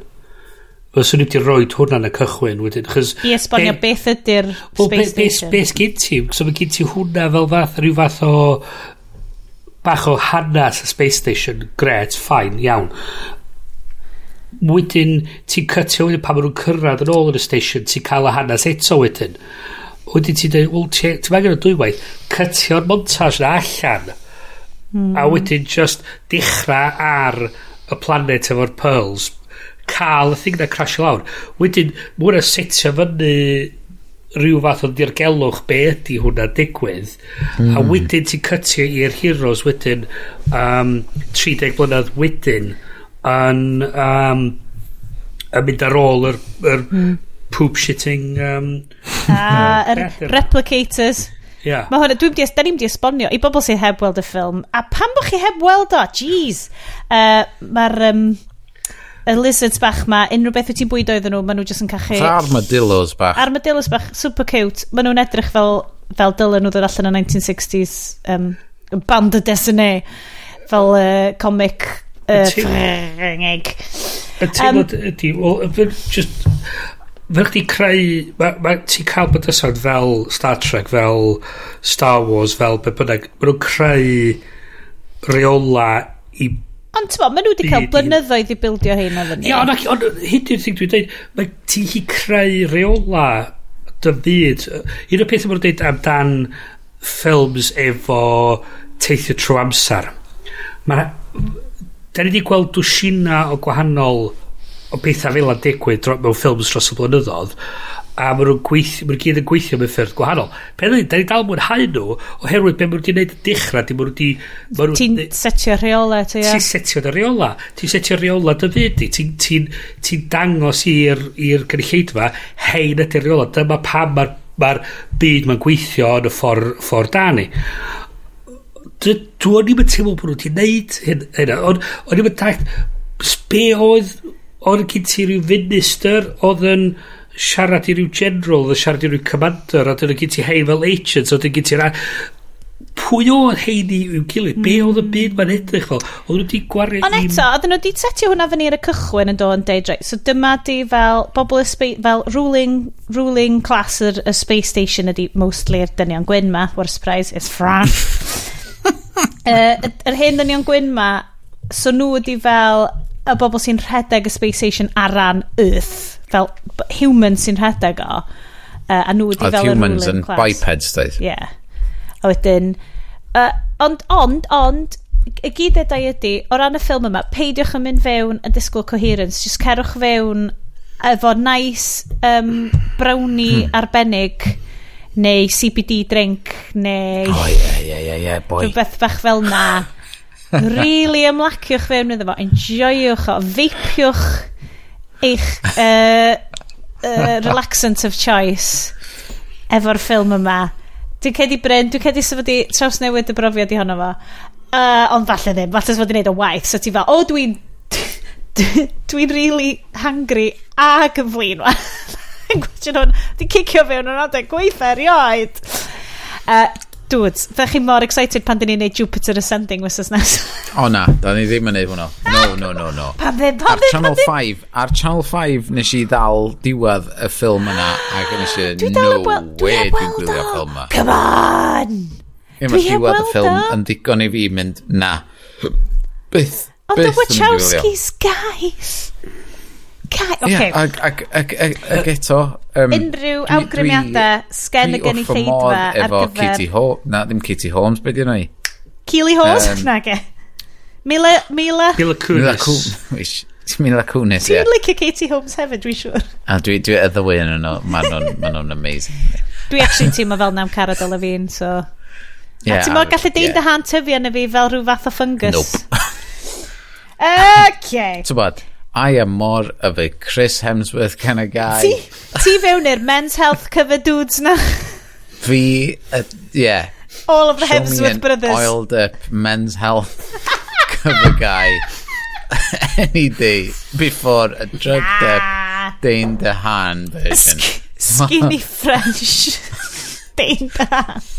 Fyswn i wedi rhoi hwnna yn y cychwyn wedyn. Chos, I esbonio be, beth ydy'r Space be, Station. Beth be, gen ti? So mae gen ti hwnna fel fath, rhyw fath o bach o hanas y Space Station. Gret, ffain, iawn. Wedyn ti'n cytio wedyn pan maen nhw'n cyrraedd yn ôl yn y station, ti'n cael y hanas eto wedyn. Wedyn ti'n dweud, wel, ti'n meddwl y dwywaith, cytio'r montage na allan. Mm. A hmm. wedyn just dechrau ar y planet efo'r pearls cael y thing na crasio lawr. Wedyn, mae hwnna setio fyny rhyw fath o dirgelwch be ydy hwnna digwydd mm. a hmm. wedyn ti'n cytio i'r heroes wedyn um, 30 blynedd wedyn yn um, yn mynd ar ôl yr, yr mm. poop shitting um, a [laughs] yr replicators Yeah. Mae hwnna, dwi'n di, da ni'n di esbonio i bobl sydd heb weld y ffilm. A pam bod chi heb weld o? Jeez. Uh, Mae'r um, y lizards bach ma, unrhyw beth wyt ti'n bwydo iddyn nhw, maen nhw jyst yn cachu... Fatha armadillos bach. Armadillos bach, super cute. Maen nhw'n edrych fel, fel dylen nhw ddod allan yn 1960s um, band y desene, fel uh, comic uh, ffrngeg. Y teimlad ydy, wel, just, fe chdi creu, ti'n cael bod ysod fel Star Trek, fel Star Wars, fel be bynnag, mae nhw'n creu reola i Ond ti'n bod, maen nhw wedi cael blynyddoedd i bildio hyn o fyny. Ie, ond hyd i'r thing dwi'n dweud, mae ti'n hi creu reola dy fyd. Un o'r pethau mae'n dweud amdan ffilms efo teithio trwy amser. Mae... Da ni wedi gweld dwsina o gwahanol o bethau fel a digwydd mewn ffilms dros y blynyddoedd a maen nhw'n gweithio, maen nhw gyd yn gweithio mewn ffyrdd gwahanol. Pen ni, da ni dal mwynhau nhw, oherwydd be maen nhw wedi gwneud y dechrau, di maen nhw wedi... Ti'n setio rheola, ti ia? Ti'n setio dy rheola. Ti'n setio rheola dy fyd i. Ti'n ti, ti dangos i'r gynulleidfa, hei na dy rheola, dyma pam mae'r ma byd mae'n gweithio yn y ffordd ffor da ni. Dwi'n ni'n teimlo bod nhw wedi gwneud hyn. O'n i'n teimlo, be oedd, o'n gyd ti rhyw finister oedd yn... O'n siarad i ryw general oedd siarad i ryw commander a dyna gyd ti hei fel agent so dyna gyd ti pwy o'n heini i'w gilydd? Mm. be hmm. oedd y byd mae'n edrych fel? Oedd nhw wedi gwario ond eto oedd nhw wedi setio hwnna fyny ar y cychwyn yn dod yn deud right so dyma di fel bobl y space fel ruling ruling class yr y space station ydi mostly'r dynion gwyn ma. What a surprise it's France. [laughs] Uh, yr hyn dynion gwyn ma so nhw ydi fel y bobl sy'n rhedeg y space station ar ran Earth fel humans sy'n rhedeg o. Uh, a nhw wedi fel y ruling class. Humans yn bipeds, dweud. Ie. Yeah. A wedyn... Uh, ond, ond, ond, y gyd edau ydy, o ran y ffilm yma, peidiwch yn mynd fewn yn disgwyl coherence, just cerwch fewn efo nice um, brownie hmm. arbennig neu CBD drink neu... O, ie, ie, ie, boi. Rhywbeth bach fel na. [laughs] really ymlaciwch fewn iddo fo, enjoywch o, feipiwch eich uh, uh, relaxant of choice efo'r ffilm yma. Dwi'n cedi Bryn, dwi'n cedi sef wedi traws newid y brofiad i honno fo. Uh, ond falle ddim, falle sef wedi gwneud o waith. So ti fel, o oh, dwi'n dwi'n dwi really hangry ac yn flin. [laughs] Dwi'n cicio fewn yn adeg gweithio erioed. Uh, Dudes, da chi mor excited pan dyn ni'n neud Jupiter Ascending wythnos nes. o na, da ni ddim yn neud hwnna. Ah! No, no, no, no. Pa ddim, pa ddim, Ar Channel 5, ar Channel 5 nes i ddal diwedd y ffilm yna ac nes i, no way dwi'n gwylio ffilm yma. Come on! Ie, mae diwedd y ffilm yn digon i fi mynd, na. Byth, byth yn gwylio. Ond the Wachowskis, guys! Cai, oce. Okay. Ac, ac, ac, ac, ac eto... Um, Unrhyw awgrymiadau sgen y gynulleidfa ar efo gyfer... Katie Holmes, na, ddim Kitty Holmes, beth ydyn ni? Keely Holmes, um, na ge. Mila, Mila... Mila Kunis. Mila Kunis, ie. Dwi'n licio Katie Holmes hefyd, dwi'n siŵr. A dwi, dwi edrych yn nhw, maen nhw'n amazing. dwi actually teimlo fel na'n carod o Levine, so... Yeah, a ti'n meddwl gallu deun dy hand tyfu yn y fi fel rhyw fath o fungus? Nope. [laughs] Okay. Ti'n bod? I am more of a Chris Hemsworth kind of guy. Ti, ti fewn i'r men's health cover dudes na? Fi, uh, yeah. All of the Show Hemsworth brothers. oiled up men's health [laughs] cover guy [laughs] any day before a drugged nah. up Dane DeHaan version. Sk skinny [laughs] French Dane DeHaan.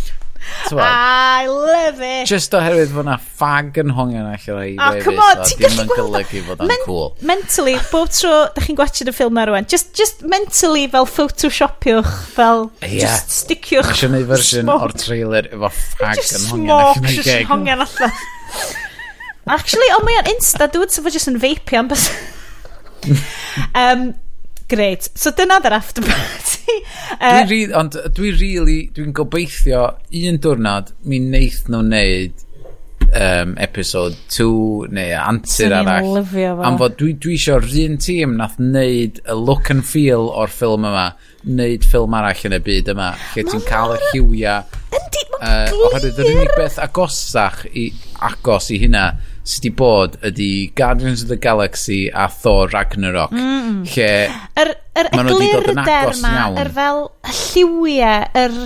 I love it. Just oherwydd fod na ffag yn hongian allan o'i oh, come on, ti'n gallu golygu fod o'n cool. Mentally, bob tro da chi'n gwachod y ffilm na rwan, just, just mentally fel photoshopiwch, fel yeah. just stickiwch. Eisiau gwneud fersiwn o'r trailer efo ffag yn hongian allan o'i geg. hongian allan. Actually, o oh, mae o'n insta, dwi'n sefo just yn vapio am bys. um, [laughs] Great. So dyna dda'r after [laughs] party. uh, dwi re, ond dwi really, dwi'n gobeithio un diwrnod mi wneith nhw wneud um, episode 2 neu antur arall. Am fod dwi, dwi isio rhywun tîm nath wneud y look and feel o'r ffilm yma, wneud ffilm arall yn y byd yma, lle ti'n cael y lliwiau. Yndi, mae'n glir. Oherwydd yr unig beth agosach i agos i hynna sydd wedi bod ydy Guardians of the Galaxy a Thor Ragnarok mm. lle yr, yr maen nhw wedi dod yn agos ma, iawn yr fel y lliwiau yr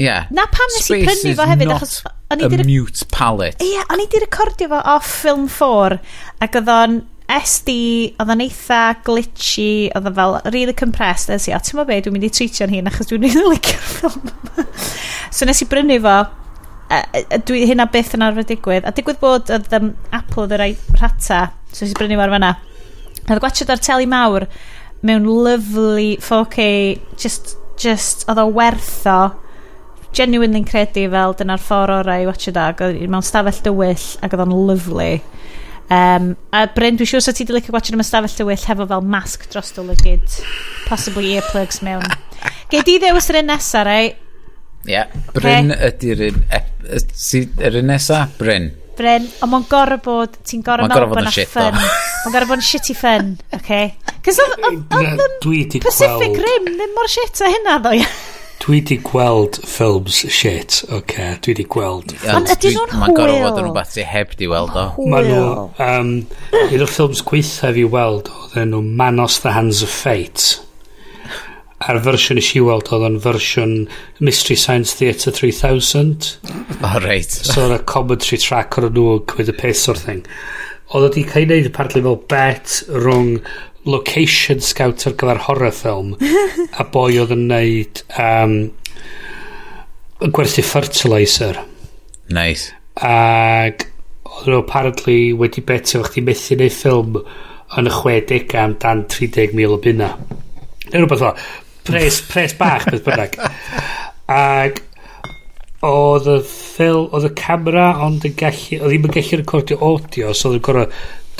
yeah. na pam nes i prynu fo hefyd not achos a dir... mute palette ie yeah, o'n i di recordio fo off film 4 ac oedd o'n SD, oedd o'n eitha glitchy, oedd o'n fel really compressed, nes i, o, ti'n mo be, dwi'n mynd i treatio'n hun achos dwi'n rili licio'r [laughs] ffilm so nes i brynu fo dwi hynna byth yn arfer digwydd. A digwydd bod oedd um, Apple oedd y yr rhata, so si brynu mor fanna. A Oedd gwachod ar teli mawr mewn lovely 4K, just, just oedd o wertho genuinely'n credu fel dyna'r ffordd orau i watch it ag mewn stafell dywyll ac oedd o'n lyflu um, a Bryn dwi'n siŵr sa ti di licio watch it mewn stafell dywyll hefo fel masg dros dy lygyd possibly earplugs mewn gei di ddewis yr un nesaf rai Ie, yeah. Bryn okay. ydy'r un Yr un nesa? Bryn. Bryn. Ond mae'n gorau bod... Ti'n gorau mewn bod yna ffyn. Mae'n gorau bod yn shitty ffyn. Okay. Cos oedd yn Pacific gweld... Rim ddim mor shit a hynna ddo. Dwi di gweld ffilms shit, oce, okay, dwi di gweld. Ond ydyn nhw'n hwyl? Mae'n gorau fod yn rhywbeth sy'n heb di weld o. Mae nhw, um, un o'r ffilms gweithaf i weld, oedd enw Manos the Hands of Fate a'r fersiwn nes i weld oedd o'n fersiwn Mystery Science Theatre 3000 oh, right. so oedd y commentary track o'r nhw yn cymryd y piss o'r thing. Oedd wedi cael ei wneud partly fel bet rhwng location scout ar gyfer horror film [laughs] a boi oedd yn wneud um, gwerthu fertilizer. Nice. Ac oedd nhw apparently wedi betio fo chdi methu neud ffilm yn y 60 am dan 30,000 o bunna. Neu rhywbeth fel pres, pres bach beth bynnag. Ac oedd y ffil oedd y camera ond yn gallu oedd ddim yn gallu recordio audio so oedd yn gorau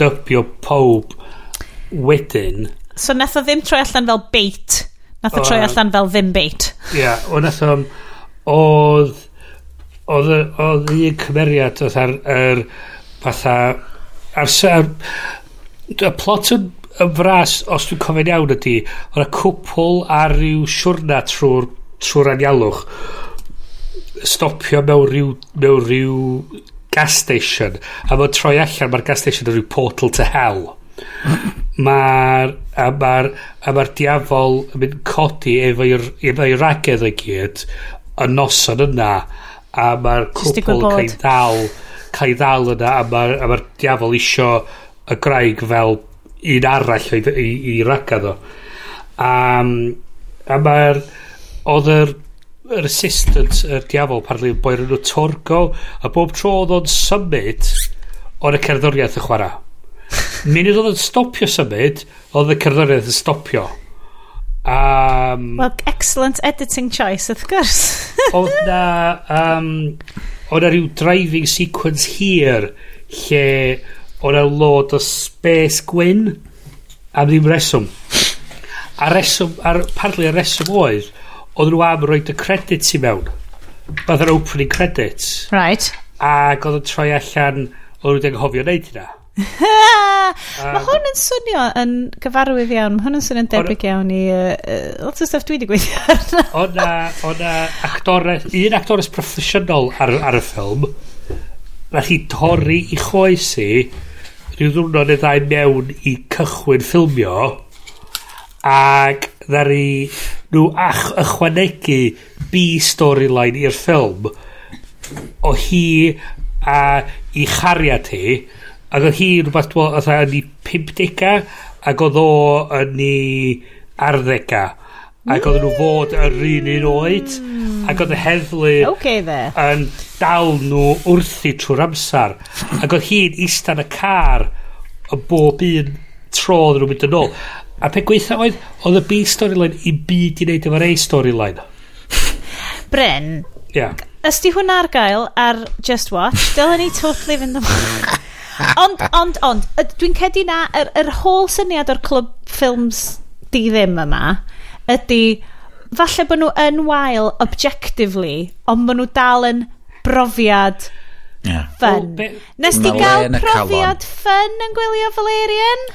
dybio pob wedyn. So nath o ddim troi allan fel bait. Nath o troi allan fel ddim bait. Ia yeah, o nath o oedd oedd oedd un cymeriad oedd ar yr fatha ar, ar, ar, y plot yn yn fras, os dwi'n cofio'n iawn ydy, o'na cwpl ar ryw siwrna trwy'r trwy anialwch stopio mewn rhyw, mewn rhyw gas station a mae'n troi allan mae'r gas station yn rhyw portal to hell. Mae'r a mae'r a mae'r diafol yn mynd codi efo'i ragedd o'i gyd y noson yna a mae'r cwpl cael dal cael dal yna a mae'r ma diafol isio y graig fel un arall i, i, i ragad o. A, mm, a mae'r... Oedd yr yr assistant, yr diafol, pan oedd boi nhw Torgo, a bob tro oedd o'n symud, oedd y cerddoriaeth yn chwarae. [laughs] Munud oedd o'n stopio symud, oedd y cerddoriaeth yn stopio. Um, mm, well, excellent editing choice, of course. [laughs] oedd na, um, oedd na rhyw driving sequence here, lle o'n lod o space gwyn am ddim reswm. A reswm, ar, partly y reswm oedd, oedd nhw am roed y credits i mewn. Bydd yr opening credits. Right. Ac oedd yn troi allan, oedd nhw'n anghofio wneud hynna. [laughs] Mae hwn yn swnio yn gyfarwydd iawn. Mae hwn yn swnio'n debyg iawn i uh, lot o stuff dwi wedi gweithio arno. O'na actores, un actores proffesiynol ar, ar y ffilm, nath i torri i choes i rhyw ddwrnod neu ddau mewn i cychwyn ffilmio ac ddari nhw ach, ychwanegu B storyline i'r ffilm o hi a i chariad hi ac oedd hi rhywbeth dwi'n oedd yn ei 50 ac oedd o yn ei arddega ac oedd nhw fod yr un un oed ac oedd y heddlu okay, there. yn dal nhw wrthi trwy'r amser. Ac oedd hi'n istan y car y bob un tro oedd nhw'n mynd yn ôl. A pe gweitha oedd, oedd y B storyline i byd i wneud efo'r A storyline. [laughs] Bryn, yeah. ysdi hwnna ar gael ar Just Watch, dylen ni totally fynd ymlaen [laughs] ond, ond, ond, dwi'n cedi na, yr, yr holl syniad o'r clwb ffilms di ddim yma, ydy, falle bod nhw yn wael objectively, ond bod nhw dal yn brofiad yeah. ffyn. Well, Nes ti gael profiad fun yn gwylio Valerian?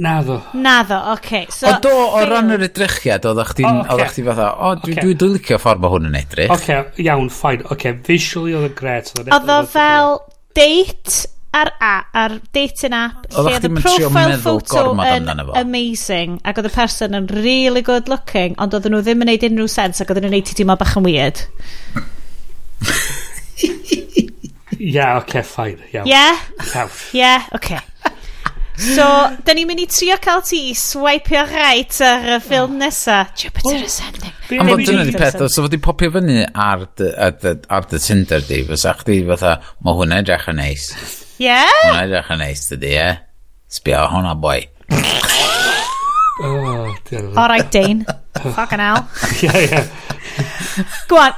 Na ddo. Na ddo, oce. Okay. So, o do, o fail. ran yr edrychiad, oeddech chdi'n oh, okay. fatha, o, dwi, okay. dwi, dwi licio ffordd mae hwn yn edrych. Oce, okay, iawn, fine. Oce, okay, visually oedd yn gret. Oedd o fel date ar, a, ar dating app lle oedd y profile photo yn amazing ac oedd y person yn really good looking ond oedden nhw ddim yn neud unrhyw sens ac oedden nhw'n neud ti teimlo bach yn weird [laughs] yeah, okay, fine. Iawn. Yeah? Iawn. Yeah, okay. So, da ni'n mynd i trio cael ti i swipeio right ar y ffilm nesa. Jupiter Ascending. Am fod dyna di peth, os oedd i popio fyny ar dy Tinder di, fysa chdi fatha, mae hwnna edrych yn neis. Ie? Hwnna edrych yn neis, dydi, ie? Sbio hwnna, boi. [laughs] Oh, All right, Dane. [laughs] Fucking hell. yeah, yeah. Gwan,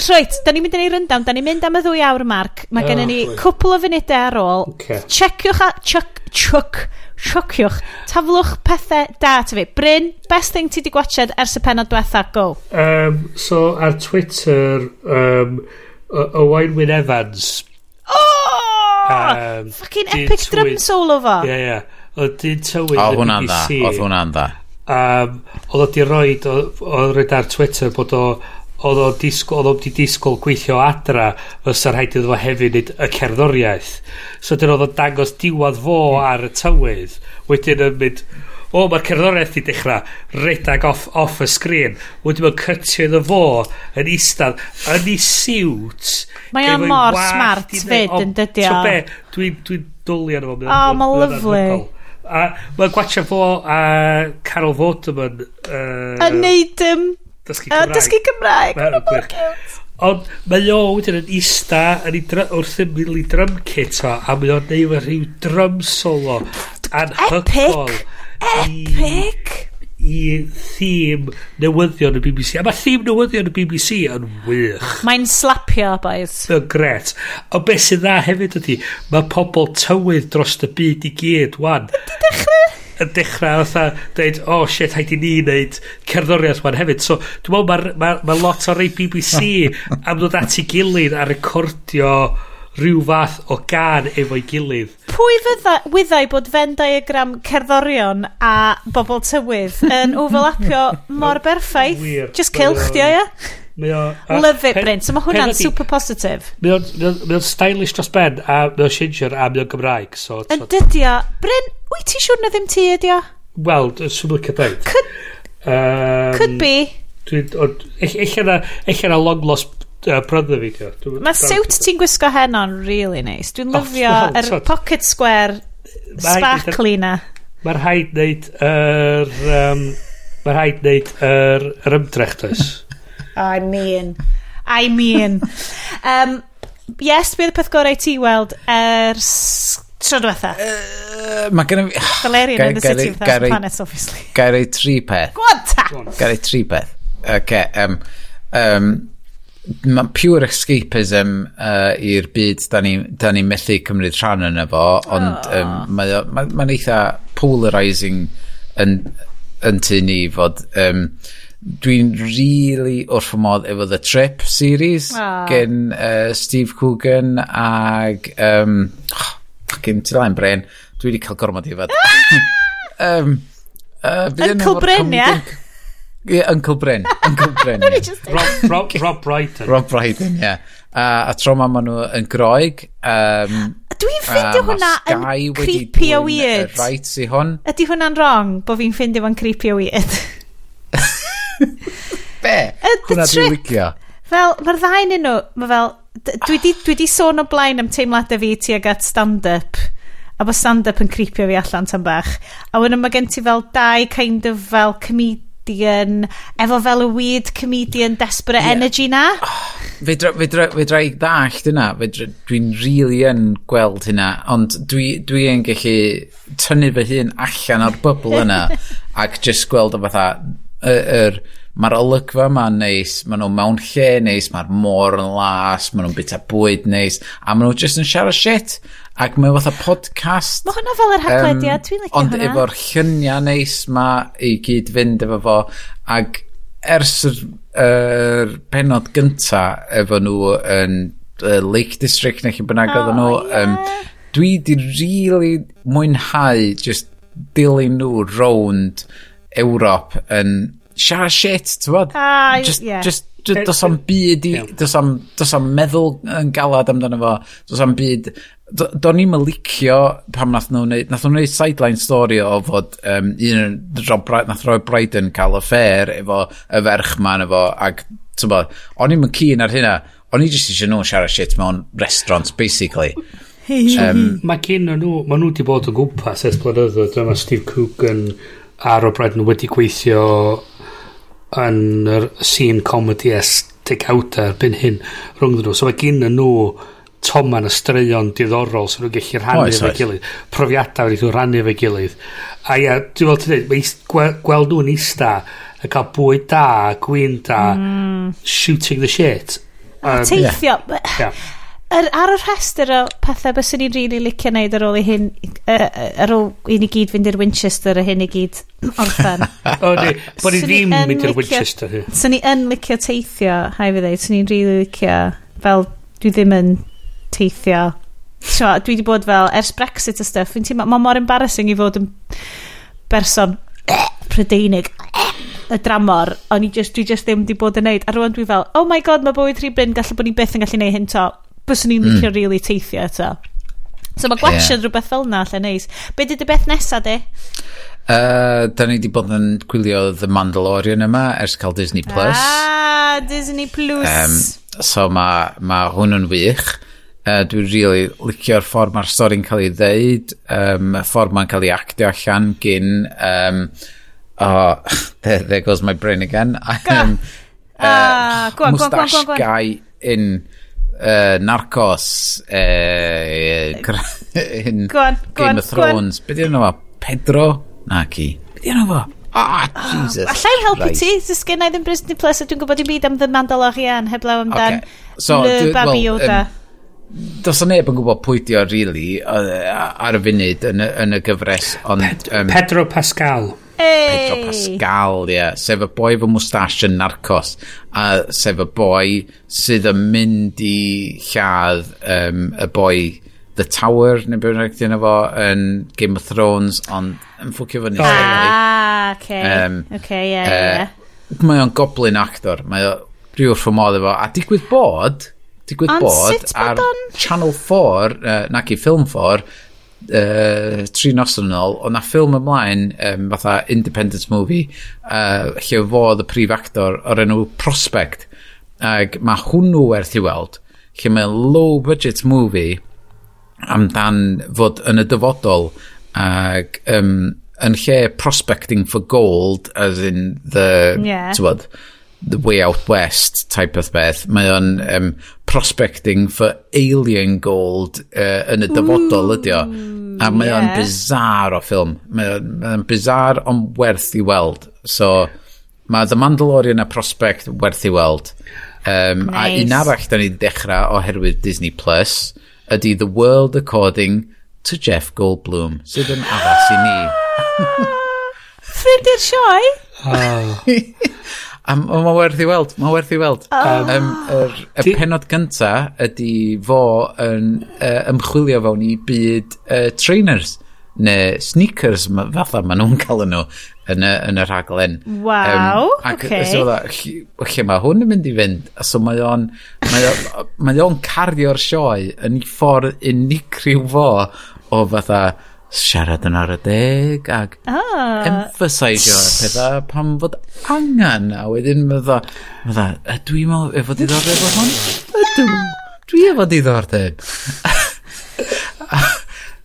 rwyt, da ni'n mynd yn ei ryndawn, da ni'n mynd am y ddwy awr marc. Mae ah, gen ni cwpl o funudau ar ôl. Okay. Checiwch a... Chuck, chuck, chuckiwch. Taflwch pethau da ta fi. Bryn, best thing ti di gwachod ers y penod diwetha, go. Um, so, ar Twitter, um, Owain Wyn Evans. Oh! Um, Fucking epic drum solo fo. Ie, yeah, ie. Yeah. Oedd dyn tywyd... Oedd hwnna'n dda, oedd hwnna'n dda um, oedd o di roed oedd roed ar Twitter bod o oedd o disgwyl, oedd o di disgwyl gweithio adra fysa rhaid iddo fo hefyd wneud y cerddoriaeth. So dyn oedd o dangos diwad fo ar y tywydd wedyn yn mynd o mae'r cerddoriaeth di dechrau redag off, off y sgrin. Wedyn mae'n cytio iddo fo yn istad yn ei siwt mae o'n mor smart fyd yn dydio so be? Dwi'n dwi dwlian dwi, dwi, dwi, dwi, dwi, dwi, dwi, A mae gwatcha fo a Carol Vorderman... Uh, a neud... Um, dysgu Cymraeg. A dysgu Cymraeg. Mae Mae'n mor cute. Ond mae o wedyn yn ista yn wrth ymwyl i drum kit o, a mae o'n neud rhyw drum solo anhygol. Epic! Epic! i theme newyddion y BBC. A mae theme newyddion y BBC yn wych. Mae'n slapio, boys. Mae'n gret. O beth sydd dda hefyd ydy, mae pobl tywydd dros y byd i gyd, wan. Ydy dechrau? Yn dechrau, fatha, dweud, o, oh, shit, haid i ni wneud cerddoriaeth wan hefyd. So, dwi'n meddwl, mae ma, ma lot o rei BBC [laughs] am ddod at ei gilydd a recordio rhyw fath o gan efo'i gilydd. Pwy fydda, wyddai bod Venn diagram cerddorion a bobl tywydd yn [laughs] overlapio mor berffaith? Weird. Just cilch, di o, ia? Love it, Bryn. So mae hwnna'n super positif. Mae o'n stylish dros ben, a mae o'n Ginger, a mae o'n Gymraeg. So, yn so, dydio. Bryn, wyt ti'n siwr na ddim ti ydi o? Wel, swn i'n licio dweud. Could, um, could be. Dwi'n... Eich yna long lost uh, brother fi dio. Mae siwt ti'n gwisgo heno'n really nice. Dwi'n lyfio oh, yr er pocket square sparkly na. Mae'r rhaid neud yr... Um, Mae'r rhaid neud yr, yr ymdrech does. I mean. I mean. um, yes, bydd y peth gorau ti weld ers tro diwetha. Uh, mae gen i... Galerian in the City of Thousand Planets, obviously. Gair ei tri peth. Gwanta! Gair ei tri peth. Ok. um, um, mae pure escapism uh, i'r byd da ni'n ni, da ni methu cymryd rhan yn efo, ond ah. oh. um, mae'n mae, mae eitha polarising yn, yn tu ni fod... Um, Dwi'n really wrth fy modd efo The Trip series oh. gen uh, Steve Coogan ag um, oh, fucking ti lai'n bren dwi wedi cael gormod i fod um, uh, Uncle Bryn ia? Yeah? Yeah, Uncle Bryn. Uncle [laughs] Bryn, yeah. Rob, Rob, Rob Brighton. Rob Brydon, ie. Yeah. Uh, a tro ma maen nhw yn groeg. Um, Dwi'n ffeindio um, hwnna yn creepy o weird. Right i hwn. Ydy hwnna'n wrong bod fi'n ffeindio fo'n creepy o weird? [laughs] Be? Uh, hwnna dwi'n wicio. Fel, mae'r ddau yn nhw, mae fel, dwi di, dwi di sôn o blaen am teimladau fi ti ag at stand-up a bod stand-up yn creepio fi allan tan bach a wedyn mae gen ti fel dau kind of fel comedian comedian, efo fel y weird comedian desperate yeah. energy na. Oh, fe i ddallt hynna, dwi'n really yn gweld hynna, ond dwi, dwi yn gallu tynnu fy hun allan o'r bubl yna [laughs] ac just gweld o fatha, yr, er, mae'r olygfa ma'n neis, maen nhw mewn lle neis, mae'r môr yn las, maen nhw'n bita bwyd neis, a maen nhw just yn siarad shit. Ac mae fatha podcast. Mae hwnna fel yr haglediad, um, dwi'n licio hwnna. Ond efo'r lluniau neis ma i gyd fynd efo fo. Ac ers yr er penod gynta efo nhw yn uh, Lake District neu chi bynnag oh, oedden nhw, yeah. um, dwi di really mwynhau just dilyn nhw rownd Ewrop yn siarad shit, ti'n bod? Ah, just, yeah. just Does am byd i... Does am, does am meddwl yn galad amdano fo. Does am byd... do, Do'n i'n mylicio pam nath nhw'n neud... Nath nhw'n neud sideline story o fod um, un o'n... Nath roi Bryden cael affair efo y ferch ma'n efo, fo. Ac, ti'n bod, o'n i'n cyn ar hynna. O'n i just eisiau nhw siarad shit mewn restaurants, basically. um, mae gen nhw, mae nhw wedi bod o gwmpas ers blynyddoedd. Dyma Steve Coogan a Rob Brydon wedi gweithio yn yr scene comedy a degawda erbyn hyn rhwng nhw. So mae gen nhw toman ystraeon diddorol sy'n nhw'n gallu rhannu efo'i gilydd. Profiadau wedi'i rhannu efo'i gilydd. A ia, dwi'n fel ti'n dweud, mae gweld nhw'n ista a cael bwyd da, gwyn da, mm. shooting the shit. Um, teithio. Yeah. yeah ar, ar y rhestr o pethau bys ni'n rili really licio neud ar ôl i hyn, uh, ar ôl i ni gyd fynd i'r Winchester a hyn i gyd orffen. [laughs] o ni bod ni ddim mynd i'r Winchester. So ni yn licio teithio, hai fi ddeud, so ni'n rili licio, fel dwi ddim yn teithio. So, dwi wedi bod fel, ers Brexit a stuff, fi'n teimlo, mae mor embarrassing i fod yn berson prydeinig y dramor, o'n i just, dwi just ddim wedi bod yn neud. A rwan dwi fel, oh my god, mae bywyd rhy bryn, gallu bod ni byth yn gallu neud hyn to byswn ni'n licio mm. really teithio eto. So mae gwasio yeah. rhywbeth fel yna lle neis. Be di dy beth nesa di? Uh, da ni wedi bod yn gwylio The Mandalorian yma ers cael Disney Plus. Ah, Disney Plus. Um, so mae ma hwn yn wych. Uh, dwi'n really licio'r ffordd mae'r stori'n cael ei ddeud, um, y ffordd mae'n cael ei actio allan gyn... Um, oh, there, there goes my brain again. um, uh, ah, go on, go on, go on, go on. guy in uh, Narcos, uh, [laughs] hyn, Game on, of Thrones. Be di yno fo? Pedro? Na ci. Be di yno fo? Ah, oh, Jesus. Alla i helpu ti, sys gen i ddim Disney Plus a dwi'n gwybod i byd am The Mandalorian heblaw amdan okay. so, Le Babi Yoda. Does o neb yn gwybod pwy di o, really, ar y funud yn, yn y gyfres. Ond, Ped um, Pedro Pascal. Hey! Pedro Pascal, ie. Yeah. Sef y boi fy mwstash yn narcos. A sef y boi sydd yn mynd i lladd um, y boi The Tower, neu beth bynnag dyn fo, yn Game of Thrones, ond yn ffwcio fyny. Ah, oce. Um, oce, ie, ie. Mae o'n goblin actor. Mae o rhyw wrth fy modd efo. A digwydd bod, digwydd bod, ar on... Channel 4, uh, nac i Film 4, uh, tri nos yn ôl, o'na ffilm ymlaen, um, fatha independent movie, uh, lle fo y prif actor o'r enw Prospect. Ac mae hwnnw werth i weld, lle mae low budget movie amdan fod yn y dyfodol ac um, yn lle prospecting for gold as in the yeah. tywod, The Way Out West type of beth. Mae o'n um, prospecting for alien gold uh, yn y dyfodol ydi o. A mae yeah. o'n bizar o ffilm. Mae o'n, mae on bizar ond werth i weld. So mae The Mandalorian a Prospect werth i weld. Um, nice. A un arall da ni dechrau oherwydd Disney Plus ydy The World According to Jeff Goldblum sydd yn addas i ni. [laughs] Ffrindi'r sioe? [laughs] A mae werth i weld, mae werth i weld. Oh. Um, er, y Di... penod gynta ydy fo yn uh, ymchwilio fewn i byd uh, trainers neu sneakers ma, fatha maen nhw'n cael nhw yn y, yn y rhaglen. Waw, um, ac, okay. so, dda, lle mae hwn yn mynd i fynd? a So mae o'n mae o'n, mae on cario'r sioe yn ei ffordd unigryw fo o fatha siarad yn ar y deg ac ah. emphasisio pethau pam fod angen a wedyn fydda fydda ydw i'n meddwl efo diddordeb efo hwn ydw dwi efo diddordeb [laughs]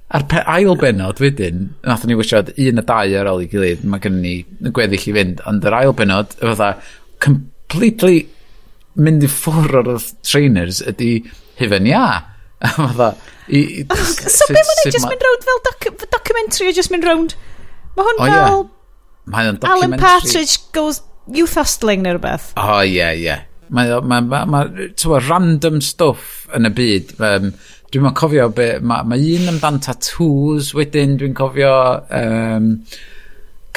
A'r pe ail benod wedyn, nath ni wysiad un a dau ar ôl i gilydd, mae gen ni gweddill i fynd, ond yr ail benod, fydda, completely mynd i ffwr o'r trainers ydy hyfen ia. Fatha. I, i, oh, so be ma'n ei just mynd round fel doc documentary o just mynd round? Mae hwn oh, fel... Yeah. Mae o'n documentary. Alan Partridge goes youth hustling neu rhywbeth. O, oh, ie, yeah, ie. Yeah. Mae, ma, ma, ma, random stuff yn y byd. Um, dwi'n ma'n cofio, be, mae, ma un amdan tattoos wedyn, dwi'n cofio... Um,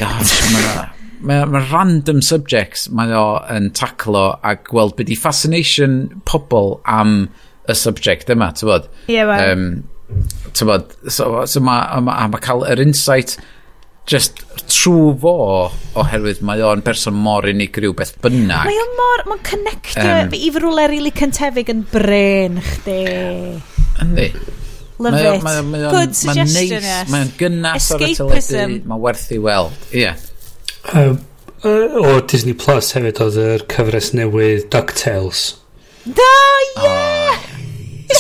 Gosh mae mae ma random subjects mae o yn taclo a gweld beth i fascination pobl am y subject yma, ti'n bod? Ie, yeah, well. um, ti'n bod, so, so mae ma, ma cael yr insight just trwy fo oherwydd mae o'n person mor unigryw beth bynnag. Mae o'n mor, mae'n connectio um, i frwle rili cyntefig yn bren chdi. Yndi. Love mae, it. Mae, mae, mae Good suggestion, neis, yes. Mae'n gynnas ar y teledu, mae'n werth i weld. Ie. Yeah. Um, uh, o Disney Plus hefyd oedd yr cyfres newydd DuckTales. Da, ie! Yeah! Oh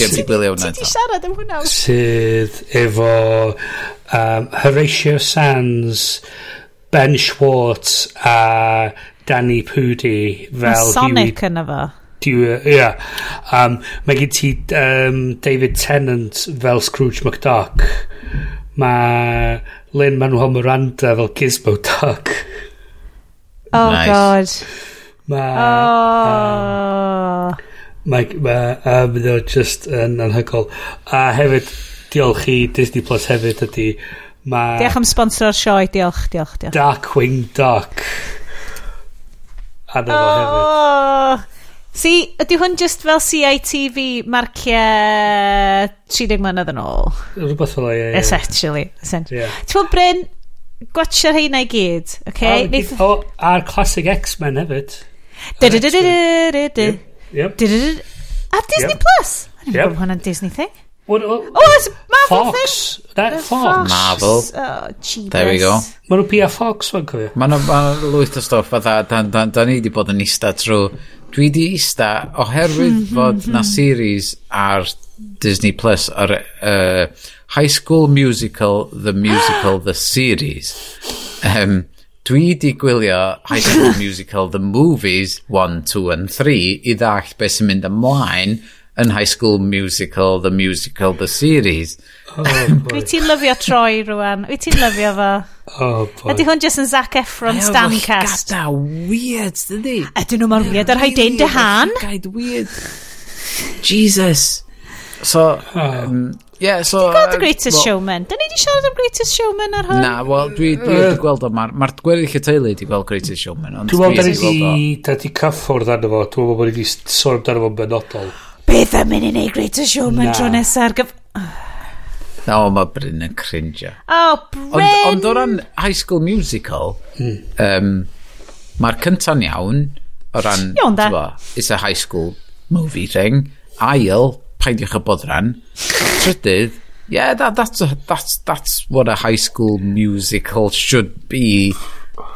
gem ti gwylio hwnna. Ti siarad am hwnna. Sydd efo um, Horatio Sands, Ben Schwartz a Danny Pudi fel... Mae Sonic yn efo. Ia. Yeah. Um, mae gen ti um, David Tennant fel Scrooge McDuck. Mae Lynn Manuel Miranda fel Gizmo Duck. Oh, nice. God. Mae... Oh. Um, Mae, mae, a mynd o just yn anhygol. A hefyd, diolch i Disney Plus hefyd ydy, mae... Diolch am sponsor sioe, diolch, diolch, diolch. Darkwing Duck. A na oh! hefyd. Si, ydy hwn just fel CITV marciau 30 mlynedd yn ôl? Rhywbeth fel ie, ie. Essentially. essentially. Yeah. Ti'n fawr Bryn, gwatsio'r heina i gyd, oce? Okay? A'r classic X-Men hefyd. du du du du du du Yep. A Disney yep. Plus. Yep. Yep. hwnna'n Disney thing. What, what, oh, it's Marvel Fox. thing. That Fox. Fox. Marvel. Oh, cheapest. There we go. Mae nhw Pia Fox fan cofio. Mae nhw ma lwyth o stoff. Fatha, da, da, da ni wedi bod yn ista trwy... Dwi wedi ista oherwydd [laughs] fod na series ar Disney Plus ar uh, High School Musical, The Musical, The Series. Um, dwi di gwylio High School [laughs] Musical The Movies 1, 2 and 3 i ddall beth sy'n mynd ymlaen yn High School Musical The Musical The Series. Oh, Wyt ti'n lyfio troi rwan? Wyt ti'n lyfio fo? Oh, boy. Ydy hwn jyst yn Zac Efron Stancast? Gada weird, dydi? Ydyn nhw mor weird ar Haiden Dehan? Gaid weird. Jesus. So, oh. um, Yeah, so... Ti'n gweld The um, Greatest well, Showman? Da ni di siarad am Greatest Showman ar hwn? Na, wel, dwi wedi gweld o. Mae'r ma gweddill y teulu wedi gweld Greatest Showman. Dwi'n meddwl da ni di... Da ni di cyffwrdd arno fo. Dwi'n meddwl bod ni di sôn amdano fo'n benodol. Beth am mynd i neud Greatest Showman tro nesaf ar gyf... Na, o, mae Bryn yn cringe O, oh, Bryn! Ond o ran High School Musical, mm. um, mae'r cynta'n iawn o ran... Iawn da. It's a high school movie thing. Ail, paidiwch y bodran. Trydydd, yeah, that, that's, a, that's, that's what a high school musical should be.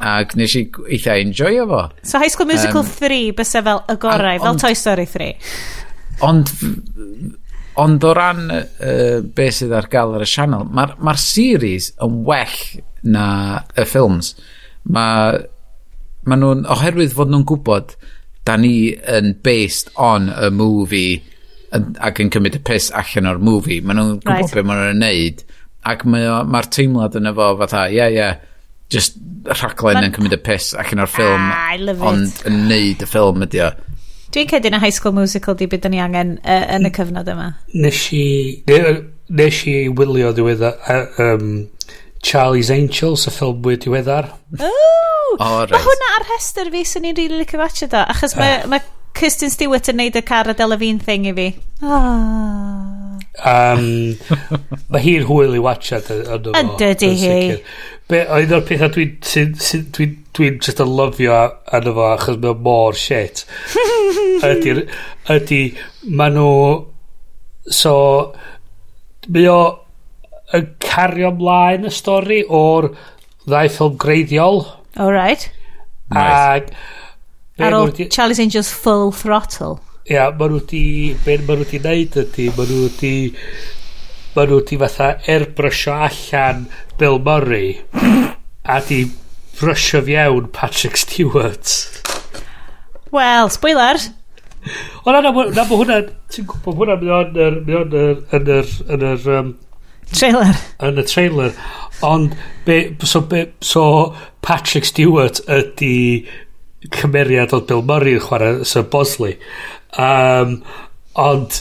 Ac nes i eitha enjoy fo. So High School Musical um, 3 bysa fel y gorau, fel Toy Story 3. Ond, ond o ran uh, beth sydd ar gael ar y sianel, mae'r ma series yn well na y ffilms. Mae ma nhw'n, oherwydd fod nhw'n gwybod, da ni yn based on a movie ac yn cymryd y piss allan o'r movie. Maen nhw'n gwybod right. beth maen nhw'n neud. Ac mae'r mae teimlad yna fo fatha, ie, yeah, ie, yeah, just rhaglen yn cymryd y piss allan o'r ffilm. Ah, ond yn neud y ffilm ydi o. Dwi'n cedi na High School Musical di byd ni angen uh, yn y cyfnod yma. Nes i, nes i wylio ddiweddar uh, um, Charlie's Angels, y ffilm mwy diweddar. O, oh, right. mae hwnna ar hester fi sy'n ni'n rili really licio watcha da, achos ah. mae uh. ma, ma Kirsten Stewart yn neud y car a Delevingne thing i fi. Ah. Oh. Um, mae hi'n hwyl i watchad yn yma. Ydy hi. Be, oedd o'r pethau dwi'n dwi, dwi, dwi, just yn lyfio yn fo achos mae'n mor shit ydy, ydy maen nhw so mae o yn cario ymlaen y stori o'r ddau ffilm greiddiol alright nice. ac Ar ôl di... Charlie's Angels Full Throttle. Ia, ma nhw di... Be ma nhw di neud ydy, ma nhw di... Ma nhw di fatha erbrysio allan Bill Murray a di brysio fiewn Patrick Stewart. Wel, spoiler! O na, na, na, mae hwnna, ti'n gwybod, hwnna mynd o'n yn yr, yn yr, yn yr, um, Trailer. Yn y trailer. Ond, be, so, be, so Patrick Stewart ydy cymeriad oedd Bill Murray yn chwarae Sir Bosley. Um, ond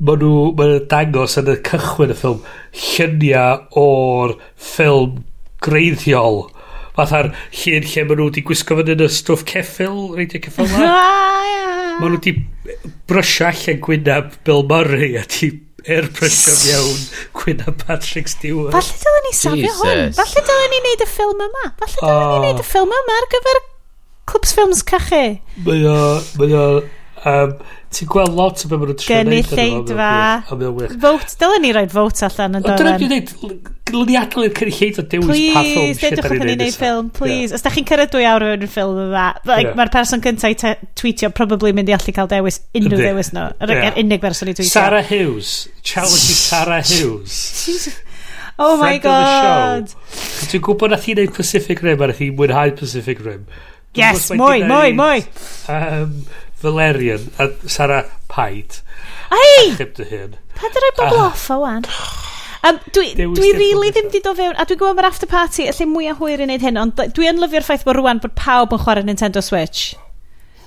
ma nhw ma nhw dangos yn y cychwyn y ffilm lluniau o'r ffilm greiddiol. Fatha'r llun lle ma nhw wedi gwisgo fan yn y stwff ceffil, reidio ceffil na. [laughs] ma nhw wedi brysio allan gwynaf Bill Murray a ti airbrusio mewn Gwynna Patrick Stewart. Falle dylen ni safio Jesus. hwn. Falle dylen ni wneud y ffilm yma. Falle dylen oh. ni wneud y ffilm yma ar gyfer Clwbs ffilms cachu. Mae o... Mae o... Um, Ti'n gweld lot o beth maen nhw'n trio wneud. Gynulleidfa. Vote. Dylen ni roi vote allan yn dod. Dyna ni'n gwneud... Dylen ni adael i'r cynulleid o dewis pa ffilm. Please, dedwch wrth ni wneud ffilm. Please. Os da chi'n cyrraedd dwy awr yn ffilm yma, like, mae'r person cyntaf i tweetio probably mynd i allu cael dewis unrhyw ddewis nhw. Yr unig person i tweetio. Sarah Hughes. Challenge Sarah [laughs] Hughes. Oh my god. Dwi'n gwybod na ti'n neud Pacific Rim a chi'n mwynhau Pacific Rim. Yes, mwy, mwy, mwy. Um, Valerian, a Sara Paid. Ei! Chyp dy hyn. Pa dy roi bobl ah. off o wan? Um, dwi, dwi rili ddim di do fewn, a dwi'n gwybod mae'r after party y lle mwyaf hwyr i wneud hyn, ond dwi yn lyfio'r ffaith bod rwan bod pawb yn chwarae Nintendo Switch.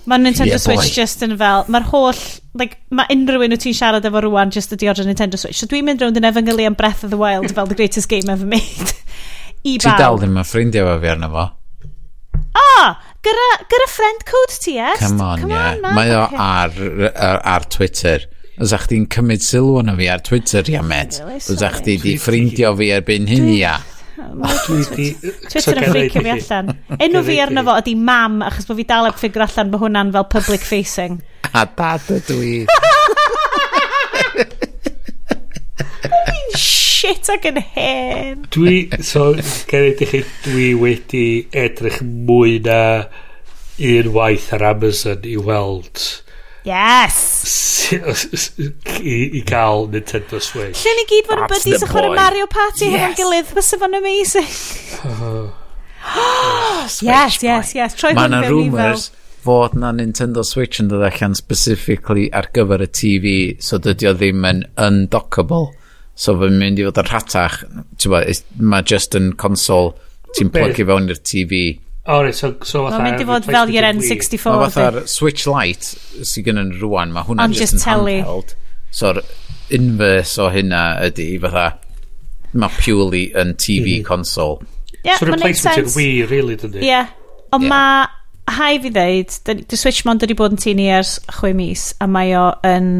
Mae Nintendo yeah, Switch boy. just yn fel, mae'r holl, like, mae unrhyw un wyt ti'n siarad efo rwan just ydi o'r Nintendo Switch. So dwi'n mynd rownd yn efengylu am Breath of the Wild fel the greatest game ever made. [laughs] I. Ti dal ddim yn ffrindiau efo fi arno fo. Ah! Gyda, gyda friend code ti, yes? Come on, Come yeah. on man. Mae o okay. ar, ar, ar Twitter. Os a'ch ti'n cymryd sylw yna fi ar Twitter, ia met. Os a'ch ti di ffrindio fi erbyn hyn, ia. Twitter yn ffricio fi allan. [laughs] Enw fi arno fo ydi mam, achos bod fi dal ag ffigur allan bod hwnna'n fel public facing. [laughs] A dad ydw i. [laughs] shit ac yn hen. Dwi, so, gen i chi, dwi wedi edrych mwy na un waith ar Amazon i weld... Yes! I, I gael Nintendo Switch. Lle ni gyd fod yn bydys yn chwarae Mario Party yes. hefo'n gilydd, fysa fo'n amazing. Oh. [gasps] yes, yes, yes, yes. Mae hwn fewn i fel fod na Nintendo Switch yn dod allan specifically ar gyfer y TV so dydy o ddim yn undockable So fe'n mynd i fod yn rhatach, ti'n bod, mae just yn console, ti'n plug i fewn i'r TV. O, oh, so, so fatha... Mae'n mynd i fod fel i'r N64. Mae fatha'r Switch Lite sy'n gynnu'n rwan, mae hwnna'n just, just yn handheld. So'r inverse o hynna ydy, fatha, mae purely yn TV mm. console. Yeah, so replacement i'r Wii, really, dydy? Yeah. Ond yeah. mae hai fi ddeud, dy Switch Mon wedi bod yn tini ers chwe mis, a mae o yn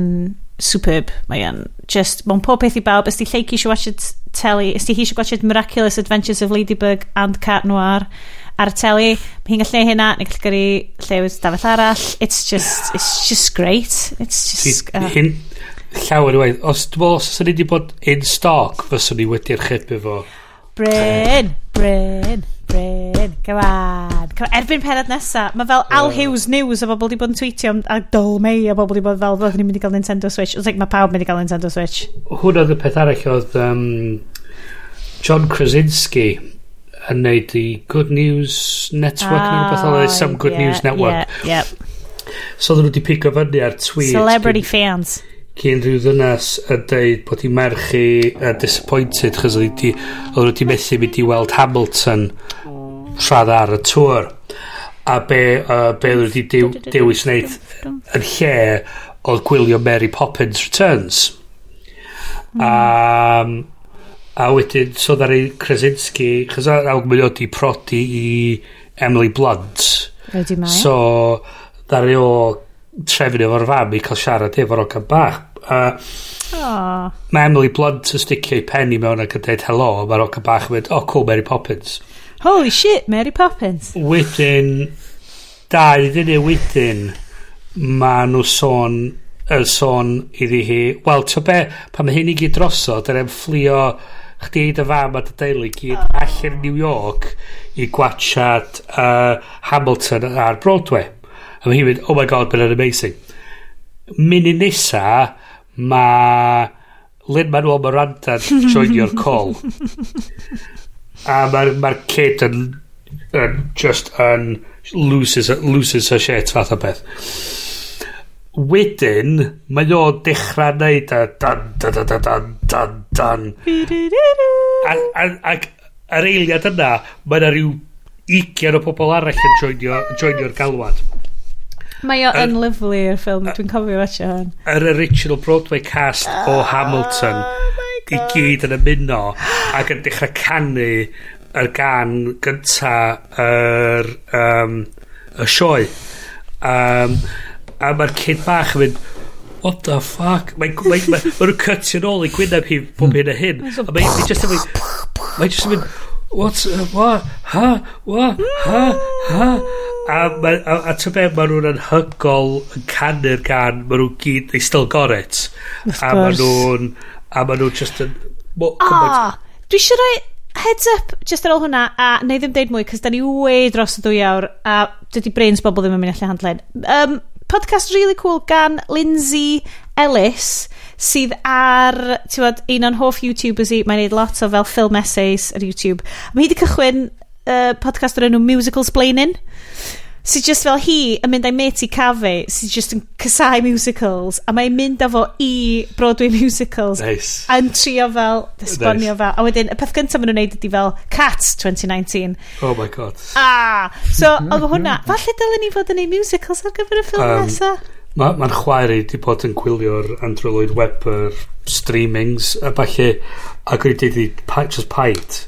superb mae yn just mae'n pob peth i bawb ysdi lle eisiau watched teli ysdi hi eisiau watched Miraculous Adventures of Ladybug and Cat Noir ar y teli mae hi'n gallu hynna neu gallu gyrru llewyd stafell arall it's just it's just great it's just uh, hyn llawer i waith e. os dwi'n meddwl os ydyn ni wedi bod in stock fyswn ni wedi'r chybu fo Bryn Bryn Bryn. Erbyn, come on. Come on. Erbyn penod nesa, mae fel Al Hughes News o bobl wedi bod yn tweetio am a Dol May o bobl wedi bod fel fod ni'n mynd i gael Nintendo Switch. Wrth like, mae pawb mynd i gael Nintendo Switch. Hwn oedd y peth arall oedd um, John Krasinski yn neud i Good News Network ah, neu rhywbeth oedd Some Good yeah, News Network. Yeah, yeah. So oedden nhw wedi pigo fyny ar tweet. Celebrity fans. Cyn rhyw ddynas yn deud bod hi merch i uh, disappointed chos oedd nhw wedi methu mynd i weld Hamilton rhaid ar y tŵr a be, uh, be oedd wedi dew, dewis wneud yn lle oedd gwylio Mary Poppins Returns. Um, a, wedyn so ddari Krasinski chos awg mynd oedd i prodi i Emily Blunt. So ddari o trefnu efo'r fam i cael siarad efo'r ogan bach. Uh, oh. mae Emily Blunt yn sticio i penny mewn ac yn dweud hello mae'r ogan bach yn mynd oh cool Mary Poppins. Holy shit, Mary Poppins. Wedyn, dau ddyn wedyn, mae nhw sôn, y sôn iddi hi, wel, to be, pan mae hyn i gyd drosod, yr er fflio chdi dy fam a dy deulu gyd oh. allan New York i gwachad uh, Hamilton ar Broadway. A mae hi'n mynd, oh my god, been amazing. Munud nesa, mae Lynn Manuel Miranda [laughs] joinio'r call. A mae'r ma kid yn, yn just yn loses, loses her shit fath o beth. Wedyn, mae o dechrau neud a dan, dan, dan, dan, dan, dan. dan Ac yr eiliad yna, mae yna rhyw ugian o bobl arall yn joinio'r galwad. Mae o yn lyflu i'r ffilm, dwi'n cofio fe hwn. Yr original Broadway cast o ah, Hamilton i gyd yn ymuno ac yn dechrau canu yr gan gynta yr um, y sioe. Um, a mae'r kid bach yn mynd what the fuck? Mae'n ma, ma, ma nhw'n cytio nôl i gwyneb hi pob hyn a hyn. A mae'n just yn mynd mae'n just yn mynd what uh, what? Ha? What? Ha? Ha? A, a, a, a ty be mae nhw'n anhygol yn canu'r gan mae nhw'n gyd they still got it. A mae nhw'n A maen nhw just yn... Ah, dwi eisiau rhoi heads up just ar ôl hwnna a neu ddim deud mwy cos da ni way dros y dwy awr a dydy brains bobl ddim yn mynd allan handlen um, podcast really cool gan Lindsay Ellis sydd ar tiwod, un o'n hoff YouTubers i. Mae'n neud lot o fel film essays ar YouTube. Mae hi wedi cychwyn uh, podcast o'r enw Musical Splaining sydd just fel hi yn mynd a'i met i cafe sydd just yn casau musicals a mae'n mynd â fo i Broadway musicals nice. yn trio fel esbonio nice. fel a wedyn y peth gyntaf maen nhw'n neud ydi fel Cats 2019 oh my god. Ah so oedd hwnna falle dylen ni fod yn neud musicals ar gyfer y ffilm um, nesaf Mae'r ma, chwaer i wedi bod yn gwylio'r Andrew Lloyd Webber streamings a falle ac wedi dweud just paid.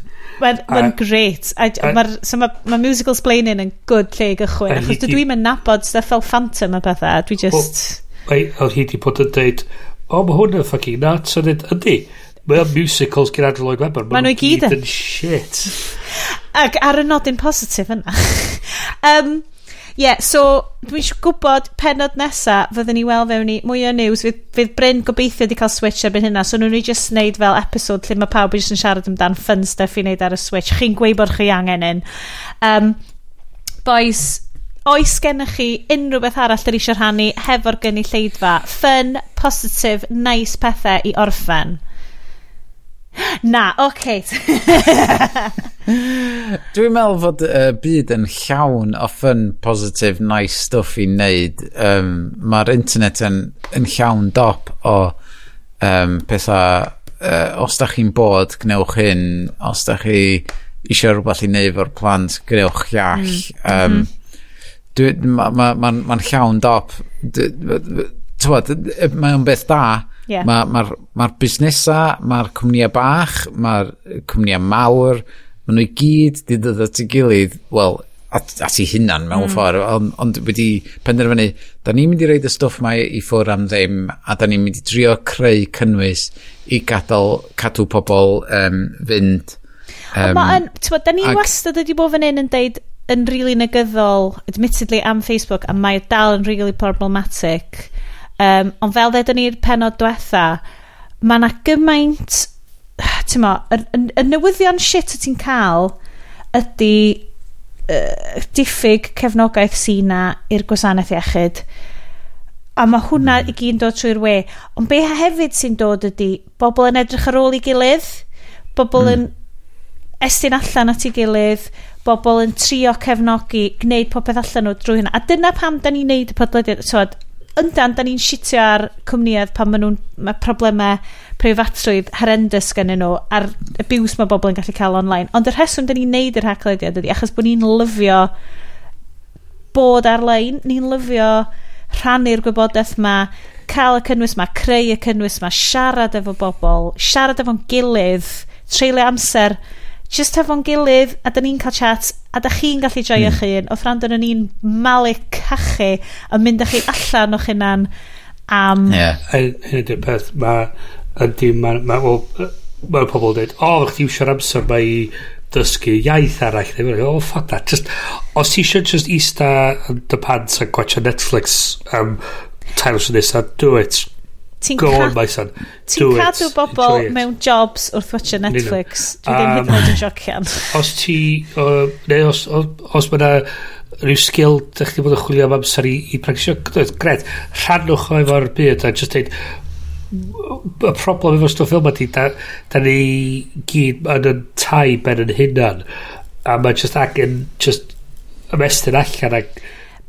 Mae'n ma great. Mae'r so ma, ma musical splaining yn good lle i gychwyn. Achos dwi'n mynd nabod stuff fel Phantom a bethau. Dwi just... Oedd hi wedi bod yn dweud, o, mae hwn yn fucking nuts. Yn dweud, ydy, mae o'n musicals gyda Andrew Lloyd Webber. Mae nhw i gyd yn shit. Ac ar y nodyn positif yna. [laughs] um, yeah, so dwi'n eisiau gwybod penod nesa fyddwn ni weld fewn ni mwy o news. Fydd, fydd Bryn gobeithio wedi cael Switch erbyn hynna. So nhw'n ni just wneud fel episod lle mae pawb jyst yn siarad amdan fun stuff i wneud ar y Switch. Chi'n gweud bod chi angen un. Um, boys, oes gennych chi unrhyw beth arall yr eisiau rhannu hefo'r gynulleidfa? Fun, positif, nice pethau i orffen. Na, oce. Okay. [laughs] Dwi'n meddwl fod y uh, byd yn llawn o fun, positif, nice stuff i wneud. Um, Mae'r internet yn, yn llawn dop o um, pethau... Uh, os da chi'n bod, gnewch hyn. Os da chi eisiau rhywbeth i wneud efo'r plant, gnewch llall. Mm. Um, Mae'n mhm. ma, ma, ma, ma llawn dop. Tywod, mae'n beth da Yeah. Mae'r ma, ma, busnesau, mae'r cwmnïau bach, mae'r cwmnïau mawr, maen nhw i gyd di dod at ei gilydd, wel, at, at ei hunan mewn mm. ffordd, ond ond wedi penderfynu, da ni'n mynd i reid y stwff mae i ffwrdd am ddim, a da ni'n mynd i drio creu cynnwys i gadael, cadw pobl um, fynd. Um, Ond da ni ag... wastad wedi bod fan hyn yn deud yn rili really negyddol, admittedly am Facebook, a mae dal yn rili really problematic Um, ond fel ddedon ni'r penod diwetha, mae yna gymaint... Ti'n mo, y, y, y newyddion shit y ti'n cael ydy uh, diffyg cefnogaeth sy'n i'r gwasanaeth iechyd. A mae hwnna mm. i gyd yn dod trwy'r we. Ond be hefyd sy'n dod ydy bobl yn edrych ar ôl i gilydd, bobl mm. yn estyn allan at ei gilydd, bobl yn trio cefnogi, gwneud popeth allan nhw drwy hynna. A dyna pam da ni'n neud y podlediad. Tywed, yndan, da ni'n sitio ar cwmnïedd pan maen nhw'n mae problemau preifatrwydd horrendous gen nhw a'r abuse mae bobl yn gallu cael online. Ond y rheswm da ni'n neud yr haglediad ydy achos bod ni'n lyfio bod ar-lein, ni'n lyfio rhannu'r gwybodaeth ma, cael y cynnwys ma, creu y cynnwys ma, siarad efo bobl, siarad efo'n gilydd, treulio amser just hefo'n gilydd, a da ni'n cael chat, a da chi'n gallu joio mm. chi un. o rhan yn ni'n malu cachu a mynd â chi allan o'ch hunan am... yeah. Ie. ydy'r peth, mae... Ydy, mae... Mae ma pobl yn dweud, o, oh, chdi iwsio'r amser mae i dysgu iaith arall. Dwi'n meddwl, oh, fuck that. Just, os ti eisiau just eista yn dy pants a gwacha Netflix um, tair wrth a do it. Ti'n Go on, my son. Ti'n cadw bobl mewn jobs wrth watcha Netflix. Dwi ddim hyd yn oed yn siocian [laughs] Os ti... Uh, neu os, os, os mae yna rhyw sgil dych chi bod yn chwilio am amser i, i practisio. gred rhannwch o efo'r byd a just dweud y problem efo stwff fel ma ti da, da ni gyd yn yn tai ben yn hunan a mae just ac yn just ymestyn allan ac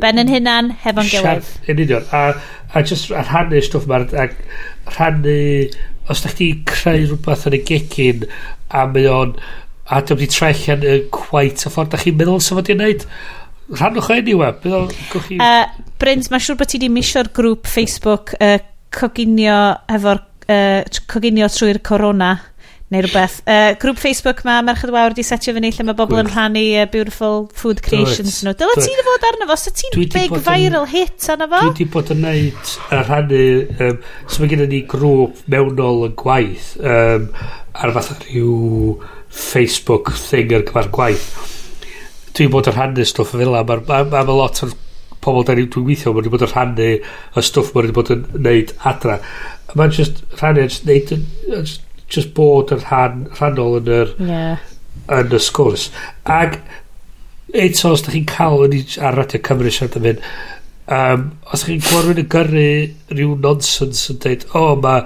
Ben yn hunan, hefo'n gilydd. Yn union. A, a just a rhannu stwff ma, A rhannu... Os da chdi creu rhywbeth yn y gegin a mae o'n... A dim di trellian yn cwaith y ffordd da chi'n meddwl sef wedi'i wneud. Rhannwch o anyway. Chi... Uh, Bryns, mae'n siŵr bod ti wedi misio'r grŵp Facebook uh, coginio hefo'r... Uh, coginio trwy'r corona neu rhywbeth. Uh, grŵp Facebook ma, Merched Wawr wedi setio fyny lle mae bobl yn rhannu uh, beautiful food creations nhw. Dyla ti'n fod arno fo, Sa ti'n big viral yn, hit arno fo? Dwi wedi bod yn neud a rhannu, um, so mae gennym ni grŵp mewnol yn gwaith, um, ar fath rhyw Facebook thing ar gyfer gwaith. Dwi'n bod yn rhannu stwff fel yna, mae'n ma, ma, ma lot o'r pobl da ni'n gweithio, mae'n bod yn rhannu y stwff mae'n bod yn neud adra. Mae'n just rhannu, just neud, just just bod yn rhan, rhannol yn yr, yeah. yn y sgwrs. Ag eto, os da chi'n cael yn ar Radio Cymru siarad am hyn, um, os da chi'n gweld rhywun yn gyrru rhyw nonsens yn dweud, o, oh, mae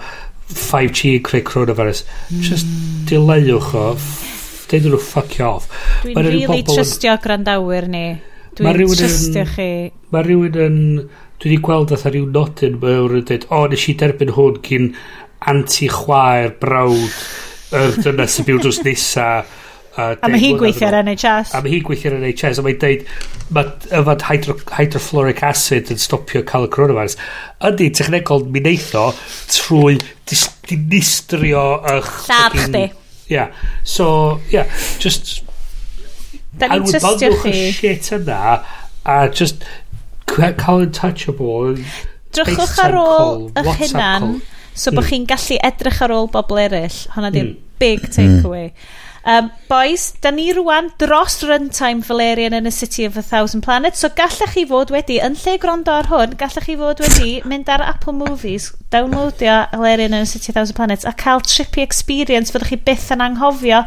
5G yn creu coronavirus, mm. just dileuwch o, dweud nhw fuck you off. Dwi'n really trystio grandawyr ni. Dwi'n trystio chi. Mae rhywun yn... Dwi wedi gweld atho rhyw nodyn mewn yn dweud, o, oh, nes i derbyn hwn cyn anti chwaer brawd yr dynas sy'n byw drws nesa uh, a mae hi'n gweithio ar NHS a mae hi'n gweithio ar NHS a mae'n deud mae yfad hydro, hydrofluoric acid yn stopio cael y coronavirus. Ydy technegol mi neitho trwy dinistrio ych lladd chdi. Yeah. so yeah just da ni'n trystio chi. shit yna a just cael in touch o bobl. Drychwch ar ôl eich hunan. So mm. bod chi'n gallu edrych ar ôl bobl eraill. Hwna di'r mm. big hmm. takeaway. Um, boys, da ni rwan dros runtime Valerian yn y City of a Thousand Planets, so gallech chi fod wedi, yn lle gwrando ar hwn, gallech chi fod wedi mynd ar Apple Movies, downloadio Valerian yn y City of a Thousand Planets a cael trippy experience fyddwch chi byth yn anghofio,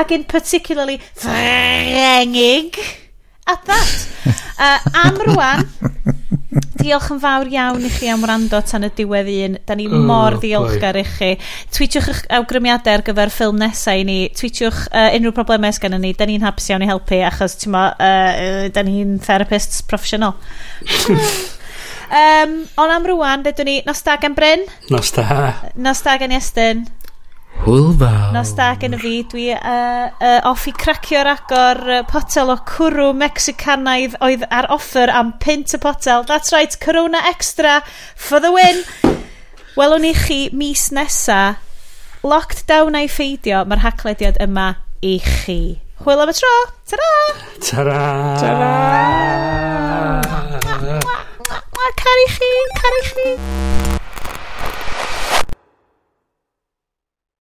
ac in particularly frengig at that. [laughs] Uh, am rwan, diolch yn fawr iawn i chi am rando tan y diwedd un. Da ni oh, ddiolchgar i chi. Tweetiwch eich awgrymiadau ar gyfer ffilm nesau i ni. Tweetiwch uh, unrhyw problemau sgan ni. Da ni'n hapus iawn i helpu achos ti'n mo, uh, da ni'n therapists proffesiynol. [laughs] um, ond am rwan, dydw ni, nos da gan Bryn? Nos da. Nos da gan Iestyn. Hwlfaw. Nos da gen i fi, dwi uh, uh, off i cracio'r agor uh, potel o cwrw Mexicanaidd oedd ar offer am pint y potel. That's right, Corona Extra for the win. Welwn i chi mis nesa. Locked down a'i ffeidio, mae'r haglediad yma i chi. Hwyl am y tro. Ta-ra! Ta-ra! Ta-ra! Caru chi, caru chi.